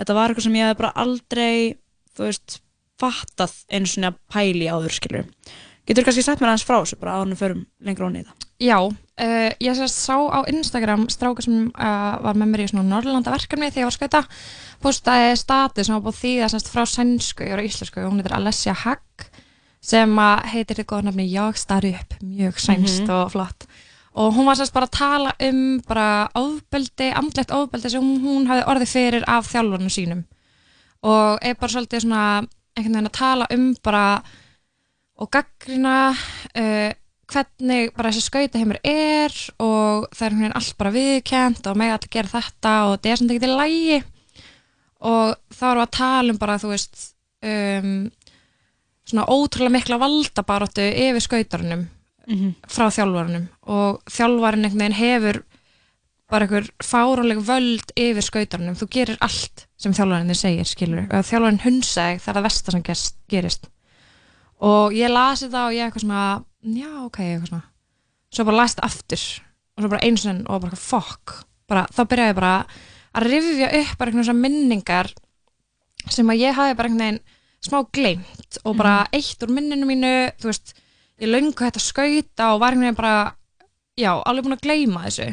þetta var eitthvað sem ég hef bara aldrei, þú veist, fattað einu svona pæli áður, skilur. Getur kannski sagt mér aðeins frá þessu, bara en við förum lengra onni í það? Já, uh, ég sérst sá á Instagram stráka sem uh, var með mér í svona Norrlanda verkefni þegar ég var að skauta postaði status sem var búið þýða sérst frá sænsku, ég var íslensku og hún heitir Alessia Hagg sem að heitir þetta góða nafni Jag starri upp mjög sænst Mhm. og flott og hún var sérst bara að tala um bara ofbeldi, andlegt ofbeldi sem hún, hún hafði orðið fyrir af þjálfarnu sínum og er bara svolítið svona einhvern veginn að tala um bara og gaggrina uh, hvernig bara þessi skautaheimur er og það er einhvern veginn allt bara viðkjent og mega allir gera þetta og þetta er samt ekki til lægi og þá erum við að tala um bara þú veist um, svona ótrúlega mikla valdabaróttu yfir skautarunum Mhm. frá þjálfarunum og þjálfarinn einhvern veginn hefur bara einhver fárónleg völd yfir skautarunum, þú gerir allt sem þjálfarinn þið segir, skilur og þjálfarinn hunsa þig, það er það versta sem gerst, gerist. Og ég lasi það og ég eitthvað svona, já ok eitthvað svona, svo bara lasi þetta aftur. Og svo bara eins og enn og bara fuck, bara, þá byrjaði ég bara að rifja upp bara einhvern svona minningar sem að ég hafi bara einhvern veginn smá gleymt og bara eitt úr minninu mínu, þú veist ég hægt að skauta og var einhvern veginn bara já, alveg búin að gleyma þessu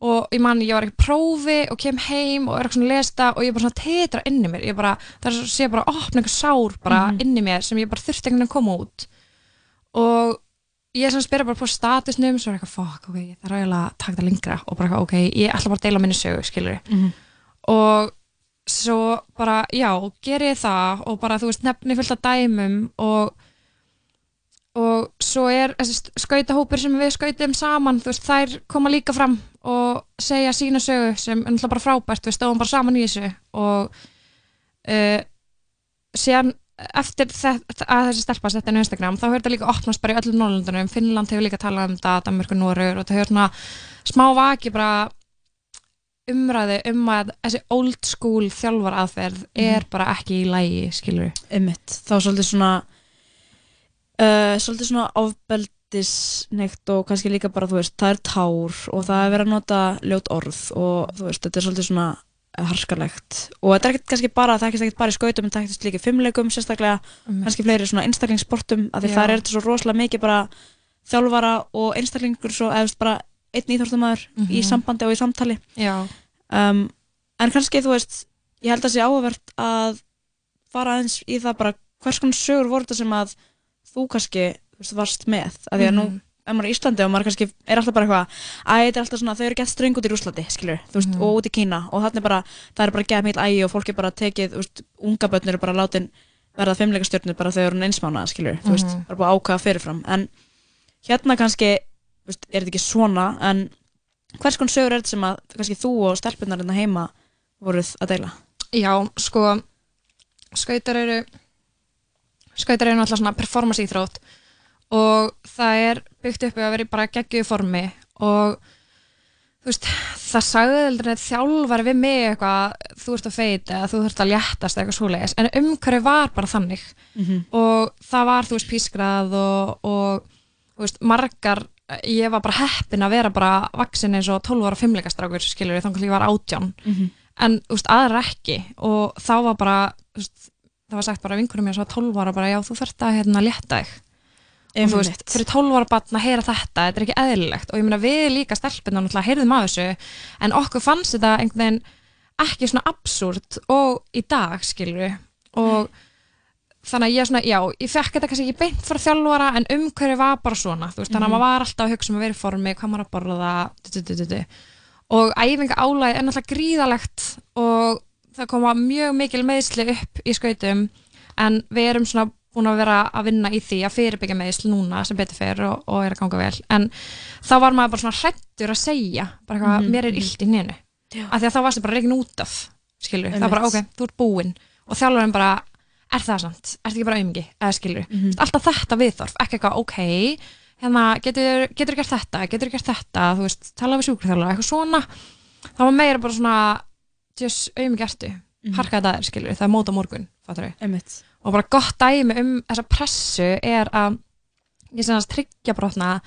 og ég man, ég var ekki prófi og kem heim og er eitthvað svona að lesta og ég bara svona tetra inni mér, ég bara, það er svo sé bara að opna einhver sár bara Mhm. inni mér sem ég bara þurfti einhvern veginn að koma út og ég sem spyrir bara på statusnum svo er eitthvað, fuck, ok, ég þarf eiginlega að taka það lengra og bara, ok, ég ætla bara að deila minni sögu, skilur Mhm. og svo bara, já, ger ég það og bara, þú veist, nefni fullt af dæmum og og svo er þessi skautahópur sem við skautum saman, þú veist, þær koma líka fram og segja sína sögu sem er bara frábært, við stóðum bara saman í þessu og uh, síðan eftir þetta, að þessi stelpa sett inn á Instagram, þá hefur þetta líka opnast bara í öllum Norrlundunum, Finnland hefur líka talað um þetta Danmörku, Norur og þetta hefur svona smá vaki bara umræði um að þessi old school þjálfar aðferð er bara ekki í lægi, skilur Einmitt, þá svolítið svona uh, svolítið svona ofbeldisneitt og kannski líka bara, þú veist, það er tár og það er verið að nota ljót orð og þú veist, þetta er svolítið svona harskalegt og þetta er ekkert kannski bara, það er ekkert bara í skautum en það er ekkert líka í fimmleikum sérstaklega, Einmitt. kannski fleiri svona einstaklingssportum af því Já. það er þetta svo rosalega mikið bara þjálfara og einstaklingur svo, eða bara einn íþórtumæður í Mhm. sambandi og í samtali um, en kannski þú veist ég held að sé áhugavert að fara aðeins í það bara hvers konar sögur voru þetta sem að þú kannski varst með að því að nú Mhm. ef maður er í Íslandi og maður kannski er alltaf bara eitthvað að þetta er alltaf svona, þau eru gett ströng út í Rúslandi skilur, þú veist, Mhm. og út í Kína og þannig bara, það er bara gett mikil ægi og fólk er bara tekið, þú veist, unga börn eru bara látin verða fimmleika stjórnir bara þegar hún einsmána skilur, þú veist, Mhm. bara búið að ákvaða fyrirfram en hérna kannski veist, er þetta ekki svona en hvers konar sögur er þetta sem að kannski þú og stelpunar hérna heima voruð að deila? Já, sko skautar eru skautar eru náttúrulega svona performance íþrótt og það er byggt upp að vera bara geggjuðu formi og þú veist, það sagði aldrei þjálfari við mig eitthvað þú ert að feita þú ert að léttast eitthvað svoleiðis en umhverju var bara þannig Mhm. og það var, þú veist, pískrað og, og þú veist, margar ég var bara heppin að vera bara vaksin eins og 12 ára fimmleikastrákur skilur þannig að ég var átján Mhm. en þú veist, aðra ekki og þá var bara þú veist, það var sagt bara vinkunum mér svo 12 ára bara já þú þurft að hérna létta þig. Og þú veist, fyrir 12 ára batn að heyra þetta þetta er ekki eðlilegt. Og ég meina við líka stelpina náttúrulega heyrðum af þessu en okkur fannst þetta einhvern veginn ekki svona absúrt og í dag skilur og þannig að ég svona, já, ég fekk þetta kannski ekki beint frá þjálfara en umhverju var bara svona. Veist, þannig að Mhm. maður var alltaf að hugsa um að vera í formi hvað maður að borða og æfinga álæði er náttúrulega gríðalegt og það koma mjög mikil meðsli upp í skautum en við erum svona búin að vera að vinna í því að fyrirbyggja meðsli núna sem betur fer og, og er að ganga vel. En þá var maður bara svona hrættur að segja bara eitthvað, Mhm, mér er illt í Já. af því að þá varstu bara reikin út af skilur, það Einmitt. var bara ok, þú ert búinn. Og þjálfarinn bara, er það sant er ekki bara aumingi, eða skilur Mhm. alltaf þetta viðþorf, ekki eitthvað, ok hérna, getur, getur gert þetta? Getur gert þetta, þú veist, tala við sjúkurþjálfara eitthvað svona, það var meira bara svona tjus, aumingi ertu Mhm. harkaði það er, skilur, það er mót á morgun við, Einmitt. og bara gott dæmi um þessa pressu er að ég sem að tryggja brotna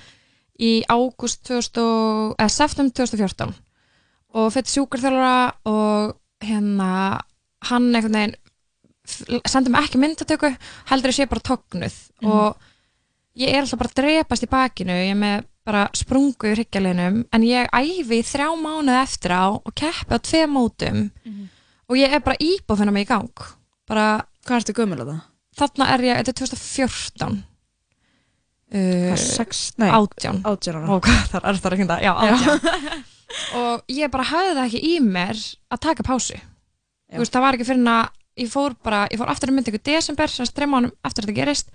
í ágúst 2000 og- eða septum 2014 og fyrir sjúkarþjálfara og hérna hann einhvern veginn f- sendi mig ekki myndatöku heldur ég sé bara tognuð Mhm. og ég er alltaf bara að drepast í bakinu ég er með bara sprungu í hryggjalinum en ég æfi þrjá mánuð eftir á og keppi á tvei mótum Mhm. og ég er bara íbúð finna mig í gang. Bara Hvað ertu gömul að það? þarna er ég, þetta er 2014 uh, Hvað, sex- nei, átján. átján ára. og þar er það ekki það, já, átján. Og ég bara hafði það ekki í mér að taka pásu. Veist, það var ekki fyrir að ég fór bara, ég fór aftur að mynda ykkur desember sem streyma honum eftir að þetta gerist.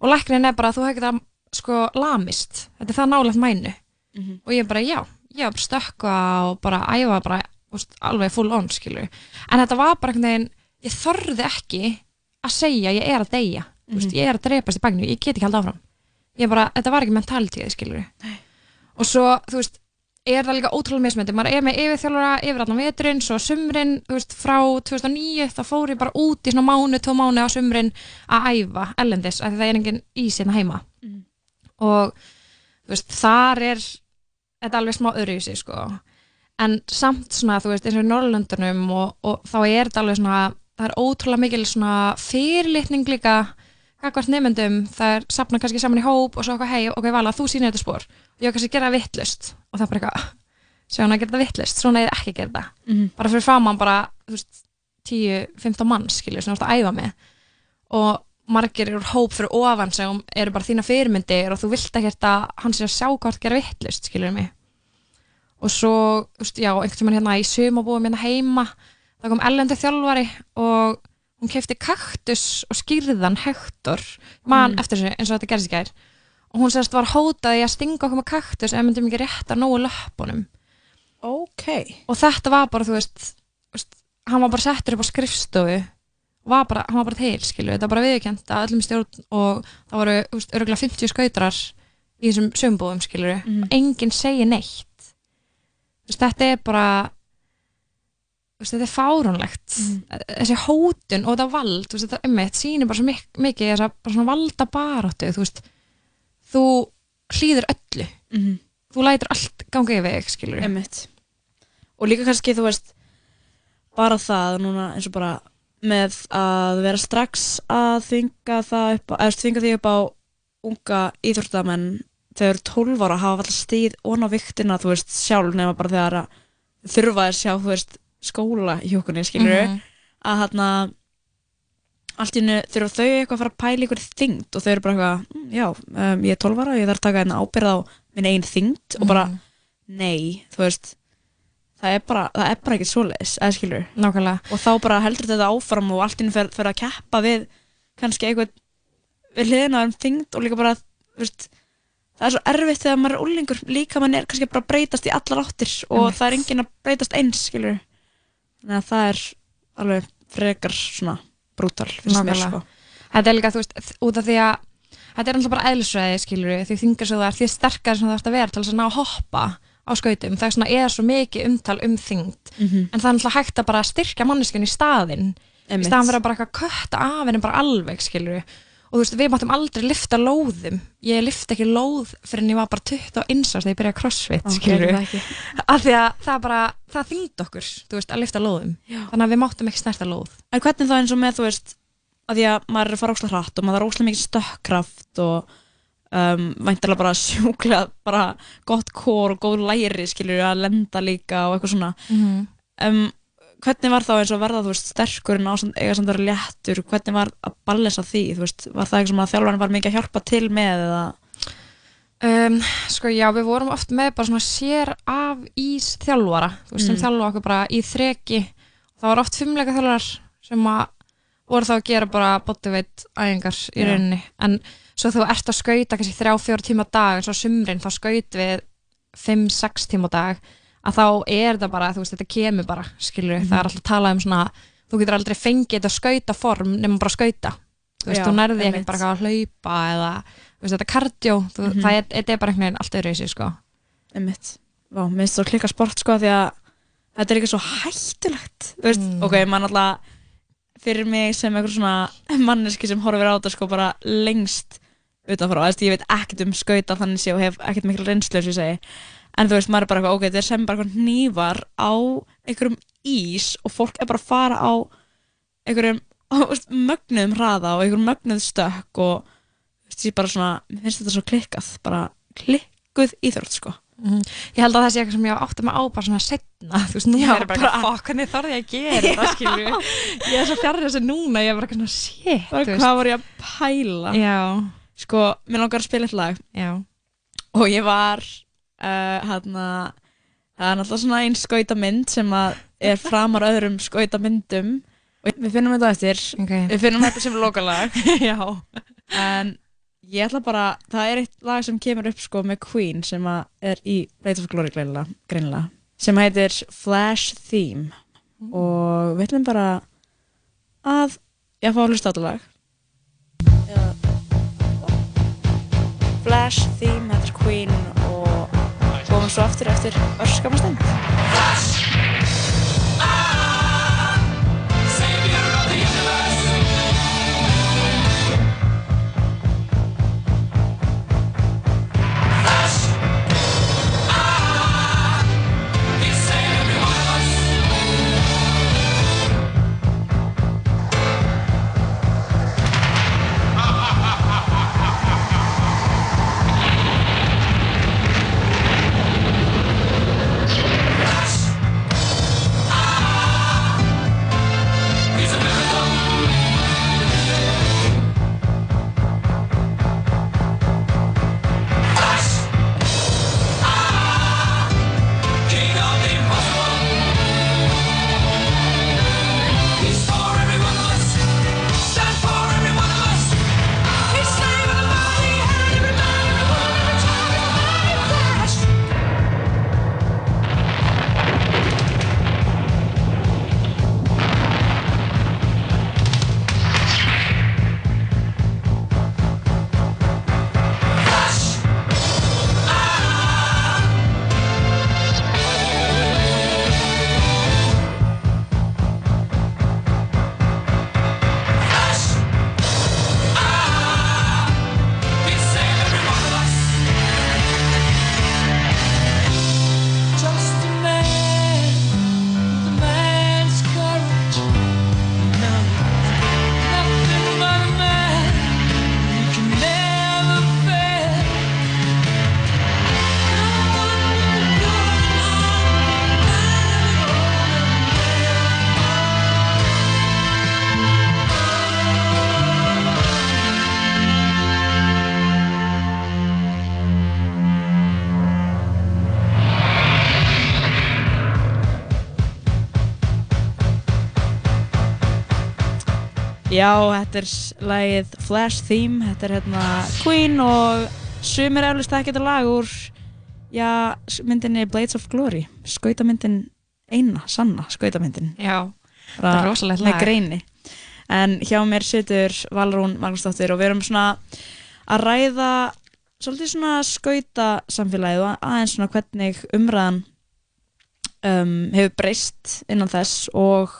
Og læknin er bara að þú hefði það sko lamist, þetta er það nálega mænu. Mhm. og ég bara, já, ég var bara stökkva og bara æfa bara úst, alveg full on, skilur en þetta var bara einhvern veginn, ég þorði ekki að segja ég er að deyja. Þú veist, ég er að drepast í bagnu, ég get ekki haldið áfram. Ég bara, þetta var ekki mentalitíð, skilur og svo, þú veist er það líka ótrúlega mismöndi, maður er með yfirþjálfara yfir allan veturinn, svo sumrin veist, frá 2009, þá fór ég bara út í svona mánu, tó mánu á sumrin að æfa ellendis, af því það er engin ís hérna heima. Og veist, þar er þetta alveg smá öðru í sig, sko. En samt svona, þú veist, eins og í Norrlöndunum og, og þá er þetta alveg svona það er ótrúlega mikil svona fyrirlitning líka kakvart nefndum það er sapna kannski saman í hóp og svo eitthvað hei, ok, vala, þú sýnir þetta spór og ég kannski gera vittlust og það er bara eitthvað hann að gera þetta vittlust, svona er ekki gera þetta Mhm. bara fyrir framann bara, þú veist 10-15 mann, skilju, sem þú ert að æfa með. Og margir eru hóp fyrir ofan sem eru bara þína fyrirmyndir og þú vilt ekkert að hann sé að sjá hvort gera vittlust, skilju mig? Og svo, já, einhvern tímann hérna í sumabúum hérna heima það kom ellendi þjálfari og hún kefti kaktus og skýrðan Hector, mann Mm. eftir þessu eins og þetta gerðist í gær. Og hún sérst var hótaði að stinga okkur með kaktus ef myndum ekki rétta nógu löpunum ok. Og þetta var bara, þú veist, hann var bara settur upp á skrifstofu var bara, hann var bara til, skilu, þetta var bara viðkjönd að öllum stjórn og það voru þú veist, örgulega 50 skautrar í þessum sömbúðum, skilur og enginn segir neitt. Þú veist, þetta er bara þú veist, þetta er fáránlegt. Þessi hótun og þetta vald þú veist, þetta ummitt sýnir bara svo mik mikið þess að bara svona valda baróttu þú veist, þú hlýður öllu. Mhm. þú lætur allt ganga yfir þig, skilur Einmitt. og líka kannski þú veist bara það núna eins og bara með að vera strax að þvinga það upp á, eða þvinga því upp á unga íþróttamenn þegar þeir eru 12 ára hafa alltaf stíð ón á viktina þú veist sjálf nema bara þegar að þurfa að sjá þú veist skóla hjókunni skilur Mhm. að hérna allt í hennu þurfa þau eitthvað að fara að pæla ykkur þyngd og þau eru bara eitthvað "Mm, já, um, ég er 12 ára, ég þarf að taka hérna ábyrð á minn einn þyngd. Og bara nei, þú veist það er bara, það er bara ekkert svoleiðis eða skilur Nákvæmlega. og þá bara heldur þetta áfram og allt hennu fer, fer að keppa við kannski eitthvað við hliðina um þyngd og líka bara þú veist, það er svo erfitt þegar maður er úlingur líka mann er kannski bara að breytast í allar áttir og Einmitt. það er enginn að breytast eins skilur þannig að það er alveg frekar svona brútal finnst mér Nákvæmlega. sko Þetta er líka, þú veist, út af því að þetta er alltaf bara eðlisfræði, skilur því þingar svo það er, því sterkar sem það ert að vera til þess að ná að hoppa á skautum það er svona, er svo mikið umtal um þyngd. Mhm. en það er alltaf hægt að bara styrkja manneskjun í staðinn. Í staðan að bara eitthvað kötta af henni bara alveg, skilur og þú veist, við máttum aldrei lifta lóðum. Ég lifta ekki lóð fyrir en ég var bara 21 árs þegar ég byrjaði að crossfit, skilur ekki. af því að það bara, það þyngd okkur þú veist, að lifta lóðum. Já. þannig að við máttum ekki snerta lóð. En hvernig þá eins og með, þú veist, að því að maður um, væntalega bara sjúklega, bara gott kór og góð læri, skilur að lenda líka og eitthvað svona. Mhm. Um, hvernig var þá eins og verða, þú veist, sterkur en ásand, eiga samt að vera léttur, hvernig var að ballesa því, þú veist, var það eitthvað sem að þjálfarinn var mikið að hjálpa til með eða? Um, sko já, við vorum oft með bara svona sér af ís þjálfara, þú veist, sem Mm. þjálfa okkur bara í þreki, það var oft fimmleika þjálfarar sem að voru þá að gera bara bodyweight æfingar í Já. rauninni, en svo þú ert að skauta kannski þrjá, fjóra tíma á dag eins og sumrin, þá skaut við 5-6 tíma dag, að þá er þetta bara, þú veist, þetta kemur bara skilur, Mhm. það er alltaf að tala um svona þú getur aldrei fengið þetta skauta form nema bara skauta, þú veist, Já, þú nærði ekkert bara eitthvað að hlaupa eða, þú veist, þetta kardió þú, Mhm. það er, er bara einhvern veginn allt öðru í sig, sko Einmitt. Vá, mér finnst það klika sport sko því að þetta er ekki svo hættulegt þú veist, Mm. ok, mann alltaf fyrir mig sem einhver svona manneski sem horfir á þetta sko bara lengst utanfrá, þú veist, ég veit ekkert um skauta þannig sé og hef ekkert mikil reynslu og ég segi. En þú veist, maður er bara eitthvað, ok, þetta er sem bara eitthvað hnífar á einhverjum ís og fólk er bara að fara á einhverjum mögnuðum hraða og einhverjum mögnuð stökk og þú veist, ég bara svona, mér finnst þetta svo klikkað bara klikkuð íþrótt sko Mhm. Ég held að það sé eitthvað sem ég átti mig á bara svona setna, þú veist, Já, er ég bara, bara fokk, hvernig þorði ég að gera það, skilju ég er svo fjarrir þessu núna, ég er bara eitthvað svona shit, þú veist. hvað var ég að pæla Já. sko, mér langar að spila eitt lag Já. og ég var uh, hérna það er náttúrulega svona einn skautamynd sem að er framar öðrum skautamyndum og við finnum þetta eftir okay. við finnum þetta sem lokalag Já. en Ég ætla bara, það er eitt lag sem kemur upp sko með Queen sem er í Blades of Glory greinlega sem heitir Flash Theme mm. og við ætlum bara að ég fá að hlusta á þetta lag ja. Flash Theme, þetta er Queen og komum svo aftur eftir öskamastend Flash Já, þetta er lagið Flash Theme, þetta er hérna Queen og sumir eflust það getur lag úr já, myndinni Blades of Glory skautamyndin eina, sanna skautamyndin. Já, þetta er rosalegt með lag. greini. En hjá mér situr Valrún Magnúsdóttir og við erum svona að ræða svolítið svona skauta samfélagið og aðeins svona hvernig umræðan um, hefur breyst innan þess og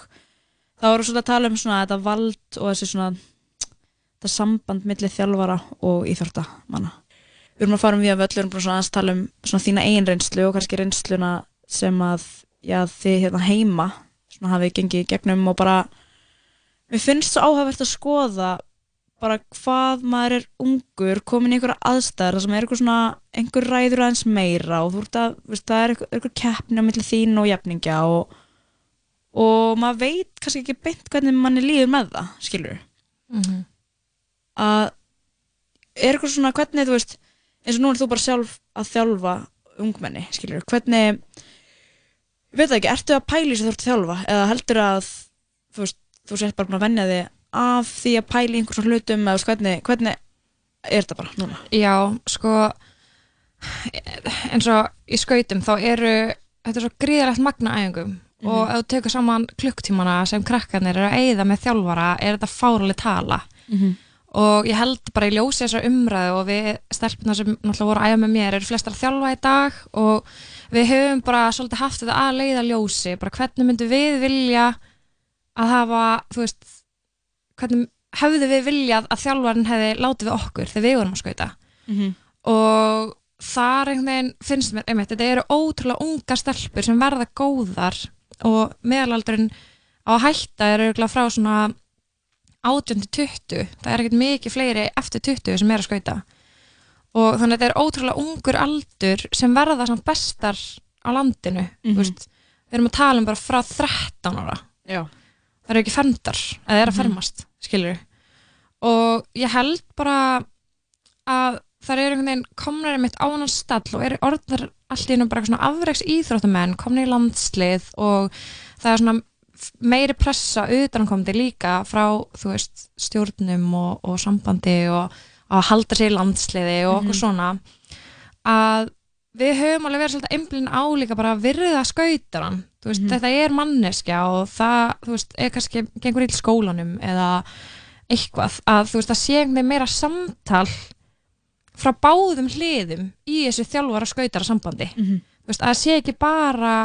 þá erum við svolítið að tala um svona þetta vald og þessi svona þetta samband milli þjálfara og íþórtamanna. Við erum að fara um við að við öll erum bara svona að tala um svona þína eigin reynslu og kannski reynsluna sem að já, þið hérna heima svona hafið gengið gegnum og bara mér finnst svo áhugavert að skoða bara hvað maður er ungur komin í einhverja aðstæður þar sem er einhver svona einhver ræður aðeins meira og þú ert að, veist, það er einhver, einhver keppni á milli þín og jafningja og og maður veit kannski ekki beint hvernig manni líður með það, skilur Mhm. að er eitthvað svona hvernig þú veist eins og nú er þú bara sjálf að þjálfa ungmenni, skilur, hvernig ég veit ekki, ertu að pæli sem þú ert að þjálfa eða heldur að þú veist, þú sett bara að venja þig af því að pæli í einhversum hlutum eða hvernig, hvernig er þetta bara núna? Já, sko eins og í skautum þá eru þetta er svo gríðalegt magna æfingum og Mhm. ef þú tekur saman klukktímana sem krakkarnir eru að eyða með þjálfara er þetta fáraleg tala Mhm. og ég held bara í ljósi þessar umræðu og við stelpuna sem náttúrulega voru að æfa með mér eru flestar að þjálfa í dag og við höfum bara svolítið haft þetta að leiða ljósi bara hvernig myndum við vilja að hafa, þú veist hvernig hefðu við viljað að þjálfarinn hefði látið við okkur þegar við vorum að skauta Mhm. og þar einhvern veginn finnst mér, einmitt, þetta eru ótrúlega unga stelpur sem verða góðar og meðalaldurinn á að hætta er auðvitað frá svona 18 til 20 það er ekkert mikið fleiri eftir 20 sem er að skauta og þannig að þetta er ótrúlega ungur aldur sem verða samt bestar á landinu Mhm. þú veist, við erum að tala um bara frá 13 ára Já. það eru ekki fermdar eða er að Mhm. fermast, skilur og ég held bara að það eru einhvern veginn komnar einmitt á hann stall og eru orðnar allt í einu bara svona afreiks íþróttamenn komnir í landslið og það er svona meiri pressa utankomandi líka frá þú veist stjórnum og, og sambandi og að halda sér í landsliði og okkur Mhm. svona að við höfum alveg verið svolítið einblinn á líka bara að virða skautaran þú veist, Mhm. þetta er manneskja og það, þú veist, er kannski gengur í skólanum eða eitthvað að þú veist, að sé einhvern veginn meira samtal frá báðum hliðum í þessu þjálfara skautara sambandi Mhm. þú veist, að það sé ekki bara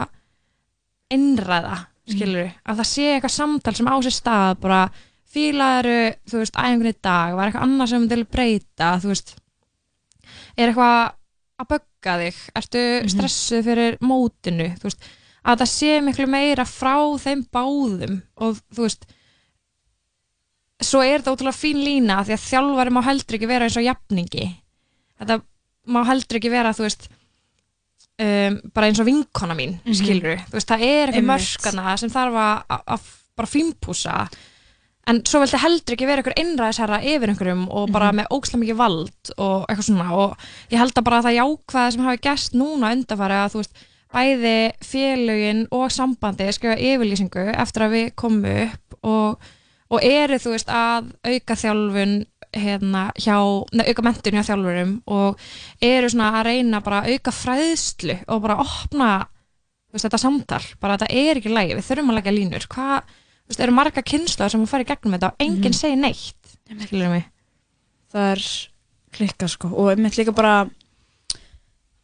innræða, skilur að það sé eitthvað samtal sem á sér stað bara fílaðuru, þú veist, æfingunni í dag var eitthvað annað sem til breyta þú veist er eitthvað að bögga þig? Ertu stressuð fyrir mótinu? Þú veist, að það sé miklu meira frá þeim báðum og þú veist svo er þetta ótrúlega fín lína því að þjálfari má heldur ekki vera eins og jafningi þetta má heldur ekki vera þú veist um, bara eins og vinkona mín mm Mhm. skilur þú veist, það er eitthvað mörskana sem þarf að- bara fínpúsa en svo vildi heldur ekki vera einhver einræðisherra yfir einhverjum og bara með ógslega mikið vald og eitthvað svona. Og ég held að bara það jákvæða sem hafi gæst núna undanfari að þú veist bæði félögin og sambandi skrifa yfirlýsingu eftir að við komum upp og, og eru þú veist að auka þjálfun hérna hjá, neð, auka mentun hjá þjálfurum og eru svona að reyna bara að auka fræðslu og bara opna veist, þetta samtal, bara þetta er ekki lægi við þurfum að leggja línur, hvað þú veist, eru marga kynnslóðar sem að fara í gegnum þetta og enginn Mhm. segir neitt skilur mig? Það er klikka sko. Og einmitt líka bara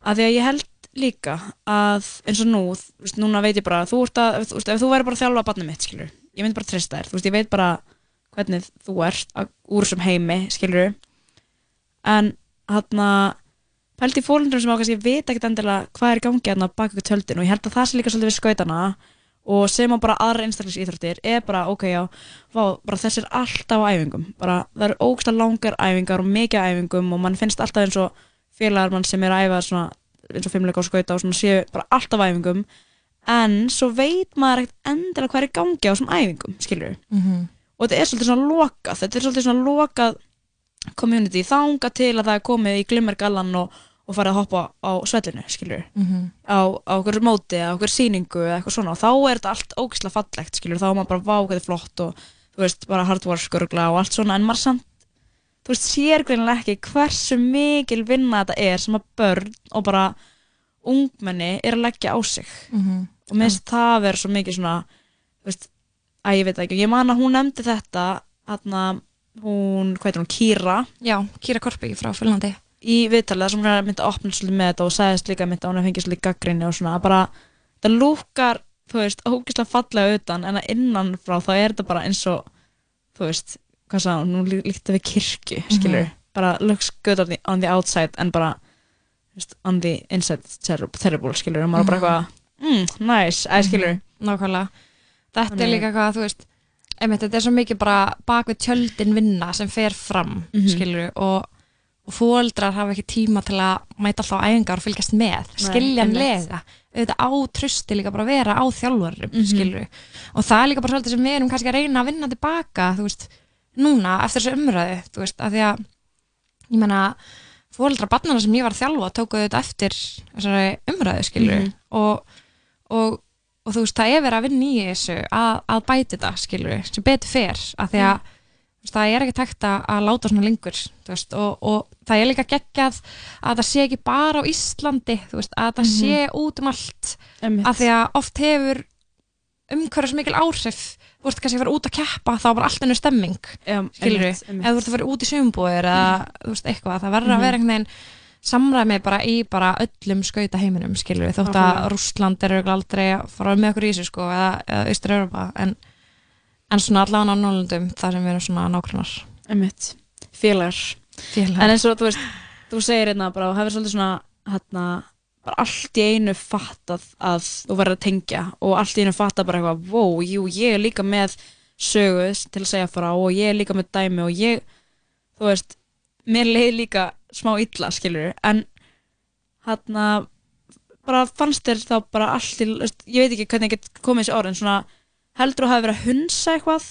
að því að ég held líka að eins og nú, þú veist, núna veit ég bara þú ert að, þú veist, ef þú væri bara að þjálfa barnið mitt, skilur, ég myndi bara treysta þér, þú veist, ég veit bara hvernig þú ert úr þessum heimi, skilur en hann að pældi í fólundrum sem á kannski vita ekkert endilega hvað er í gangi hérna bak ykkur tjöldin og ég held að það sé líka svolítið við skautana og sem á bara aðra einstaklisíþróttir er bara, ok, já, vá, bara þessi er alltaf á æfingum, bara það eru ógsta langar æfingar og mikið æfingum og mann finnst alltaf eins og félagar mann sem er að æfa svona, eins og fimmleika og skauta og svona séu bara alltaf á æfingum. En svo veit maður ekkert endilega hvað er í gangi á þessum æfingum, skilur Mhm. Og þetta er svolítið svona lokað þetta er svolítið svona lokað community þanga til að það er komið í glimmergallan og, og farið að hoppa á svellinu skilur, Mhm. á, á okkur móti á okkur sýningu eða eitthvað svona. Og þá er þetta allt ógislega fallegt skilur, þá er maður bara vá hvað þetta er flott og þú veist, bara hardware skurgla og allt svona. En maður samt, þú veist, sér greinilega ekki hversu mikil vinna þetta er sem að börn og bara ungmenni er að leggja á sig. Mhm. og mér finnst það vera svo mikið svona þú veist, að ég veit ekki. Ég man að hún nefndi þetta hérna, hún, hvað heitir hún, Kýra Já, Kýra Korpi frá Fylandi í viðtalið sem hún er að opna svolítið með þetta og sagðist líka mynda að hún er fengið svolítið gaggrinni og svona, bara það lúkar, þú veist, ógislega fallega utan en að innan frá þá er þetta bara eins og þú veist, hvað hún? Lí- líkti við kirkju, skilur Mhm. bara looks good on the, on the outside en bara þú veist, on the inside terrible, skilur, og maður er bara eitthvað mm, nice, skilur Nákvæmlega Þetta er Þannig- líka hvað, þú veist einmitt, þetta er svo mikið bara bak við tjöldin vinna sem fer fram, Mhm. skilur og, og fóldrar hafa ekki tíma til að mæta alltaf á æfingar og fylgjast með skiljanlega auðvitað á trusti líka bara að vera á þjálfarum Mhm. skilur og það er líka bara svolítið sem við erum kannski að reyna að vinna tilbaka þú veist, núna eftir þessu umræðu þú veist, að því að ég meina fóldra barnana sem ég var að þjálfa tóku þetta eftir umræðu skilur Mhm. og, og, og þú veist, það er verið að vinna í þessu að, að bæti þetta, skilur sem betur fer, að því að veist, það er ekki tækt að, að láta svona lengur veist, og, og það er líka geggjað að það sé ekki bara á Íslandi veist, að það Mhm. sé út um allt Einmitt. að því að oft hefur umhverfis mikil áhrif þú veist kannski að fara út að keppa þá er bara allt ennur stemming skilur einmitt. eða þú ert að fara út í sumbúðir eða þú veist eitthvað, það verður Mhm. að vera einhvern veginn samræmi bara í bara öllum skauta heiminum skilur þótt að Nákvæmlega. Rússland er örugglega aldrei að fara með okkur í þessu sko eða, eða Austur-Europa en, en svona allan á Nólundum þar sem við erum svona nákvæmnar Einmitt. félagar en eins og þú veist, þú segir hérna bara og hefur svolítið svona hérna, bara allt í einu fattað að þú verður að tengja og allt í einu fattað bara eitthvað wow, jú, ég er líka með sögu til að segja frá og ég er líka með dæmi og ég, þú veist mér leið líka smá illa skilur en hérna bara fannst þér þá bara allt í, ég veit ekki hvernig ég get komið þessi orð en svona heldur þú hafi verið að hunsa eitthvað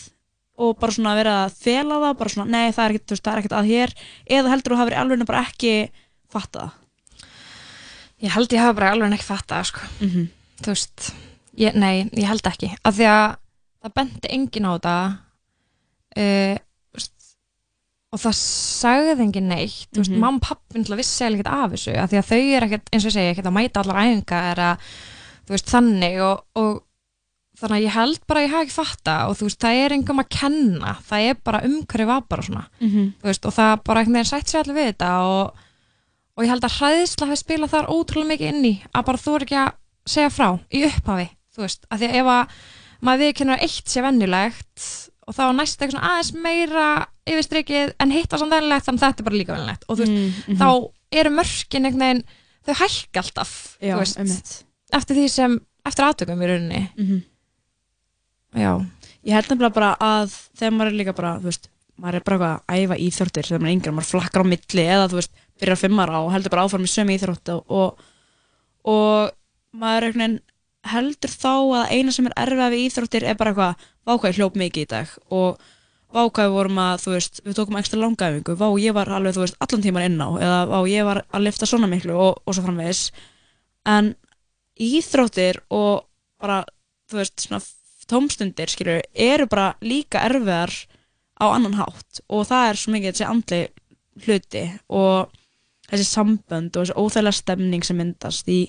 og bara svona verið að fela það bara svona, nei það er ekkert, það er ekkert að hér eða heldur þú hafi verið alveg bara ekki fatta það Ég held ég hafa bara alveg ekki fatta sko. Mhm. þú veist ég, nei, ég held ekki af því að það benti engin á þetta uh, og það sagði engin neitt veist, Mhm. mamma og pappi vissi eiginlega ekkert af þessu af því að þau er ekkert, eins og ég segi, ekkert að mæta allar æfingar eða þú veist, þannig og, og þannig að ég held bara að ég hafa ekki fatta og þú veist, það er engum að kenna það er bara umhverju var bara svona Mhm. þú veist, og það bara einhvern veginn sætt sér allir við þetta og, og ég held að hræðisla hafi spilað þar ótrúlega mikið inn í að bara þú er ekki að segja frá í upphafi, þú veist, af því að ef að maður viðkennur að eitt sé vennilegt og þá næst eitthvað svona aðeins meira yfirstrikið en hitt var samt vennilegt þannig að þetta er bara líka vennilegt og þú veist, Mm, mhm. þá eru mörkin einhvern veginn, þau hækka alltaf Já, þú veist, einmitt. eftir því sem eftir aðtökum í rauninni Mhm. Já Ég held nefnilega bara að þegar maður er líka bara, þú veist, maður er bara eitthvað að æfa íþróttir þegar maður er yngri, maður flakkar á milli eða þú veist, byrjar fimmara og heldur bara áfram í sömu íþrótt og, og, og maður er einhvern veginn heldur þá að eina sem er erfið við íþróttir er bara eitthvað, vákvæði hljóp mikið í dag og vákvæði vorum að, þú veist, við tókum ekstra langaæfingu, vá, ég var alveg, þú veist, allan tíman inn á eða vá, ég var að lifta svona miklu og, og svo framvegis. En íþróttir og bara, þú veist, svona tómstundir, skilur, eru bara líka erfiðar á annan hátt. Og það er svo mikið þessi andli hluti og þessi sambönd og þessi óþægilega stemning sem myndast í,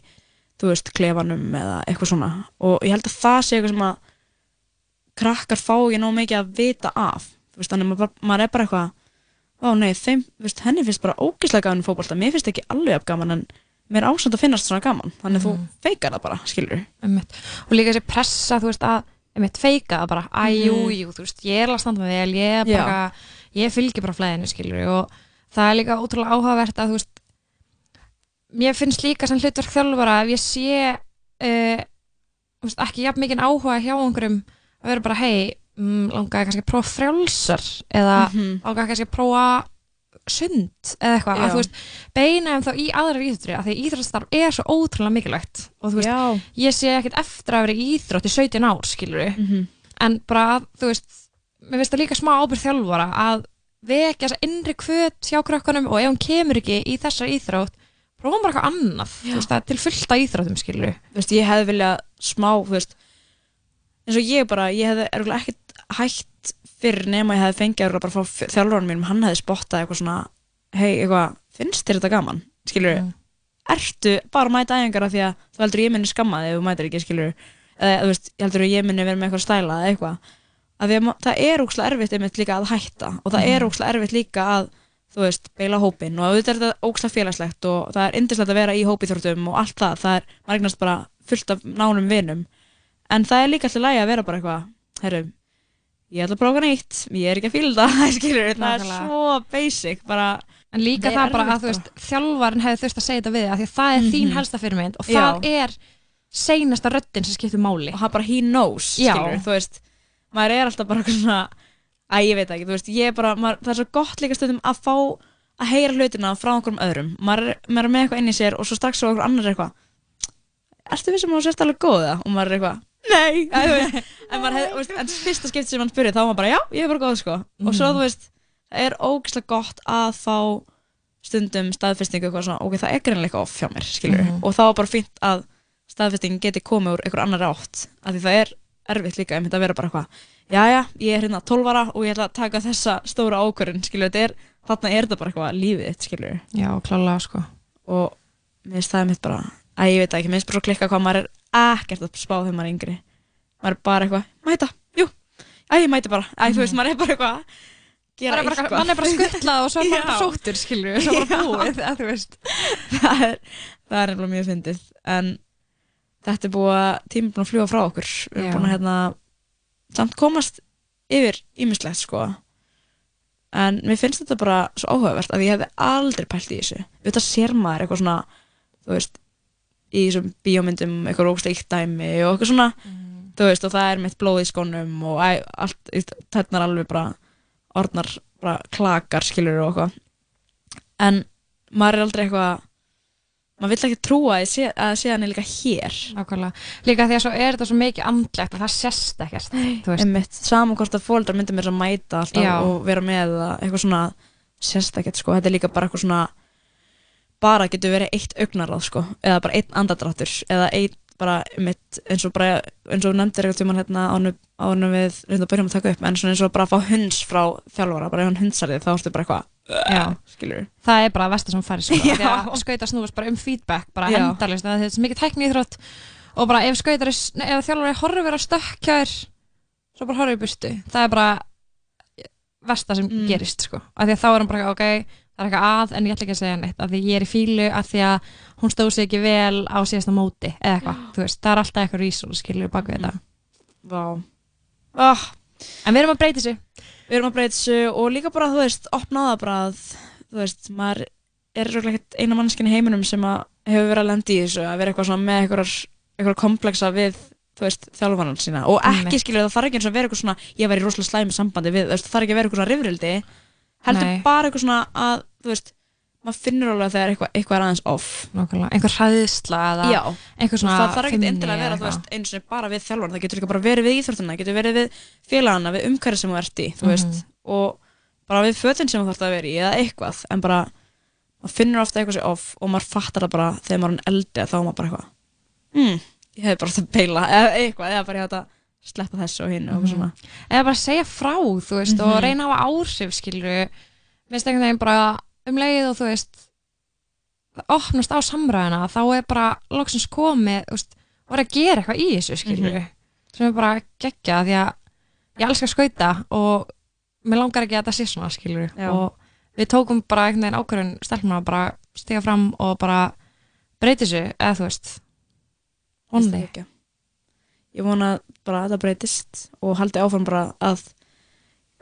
þú veist, klefanum eða eitthvað svona. Og ég held að það sé eitthvað sem að krakkar fá ekki nóg mikið að vita af. Veist, þannig að maður, maður er bara eitthvað ó nei, þeim, veist, henni finnst bara ógeðslega gaman í fótbolta, mér finnst ekki alveg gaman en mér er ásand að finnast svona gaman. Þannig að þú feikar það bara, skilur Einmitt. og líka þessi pressa, þú veist, að einmitt, feika það bara, æ, jú, Mhm. jú, þú veist, ég er alveg að standa með vel, ég er bara, ég fylgir bara flæðinu, skilur, og það er líka ótrúlega áhugavert að, þú veist, mér finnst líka sem hlutverk þjálfara ef ég sé, uh, veist, ekki jafn mikið áhuga hjá einhverjum að vera bara, hei, mm, langaði kannski að prófa frjálsar eða Mhm. langaði kannski að prófa sund eða eitthvað, Já. að þú veist beina þeim þá í aðrar íþróttir af því að íþróttastarf er svo ótrúlega mikilvægt og þú veist, Já. ég sé ekkert eftir að vera í íþrótt í 17 ár, skilur Mhm. en bara, að, þú veist mér finnst það líka smá ábyrð þjálfara að vekja þessa innri kvöt hjá krökkunum og ef hún kemur ekki í þessa íþrótt prófum bara eitthvað annað, þú veist, það er til fullta íþróttum, skilur þú veist, ég hefði viljað smá, þú veist eins og ég bara, ég hefði örugglega ekkert hægt fyrir nema ég hefði fengið örugglega bara frá þjálfurinn mínum, hann hefði spottað eitthvað svona, hei, eitthvað finnst þér þetta gaman, skilur ertu bara að mæta æfingar af því að þú heldur ég minni skamma þig ef þú mætir ekki, skilur eða, þú veist, ég heldur ég minni vera með eitthvað stæla eða eitthvað, það er ókslega erfitt einmitt líka að hætta og það er Mhm. ókslega erfitt líka að þú veist, beila hópin og auðvitað er þetta ókslega félagslegt og það er indislegt að vera í hópiþjórtum og allt það, það er, maður eignast bara fullt af nánum vinum en það er líka alltaf lægi að vera bara eitthvað herru, ég ætla að prófa nýtt ég er ekki að fíla það, skilur það er svo basic, bara. En líka það bara að þú veist þjálfarin hefði þurft að segja þetta við af því að það er þín Mhm. helsta fyrirmynd og Já. það er seinasta röddin sem skiptir máli. Og það bara he knows, Já. skilur þú veist, maður er alltaf bara svona að ég veit ekki, þú veist, ég er bara maður, það er svo gott líka stundum að fá að heyra hlutina frá einhverjum öðrum. Maður maður er með eitthvað inn í sér og svo strax svo einhver annar er eitthvað ertu við sem þú sérst alveg góða? Og maður er eitthvað nei, þú veist, en, hef, veist, en fyrsta skipti sem hann spurði þá var maður bara já, ég er bara góð sko. Og svo þú veist, það er ógeðslega gott að fá stundum staðfestingu eitthvað svona, ok, það er greinlega eitthvað off hjá mér skilur, Mhm. og þá er bara fínt að staðfestingin geti komið úr einhver annar átt af því það er erfitt líka einmitt að vera bara eitthvað jæja, ég er hérna 12 ára og ég ætla að taka þessa stóra ákvörðin skilur, þetta er, þarna er þetta bara eitthvað lífið þitt, skilur Já, klálega sko. Og mér finnst það mitt bara að ég veit ekki, mér finnst bara klikka hvað maður er ekkert að spá þegar maður er yngri. Maður er bara eitthvað, mæta, jú. Æ, ég mæti bara, æ, þú veist, maður er bara eitthvað gera er bara- eitthvað mann er bara skuttlað og svo er maður bara sóttur, skilur, svo bara búið, eða þú veist. það er, það er nefnilega mjög fyndið en þetta er búið að tíma búin að fljúa frá okkur. Við erum búin að hérna samt komast yfir ímislegt sko. En mér finnst þetta bara svo áhugavert að ég hefði aldrei pælt í þessu. Þetta sér maður eitthvað svona þú veist, í þessum bíómyndum eitthvað róksleikt dæmi og eitthvað svona. Þú veist, og það er mitt blóð í skónum og æ, allt, þetta er alveg bara orðnar bara klakar skilur og eitthvað. En maður er aldrei eitthvað maður vill ekki trúa sé, að sé hann er líka hér. Nákvæmlega. Líka því að svo er þetta svo mikið andlegt að það sést ekkert, saman hvort að fóldrar myndir mér að mæta alltaf Já. og vera með eitthvað svona sérstakett sko, þetta er líka bara eitthvað svona bara getur verið eitt augnaráð sko, eða bara einn andadráttur eða einn bara einmitt eins og bara, eins og nefndir eitthvað tímann hérna ánum við reynda að byrjum að taka upp en eins og bara að fá hunds frá þjálfara bara ef hann hundsar þig þá ertu bara eitthvað Já. Það er bara að versta sem færi sko, skauta snúfast bara um feedback, bara endalist, það er mikið tækni íþrótt og bara ef skautar, ef þjálfari horfir á stökkjær, svo bara horfir í burtu, það er bara versta sem Mm. gerist sko, af því að þá er hann bara, ok, það er eitthvað að en ég ætla ekki að segja neitt af því ég er í fílu af því að hún stóð sig ekki vel á síðasta móti eða eitthvað, þú veist, það er alltaf eitthvað reason skilur bak við þetta. Vá. Ah. En við erum að breyta þessu. Við erum að breyta þessu og líka bara, þú veist, opna það bara að, þú veist, maður er röglega eina mannskinn í heiminum sem að hefur verið að lenda í þessu, að vera eitthvað svona með eitthvað, kompleksa við, þú veist, þjálfanan sína. Og ekki skilur það þarf ekki eins og að vera eitthvað svona, ég væri rosalega slæmi sambandi við, þú veist, það þarf ekki að vera eitthvað svona rifrildi, heldur Nei. bara eitthvað svona að, þú veist, maður finnur alveg þegar eitthvað, eitthvað er aðeins off. Nákvæmlega, einhver hræðsla eða Já, einhver svona það þarf feimni endilega að vera, þú veist, eins og bara við þjálfan, það getur líka bara verið við íþróttina, það getur verið við félagana, við umhverfið sem þú ert í, þú Mhm. veist, og bara við fötin sem þú þarf að vera í, eða eitthvað, en bara, maður finnur ofta eitthvað sér off og maður fattar það bara þegar maður er að þá er maður bara eitthvað, hmm, ég hefði bara að beila, eða eitthvað, eða bara ég að sleppa þessu og hinn og eitthvað svona. eða bara segja frá, þú veist, og Mhm. reyna hafa áhrif, skilur minnst einhvern veginn bara um leið og þú veist opnast á samræðina, þá er bara loksins komið, veist, og er að gera eitthvað í þessu, skilur Mhm. sem er bara geggja, því að ég elskar skauta og mér langar ekki að þetta sé svona, skilur Já. og við tókum bara einhvern veginn ákvörðun stelpuna bara stiga fram og bara breyti þessu, eða þú veist ekki? Ég vona bara að það breytist og haldi áfram bara að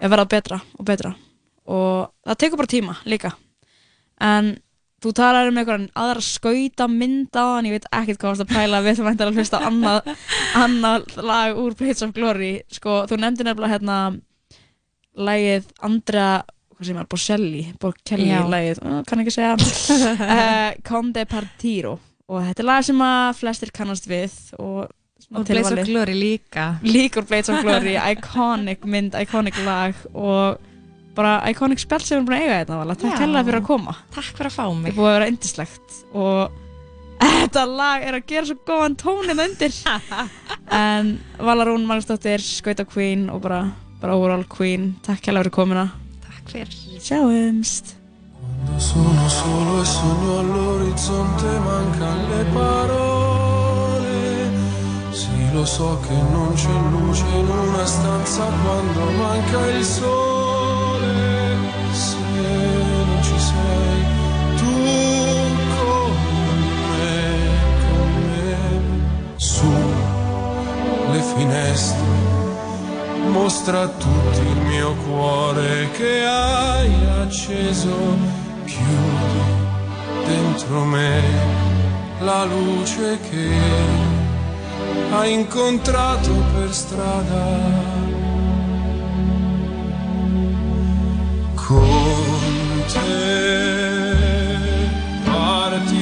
að verða betra og betra. Og það tekur bara tíma líka. En þú talar um einhverjan aðra skauta mynd á hann, ég veit ekkert hvað varst að pæla við þú mæntar að hlusta annað, annað lag úr Blades of Glory. Sko, þú nefndi nefnilega hérna lagið Bocelli, Bocelli Já. lagið, kann ekki segja uh, Conde Partiro. Og þetta er lag sem að flestir kannast við og, Og Blades of. Glory líka. líka úr Blades of Glory, iconic mynd, iconic lag og bara iconic spjall sem við erum búin að eiga þetta vala. takk Já. hella fyrir að koma Takk fyrir að fá mig þetta er búið að vera yndislegt og þetta lag er að gera svo góðan tónin undir en Valarún Magnúsdóttir, Skauta Queen og bara, bara overall Queen takk hella fyrir komuna takk fyrir sjáumst Sono solo e sogno all'orizzonte, mancano le parole. Lo so che non c'è luce in una stanza quando manca il sole. Se non ci sei, tu con me, con me, su le finestre. Mostra a tutti il mio cuore che hai acceso. Chiudi dentro me la luce che hai incontrato per strada. Con te partirò.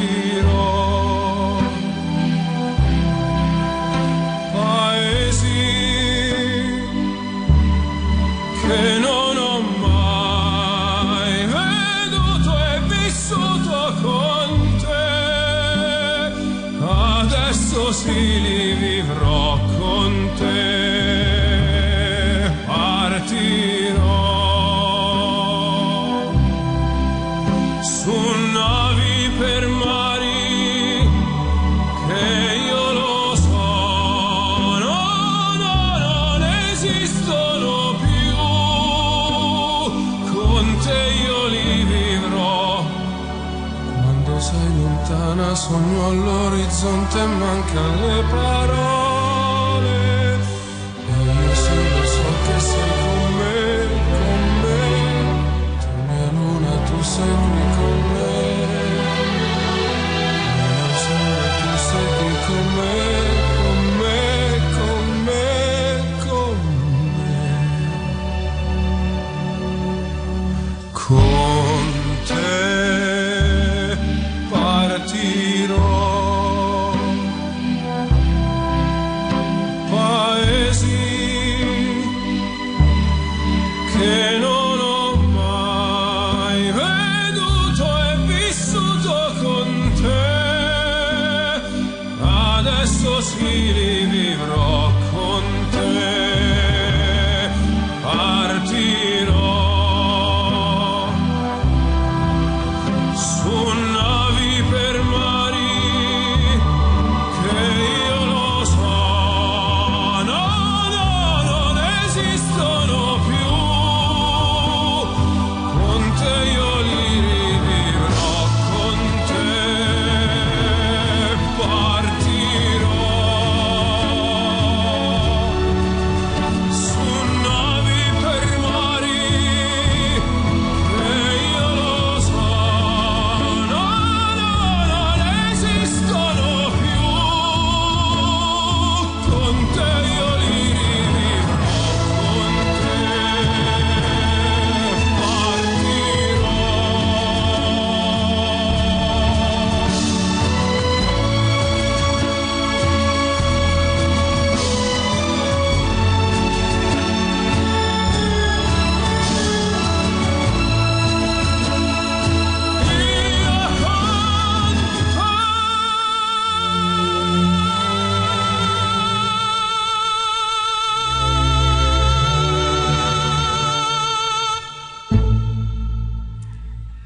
у свілі віврок. Lontana sogno all'orizzonte mancano le parole.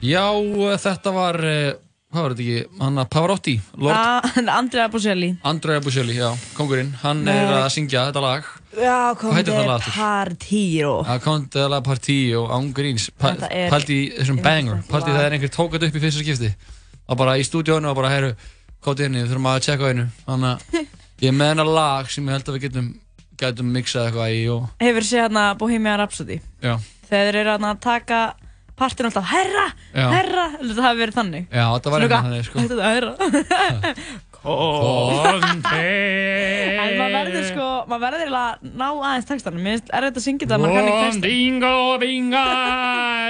Já, eh, þetta var, eh, hvað var þetta ekki, hann að Pavarotti, Lord Ah, Andrea Bocelli Andrea Bocelli, já, kongurinn, hann er að syngja þetta lag. Já, það lag Það kom til að partí og ángríns, Þetta er- pælti í þessum banger, partí lag. þegar einhver tók þetta upp í fyrsta skipti. Og bara í stúdíónu og bara, heyru, kótið inni, við þurfum að tjekka einu. Þannig að ég er með hennar lag sem ég held að við getum, getum mixað eitthvað í og, Hefur séð hérna Bohemian Rhapsody já. Þeir eru að taka partinu alltaf Herra, Já. herra Það hafi verið þannig Já, þetta var einhvern eitthvað, þannig, sko. Þetta er herra En maður verður sko, maður verður að ná aðeins textanum. Mér finnst erfitt að syngja þetta, maður kann ekki textan Bingo, bingo,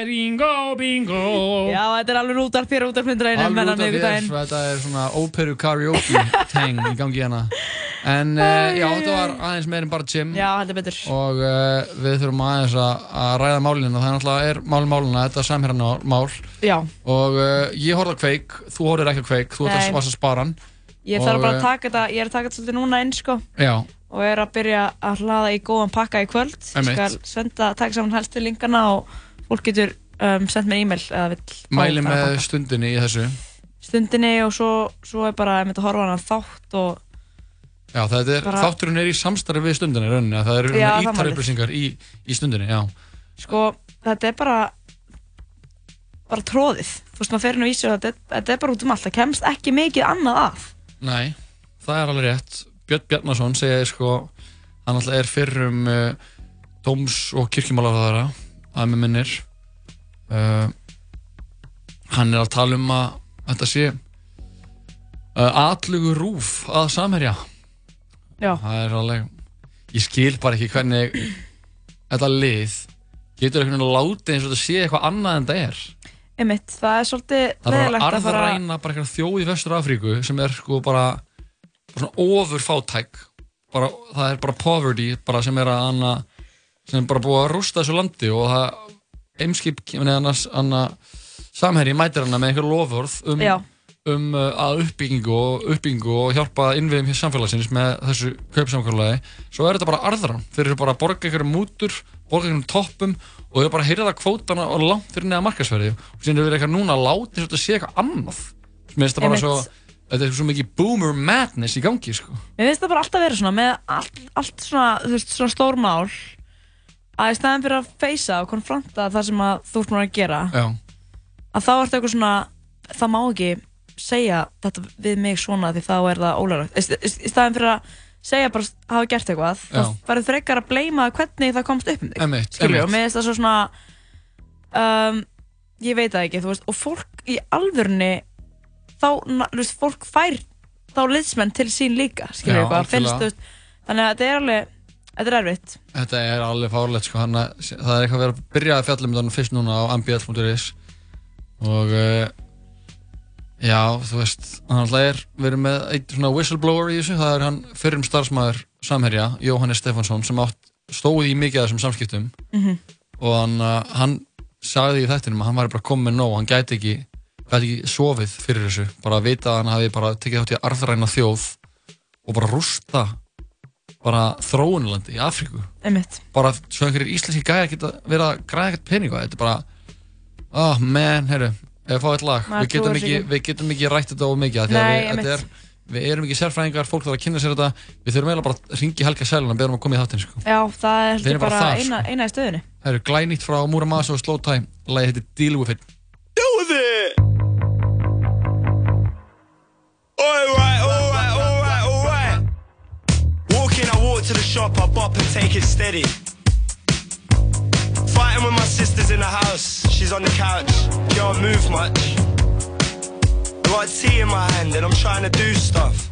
bingo, bingo. Já, þetta er alveg útarp hér útarp myndir einum Alveg menna út af þér, miðvikudaginn þetta er svona óperu karaoke teng í gangi hérna. En uh, já, þetta var aðeins meir en bara gym. Já, þetta er betur. Og uh, við þurfum aðeins að, að ræða málinu og það er náttúrulega er málin málina, þetta er samherjarmál Já, Og uh, ég horfði á kveik, þú horfðir ekki á kveik, þú Nei. varst að spara hann ég þarf bara að taka þetta, ég er að taka þetta svolítið núna inn sko. Já, og er að byrja að hlaða í góðan pakka í kvöld. Ég skal senda, taka saman helstu linkana og fólk getur um, sendt mér e-mail eða vill mæli með stundinni í þessu. Stundinni og svo, svo er bara að mynda að horfa hana þátt og Já, þetta er, Bara- þátturinn er í samstarfi við stundinni rauninni, það eru Já, það má ítar alveg. upplýsingar í, í stundinni, já. Sko þetta er bara bara tróðið þú veist maður fer inn á vísu og þetta, er- bara út um allt. Það kemst ekki mikið annað að Nei, það er alveg rétt. Björn Bjarnason segir sko hann alltaf er fyrrum uh, dóms- og kirkjumálarðara að með minnir. Uh, hann er að tala um að þetta sé uh, atlugu rúf að samherja. Já. það er alveg ég skil bara ekki hvernig þetta lið getur einhvern veginn látið eins og þetta sé eitthvað annað en það er einmitt, það er svolítið Það er bara leiðilegt að að fara arðræna bara eitthvað þjóð í Vestur Afríku sem er sko bara, bara svona ofur fátæk bara, það er bara poverty bara sem er að anna, sem er bara búið að rústa þessu landi og það eimskip samherji mætir hana með einhver lofurð um, um uh, að uppbyggingu og uppbyggingu og hjálpa innviðum hér samfélagsins með þessu kaupsamkvæmulegi svo er þetta bara arðran, þeir eru bara að borga einhverjum mútur, borga einhverjum toppum og eru bara að hyrða kvótana og langt fyrir neða markasverði og síðan er við eitthvað núna að eins og þetta sé eitthvað annað finnst það bara svo þetta er svo mikið boomer madness í gangi sko. Mér finnst það bara alltaf verið svona með allt, allt svona, þú veist, svona stór mál að í staðin fyrir að feysa og konfronta það sem að þú ert búin að gera Já. að þá ertu eitthvað svona það má ekki segja þetta við mig svona því þá er það ólægt í staðin fyrir að segja bara hafa gert eitthvað þá verður frekar að bleima hvernig það komst upp um þig skilju, og mér finnst það svo svona um, ég veit það ekki veist, og fólk í alvörunni þá, þú veist, fólk fær þá liðsmenn til sín líka skilju, eitthvað, finnst, þú þannig að þetta er alveg, þetta er erfitt. Þetta er alveg fárlegt sko, hana, það er eitthvað að vera að byrja að fjalla um þetta fyrst núna á mbl.is og uh, já, þú veist hann alltaf er, erum með eitt svona whistleblower í þessu, það er hann fyrrum starfsmæður Samherja, Jóhannes Stefansson sem átt, stóð í mikið af þessum samskiptum. Mhm. og hann, uh, hann sagði í þættinum að hann var bara komið nóg, hann gæti ekki gæti ekki sofið fyrir þessu, bara að vita að hann hafi bara tekið þátt í að arðræna þjóð og bara rústa bara þróunlandi í Afríku. Einmitt. Bara svo einhverjir íslenski gæjar geta verið að græða ekkert pening á þetta. Er bara oh man, herru, ef við fáum eitt lag við getum, ekki, við getum ekki rætt þetta of mikið af því að Nei, við, er, við erum ekki sérfræðingar, fólk þarf að kynna sér þetta við þurfum eiginlega bara að ringi Helga Sælun og beða um að koma í þáttinn sko. já, það er bara bara þar, eina, eina í stöðunni Herru, glænýtt frá Muramasa og Slow Time lagið heitir Deal With It Deal with it! Alright, alright, alright, alright. Walking, I walk to the shop, I bop and take it steady. Fighting with my sisters in the house, she's on the couch, can't move much. Got tea in my hand and I'm trying to do stuff.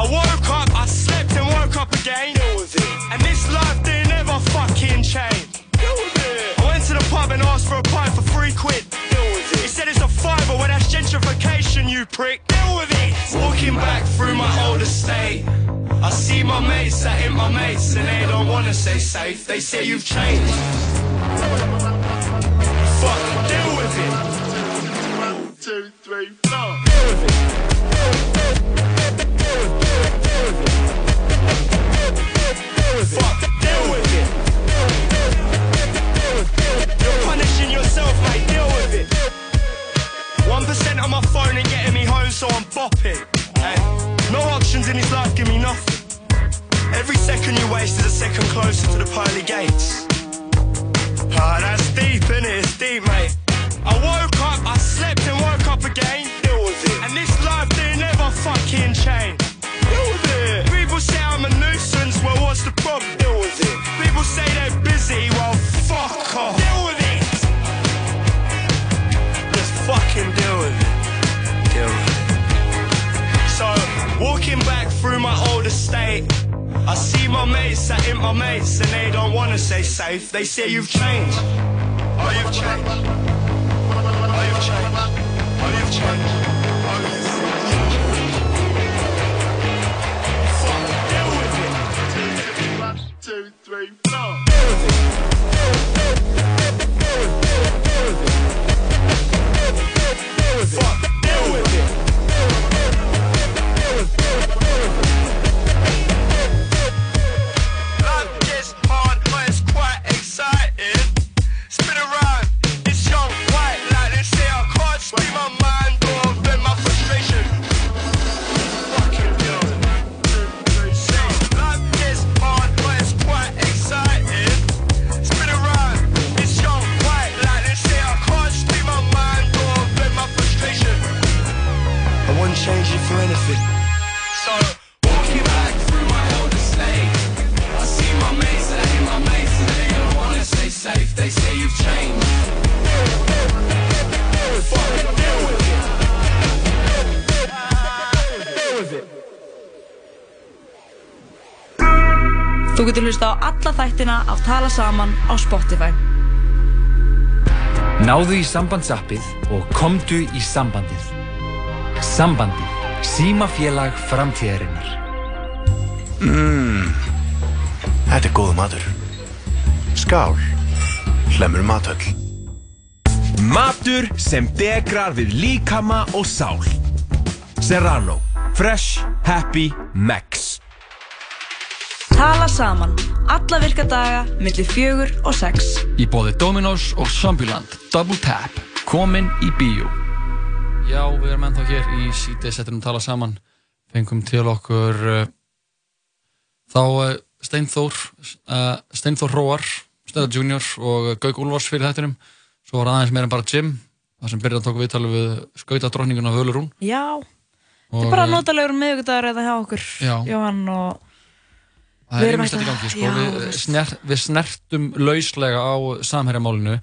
I woke up, I slept and woke up again. And this life they never fucking change. I went to the pub and asked for a pint for three quid. He said it's a fiver, well that's gentrification, you prick. Deal with it. Walking back through my old estate. I see my mates that ain't my mates and they don't wanna stay safe. They say you've changed. Fuck, deal with it. One, two, three, four. Deal with it. Fuck, deal with it. You're punishing yourself, mate. Deal with it. One percent on my phone and getting me home, so I'm bopping. Hey, no options in his life give me nothing. Every second you waste is a second closer to the pearly gates. See my mates sat in my mates and they don't wanna stay safe. They say you've changed. Oh, you've changed. Oh, you've changed. Oh, you've changed. Alla þættina af Tala Saman á Spotify. Náðu í sambandsappið og komdu í sambandið. Sambandið. Símafélag framtíðarinnar. Mmm, þetta er góð matur. Skál, hlemur matöll. Matur sem degrar við líkama og sál. Serrano. Fresh, happy, max. Tala Saman. Alla virka daga, millir fjögur og sex. Í bóði Dominos og Zombieland Double Tap Komin í bíó Já, við erum ennþá hér í síðdeis Settum tala saman Fengum til okkur uh, Þá uh, Steinþór uh, Steinþór Róar Steinþór Junior og Gauk Úlfars fyrir þettinum Svo var aðeins meira en bara Jim Það sem byrjaði að tóka viðtalið við skautadrottninguna Völurún Já, þetta Og, er bara notalegur miðugudagur eða hjá okkur. Já. Jóhann og... Það er einmitt ekki- gangi, sko. Já, við, veist. sner, við snertum lauslega á samherjamálinu,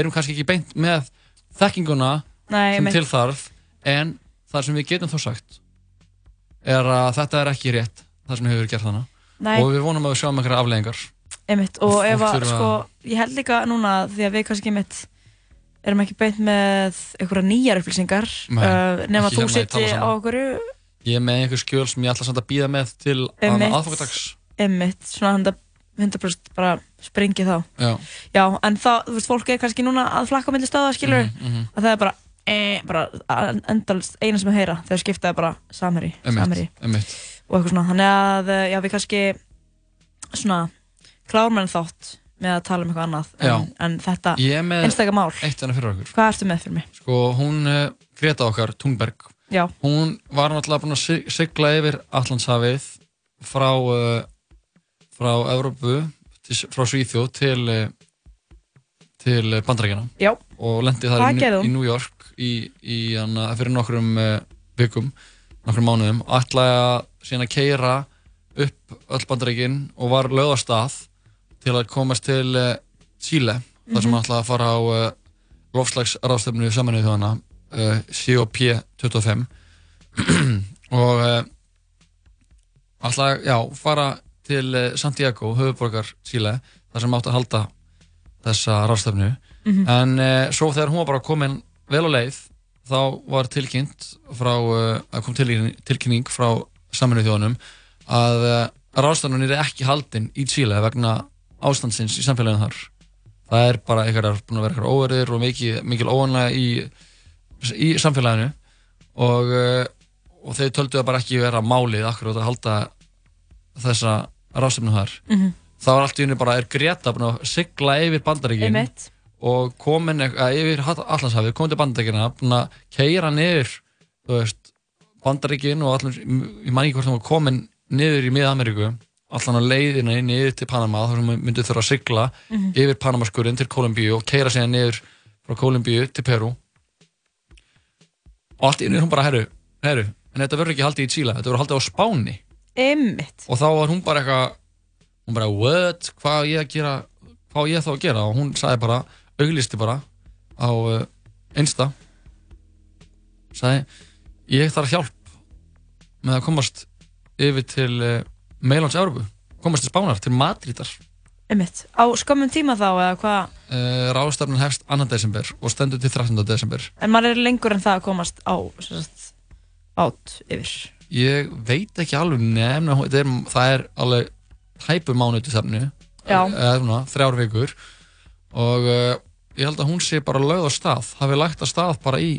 erum kannski ekki beint með þekkinguna Nei, sem til þarf, en það sem við getum þó sagt er að þetta er ekki rétt, það sem hefur gert þannig og við vonum að við sjáum einhverja afleggingar. Einmitt, og ef að, þurfa- sko, ég held líka núna því að við kannski einmitt erum ekki beint með einhverja nýjar upplýsingar uh, nema ekki þú hérna Tala á okkur Ég er með einhver skjöl sem ég ætla samt að býða með til Einmitt. aðfokadags. Einmitt, svona 100%, 100% bara springi þá Já. Já, en þá, þú veist, fólk er kannski núna að flakka á milli stöða, skilur Mhm, mhm. að það er bara, e, bara endalist eina sem að heyra þegar skiptaði bara samherji einmitt. og eitthvað svona, þannig að eh, já, við kannski svona klárum en þátt með að tala um eitthvað annað en, en þetta Ég er með einstaka mál eitt enna fyrir okkur. Hvað ertu með fyrir mig? Sko, hún uh, Greta okkar, Tungberg, Já. hún var náttúrulega búin að sig- sigla yfir Allandshafið frá, uh, frá Evrópu, til, frá Svíþjóð til, uh, til Bandarækjana Já. og lendi þar í, í New York í, í, hana, fyrir nokkrum uh, vikum, nokkrum mánuðum og ætlaði að síðan að keira upp öll Bandarækin og var lögð á stað til að komast til Chile þar sem Mhm. hann ætlaði að fara á lofslagsráðstöfnu samanuðu þjóðana uh, COP25 og ætlaði, já, fara til uh, Santiago, höfuborgar Chile þar sem átti að halda þessa ráðstöfnu Mhm. en uh, svo þegar hún var bara komin vel á leið þá var tilkynnt frá, uh, að kom tilkynning, tilkynning frá saminuðu þjóðanum að uh, ráðstöfnun er ekki haldin í Chile vegna ástandsins í samfélaginu þar. Það er bara eitthvað búin að vera eitthvað óverðir og mikil, mikil óanlega í, í samfélaginu. Og, og þau töldu það bara ekki vera málið akkur að halda þessa ráðstöfnu þar Mhm. þá var allt í unni bara er Greta búin að sigla yfir bandaríkin Einmitt. og komin eitthvað yfir Allandshafið, komin til bandaríkina búin að keira niður þú veist, Bandaríkin og allir, ég man ekki hvort hann var komin niður í Mið-Ameríku allan á leiðina niður til Panama þar sem myndið þurfa að sigla Mhm. yfir Panamaskurinn til Kolumbíu og keira síðan niður frá Kolumbíu til Peru og allt í einu er hún bara, herru, herru en þetta verður ekki haldið í Chile, þetta verður haldið á Spáni Einmitt. og þá var hún bara eitthvað hún bara, what, hvað á ég að gera hvað á ég þá að gera og hún sagði bara auglisti bara á uh, Insta sagði, ég þarf hjálp með að komast yfir til uh, Meilans Európu komast til Spánar, til Madridar Einmitt. Á skömmum tíma þá eða hvað, uh, ráðstafnun hefst 2. desember og stendur til 13. desember en maður er lengur en það að komast á sem sagt, bát yfir. Ég veit ekki alveg nefn það er, það er alveg tæpu mánuði þarna eða þrjár vikur. Og uh, ég held að hún sé bara lögð á stað hafi lagt að stað bara í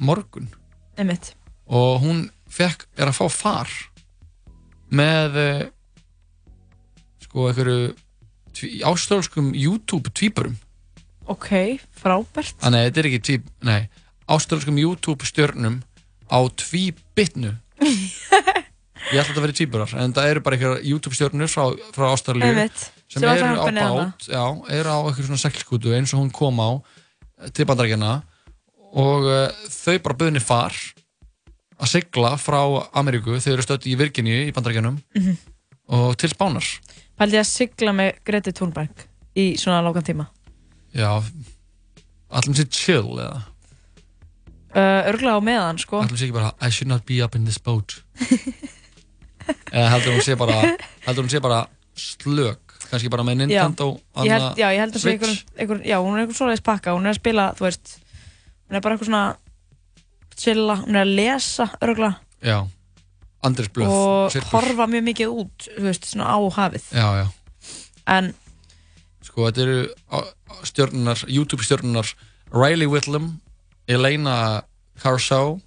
morgun. Einmitt. og hún fekk, er að fá far með uh, sko einhverju ástrálskum YouTube tvíburum. Ok, frábært. Þannig að þetta er ekki tví, nei, ástrálskum YouTube stjörnum á tvíbitnu Ég ætla að þetta að vera tvíburar en það eru bara einhverja YouTube stjörnur frá, frá Einmitt. sem eru á bát já, eru á einhverjum svona seglskútu eins og hún kom á eh, til bandarækjana og uh, þau bara buðinni far að sigla frá Ameríku þau eru stödd í Virginíu í bandarækjanum Mhm. og til Spánar Pældi að sigla með Greti Thunberg í svona langan tíma. Já, allum sér chill eða Uh, örglega á meðan, sko. allum sér ekki bara I should not be up in this boat eða heldur hún sé bara heldur hún sé bara slök kannski bara með Nintendo ég held, já, ég held að sé Switch. einhver, einhver, já, hún er einhver svoleiðis pakka, hún er að spila, þú veist, hún er bara eitthvað svona chilla, hún er að lesa örgulega já, Andris Blöð og sirkus. horfa mjög mikið út, þú veist, svona á hafið. já, já En, sko þetta eru stjörnunar, YouTube stjörnunar Riley Whitlam Elena Caruso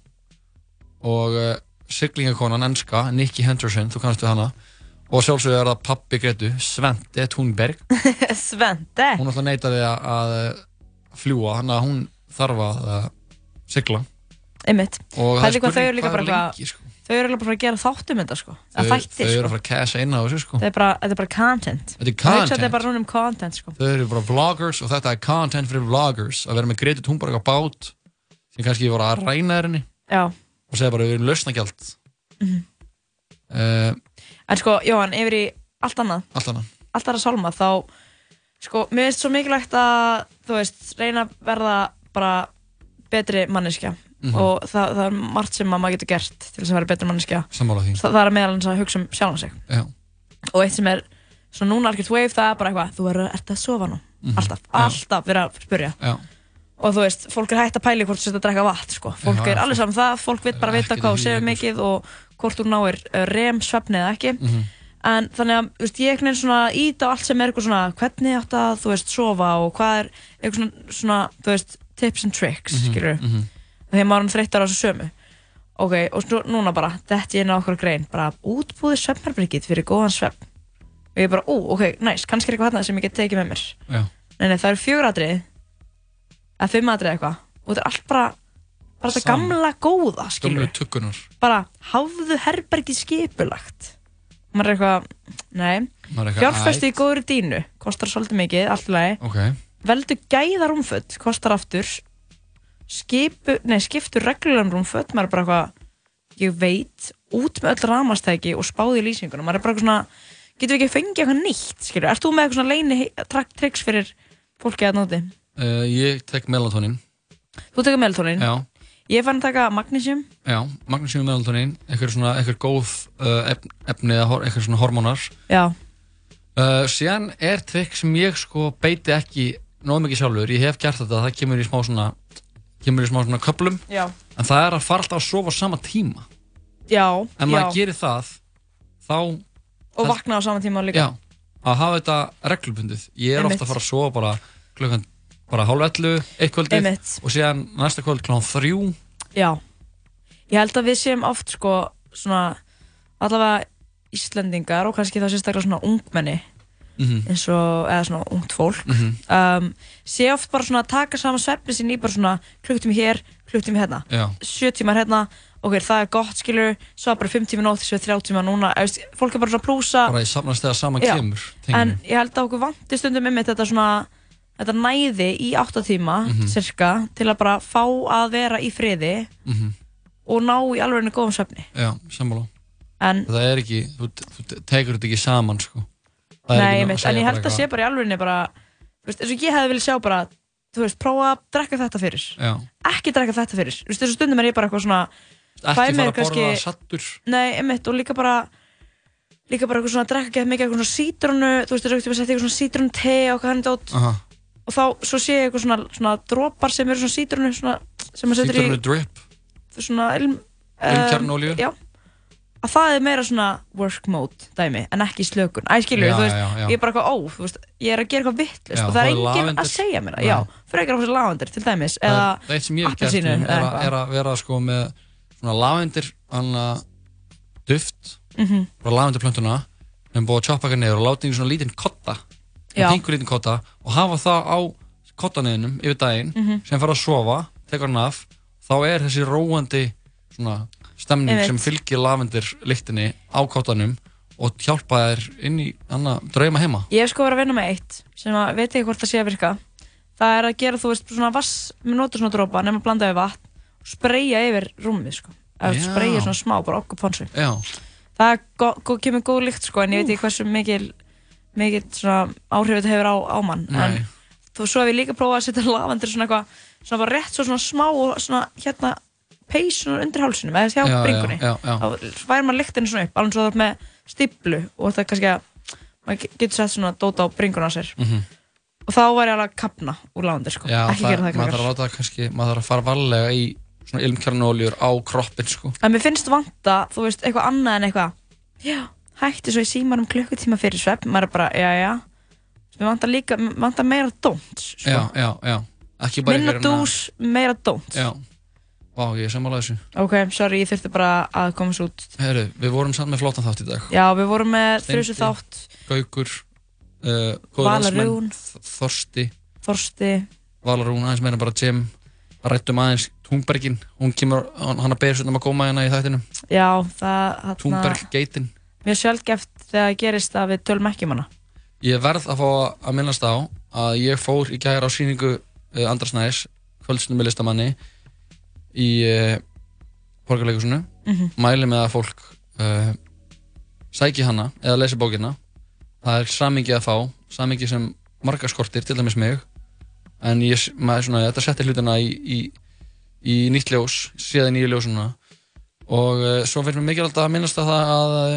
og uh, siglingakonan ennska Nikki Henderson, þú kannast við hana og sjálfsögðu er það pappi Gretu Svente Thunberg Svente, hún alltaf neitaði að, að fljúa þannig að hún þarf að uh, sigla einmitt, og það er spurning hvað bara er lengi sko. þau eru líka bara að gera þáttum þetta, sko, þau, þættir, þau eru að sko. fara að cassa inn á þessu sko. Þetta er bara, þetta er bara content. Þetta er content. Þetta er bara núna um content, sko. þau eru bara vloggers og þetta er content fyrir vloggers að vera með Gretu Thunberg á bát sem kannski voru að ræna þér henni Já. og segja bara við erum lausnagjald Mhm. uh, En sko, Jóhann, yfir í allt annað. allt annað allt aðra sálma þá sko, mér finnst svo mikilvægt að þú veist, reyna að verða bara betri manneskja Mhm. og það, það er margt sem að maður getur gert til þess að vera betri manneskja því. það, er meðal hans að hugsa um sjálfan sig Já. og eitt sem er svona núna algjört wave það er bara eitthvað, þú verður ert að sofa nú Mhm. alltaf, Já. alltaf vera að spyrja Já. Og þú veist, fólk er hægt að pæli hvort þú setja að drekka vatn sko. fólk Já, er alveg saman það, fólk veit bara vita ekkert hvað þú lengur, mikið og hvort þú náir uh, rem svefni eða ekki. Mhm. en þannig að veist, ég er svona ít á allt sem er svona hvernig átt að þú veist sofa og hvað er eitthvað svona, svona þú veist tips and tricks Mhm, skilur mhm. þegar maður þreyttar á þessu sömu. Ok, og svo, núna bara, þetta er okkur grein bara útbúðið svefnarbyrgið fyrir góðan svefn. Og ég bara, ú, ok, næst, kannski er eitthvað þarna sem ég get tekið með mér. Nei, það eru fjögur atrið eða fimm atrið eitthvað. Og þetta er allt bara bara þetta Sama. gamla góða, skilur Gömlu tuggunar bara hafðu herbergið skipulagt. Maður er eitthvað, nei. Maður er eitthvað, fjárfæstu í góður dínu kostar svolítið mikið, allt í lagi. Ok. veldu gæða rúmföt, kostar aftur. Skipu, nei, skiptu reglulegum rúmföt, maður er bara eitthvað ég veit, út með öll ramastæki og spáði í lýsingunum, maður er bara eitthvað svona getur við ekki fengið eitthvað nýtt, skilur ert þú með eitthvað svona leini tricks fyrir fólki að nóti? Uh, ég tek melatonin Þú tekur melatonin? Já, Ég fann að taka magnesium. Já, magnesium melatonin eitthvað svona, eitthvað góð uh, efn, efni eða eitthvað svona hormónar. Já, uh, Síðan er trikk sem ég sko beiti ekki nóg mikið sjálfur, ég hef gert þetta það kemur í smá svona kemur í smá svona köplum Já. en það er að fara alltaf að sofa sama tíma. Já, en maður já. gerir það þá og vakna á sama tíma líka. Já, að hafa þetta reglubundið. Ég er Einmitt. ofta að fara að sofa bara klukkan bara hálf ellu, eitt kvöldið og síðan næsta kvöld klukkan þrjú Já, ég held að við séum oft sko svona allavega Íslendingar og kannski þá sérstaklega svona ungmenni Mhm. eins og, eða svona ungt fólk Mhm. um, sé oft bara svona að taka saman svefni sín í bara svona klukktími hér, klukktími hérna Já. sjö tímar hérna ok, það er gott, skilur, svo bara 5 tíma nótt, svo er 30 tíma núna, eða, fólk er bara svona að plúsa. bara í safnast þegar saman kemur En ég held að okkur vanti stundum um þetta svona, þetta næði í 8 tíma, Mhm. cirka, til að bara fá að vera í friði Mhm. og ná í alveg góðum svefni. Já, sammála En- það er ekki, þú, þú tekur þetta ekki saman sko. Nei, ekki ég veit, en ég held að sé bara í alveg bara, þú veist, eins og ég hefði viljað sjá bara, þú veist, prófa að drekka þetta fyrir. Já. Ekki drekka þetta fyrir. Þú veist, þessu stundum er ég bara eitthvað svona, Ekki fara að borða saddur. Nei, einmitt, og líka bara, líka bara eitthvað svona að drekka gett mikið eitthvað svona sítrunu, þú veist, þú veist, ég svona sítrun te og hvað hann dótt. Aha. Og þá, svo sé ég eitthvað svona, svona dropar sem eru svona sítrunu, svona, sem maður setur í, Sítrunu drip svona ilm, Ilmkjarnaolíu? Já. Að það er meira svona work mode dæmi, en ekki slökun. Æ, skilur, Já, þú veist, já, já. ég er bara eitthvað, ó, veist, ég er að gera eitthvað vittlust og það er enginn lavender. að segja mér það, já, frekar á þessu lavendur til dæmis, eða er- það er appelsínu, um, er, að- eitthvað. er að vera sko með svona lavendir hana, duft Mhm. frá lavendirplöntuna við erum búið að choppa eitthvað niður og láta í svona lítinn kotta Já. pingur lítinn kotta og hafa það á kottaniðinum yfir daginn Mhm. sem fara að sofa, tekur hann af þá er þessi róandi svona stemning sem fylgir lavendir lyktinni á kottanum og hjálpa þér inn í drauma heima Ég hef sko verið að vinna með eitt sem að veit ekki hvort það sé að virka það er að gera þú veist svona vass með notur svona drópa nema að blanda við vatn og spreyja yfir rúmið sko eða Já. spreyja svona smá, bara okkur ponsu Já, það go go kemur góð lykt sko en ég veit ekki hversu mikil mikil svona áhrif þetta hefur á, á mann en þú svo hef ég líka prófað að setja lavendur svona eitthvað svona bara rétt svo svona smá og svona hérna peys svona undir hálsunum eða hjá Já, bringunni já, já. þá fær maður lyktinu svona upp alveg svo það með stíplu og það er kannski að maður ge- getur sett svona dót á bringuna sér Mhm. og þá væri alveg að kapna úr lavendur sko ekki gera það maður þarf að láta kannski, maður þarf að fara varlega í svona ilmkjarnolíur á kroppin sko. en mér finnst vanta, þú veist, eitthvað annað en eitthvað já, hætti svo í símanum klukkutíma fyrir svepp, maður er bara, já, já. Mér vantar líka, mér vantar meira dónt sko. Já, já, já. Ekki bara minna dús, meira dónt Já, vá, ég er sammála þessu. Ok, sorry, ég þurfti bara að komast út. Herru, við vorum samt með flottan þátt í dag. Já, við vorum með þrjusu þátt. Gaukur uh, góður Vala landsmenn, Rún. Þ- Þorsti. Þorsti, Valarún, aðeins meira bara Jim. Rættum aðeins Túnbergin Hún kemur, hann hann að beða svona að koma hérna í þættinum. Já, það þarna- Túnberg geitin mjög sjálfgeft þegar það gerist að við tölum ekki um hana. Ég verð að fá að minnast á að ég fór í gæra á síningu uh, Andrasnæs, kvöldstunum með listamanni í uh, Borgarleikusinu Mhm. mæli með að fólk uh, sæki hana eða lesi bókina. Það er samingi að fá samingi sem margar skortir, til dæmis mig. En ég, maður svona, þetta setti hlutina í, í, í nýtt ljós séði nýju ljósuna og uh, svo finnst mér mikilvægt að minnast að það að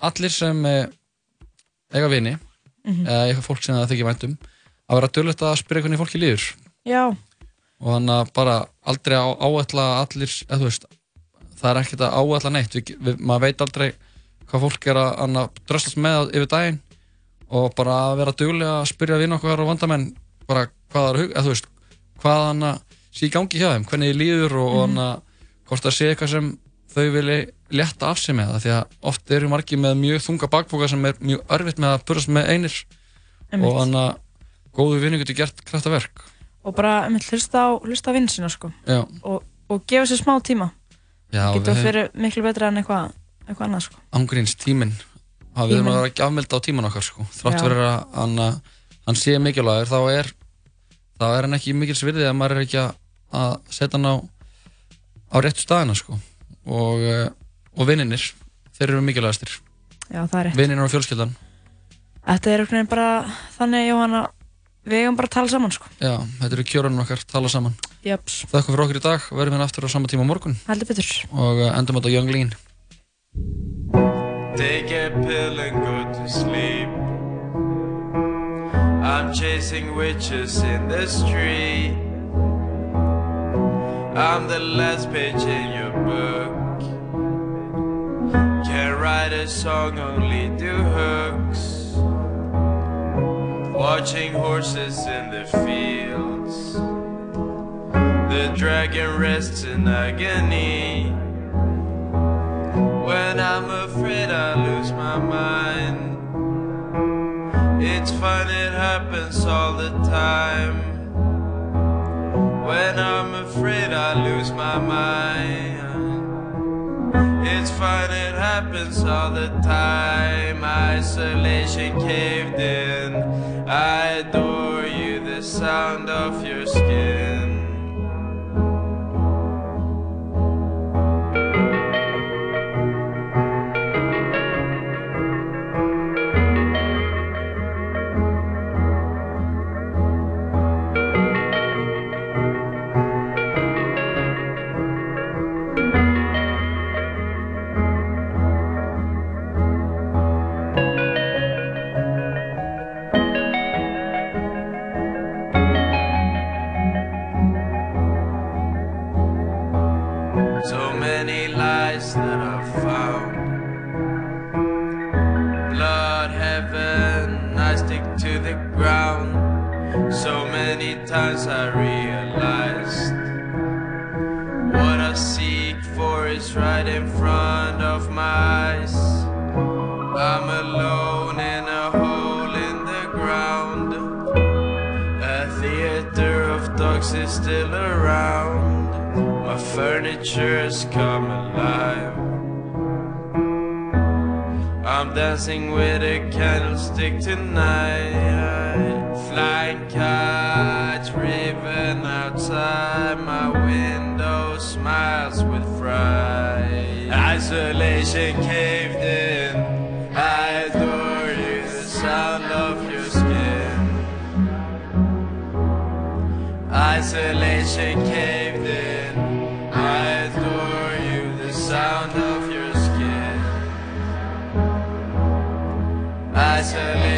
allir sem uh, eiga vini Mhm. eða eitthvað fólk sem það þykir væntum að vera dölvöld að spyrja hvernig fólki líður já, og þannig að bara aldrei áætla allir, eða veist það er ekkert að áætla neitt við, við, maður veit aldrei hvað fólk er að, dröstast með yfir daginn og bara að vera duglega að spyrja vinn okkar og vandamenn bara hvað er hug, eða þú veist hvað hann að sé í gangi hjá þeim, hvernig þið líður og Mhm. hann að hvort það sé eitthvað sem þau vilja létta af sig með það því að oft eru margir með mjög þunga bakboka sem er mjög örfitt með að burast með einir Einmitt. og hann að góðu vinnu getur gert kraftaverk og bara einmitt, hlusta á, hlusta á vinsina sko Já. og, og gefa sér smá tíma Já, getur fyrir miklu betra en eitthvað eitthvað annað sko ángríns tíminn að við erum að vera ekki afmelda á tíman okkar sko. þrátt fyrir að hann, að hann sé mikilvægur þá er þá er hann ekki mikils virði að maður er ekki að, að setja hann á á réttu staðina sko. Og, eh, og vinninir þeir eru mikilvægastir. Já, það er rétt. Vinninir og fjölskyldan. Þetta er einhvern veginn bara þannig Jóhanna við eigum bara að tala saman sko. Já, þetta eru kjörunum okkar, tala saman. Jöps. Þakka fyrir okkur í dag, verðum hérna aftur á sama tíma á morgun. Heldur betur. Og eh, endum þetta á Young Lean. Take a pill and go to sleep. I'm chasing witches in the street. I'm the last page in your book. Can't write a song, only do hooks. Watching horses in the fields. The dragon rests in agony. When I'm afraid I lose my mind. It's fun, it happens all the time. When I'm afraid I lose my mind. It's fine, it happens all the time. Isolation caved in. I adore you, the sound of your skin. Times I realized what I seek for is right in front of my eyes. I'm alone in a hole in the ground. A theater of dogs is still around. My furniture's come alive. I'm dancing with a candlestick tonight. Flying driven outside my window, smiles with fright. Isolation caved in. I adore you, the sound of your skin. Isolation caved in. I adore you, the sound of your skin. Isolation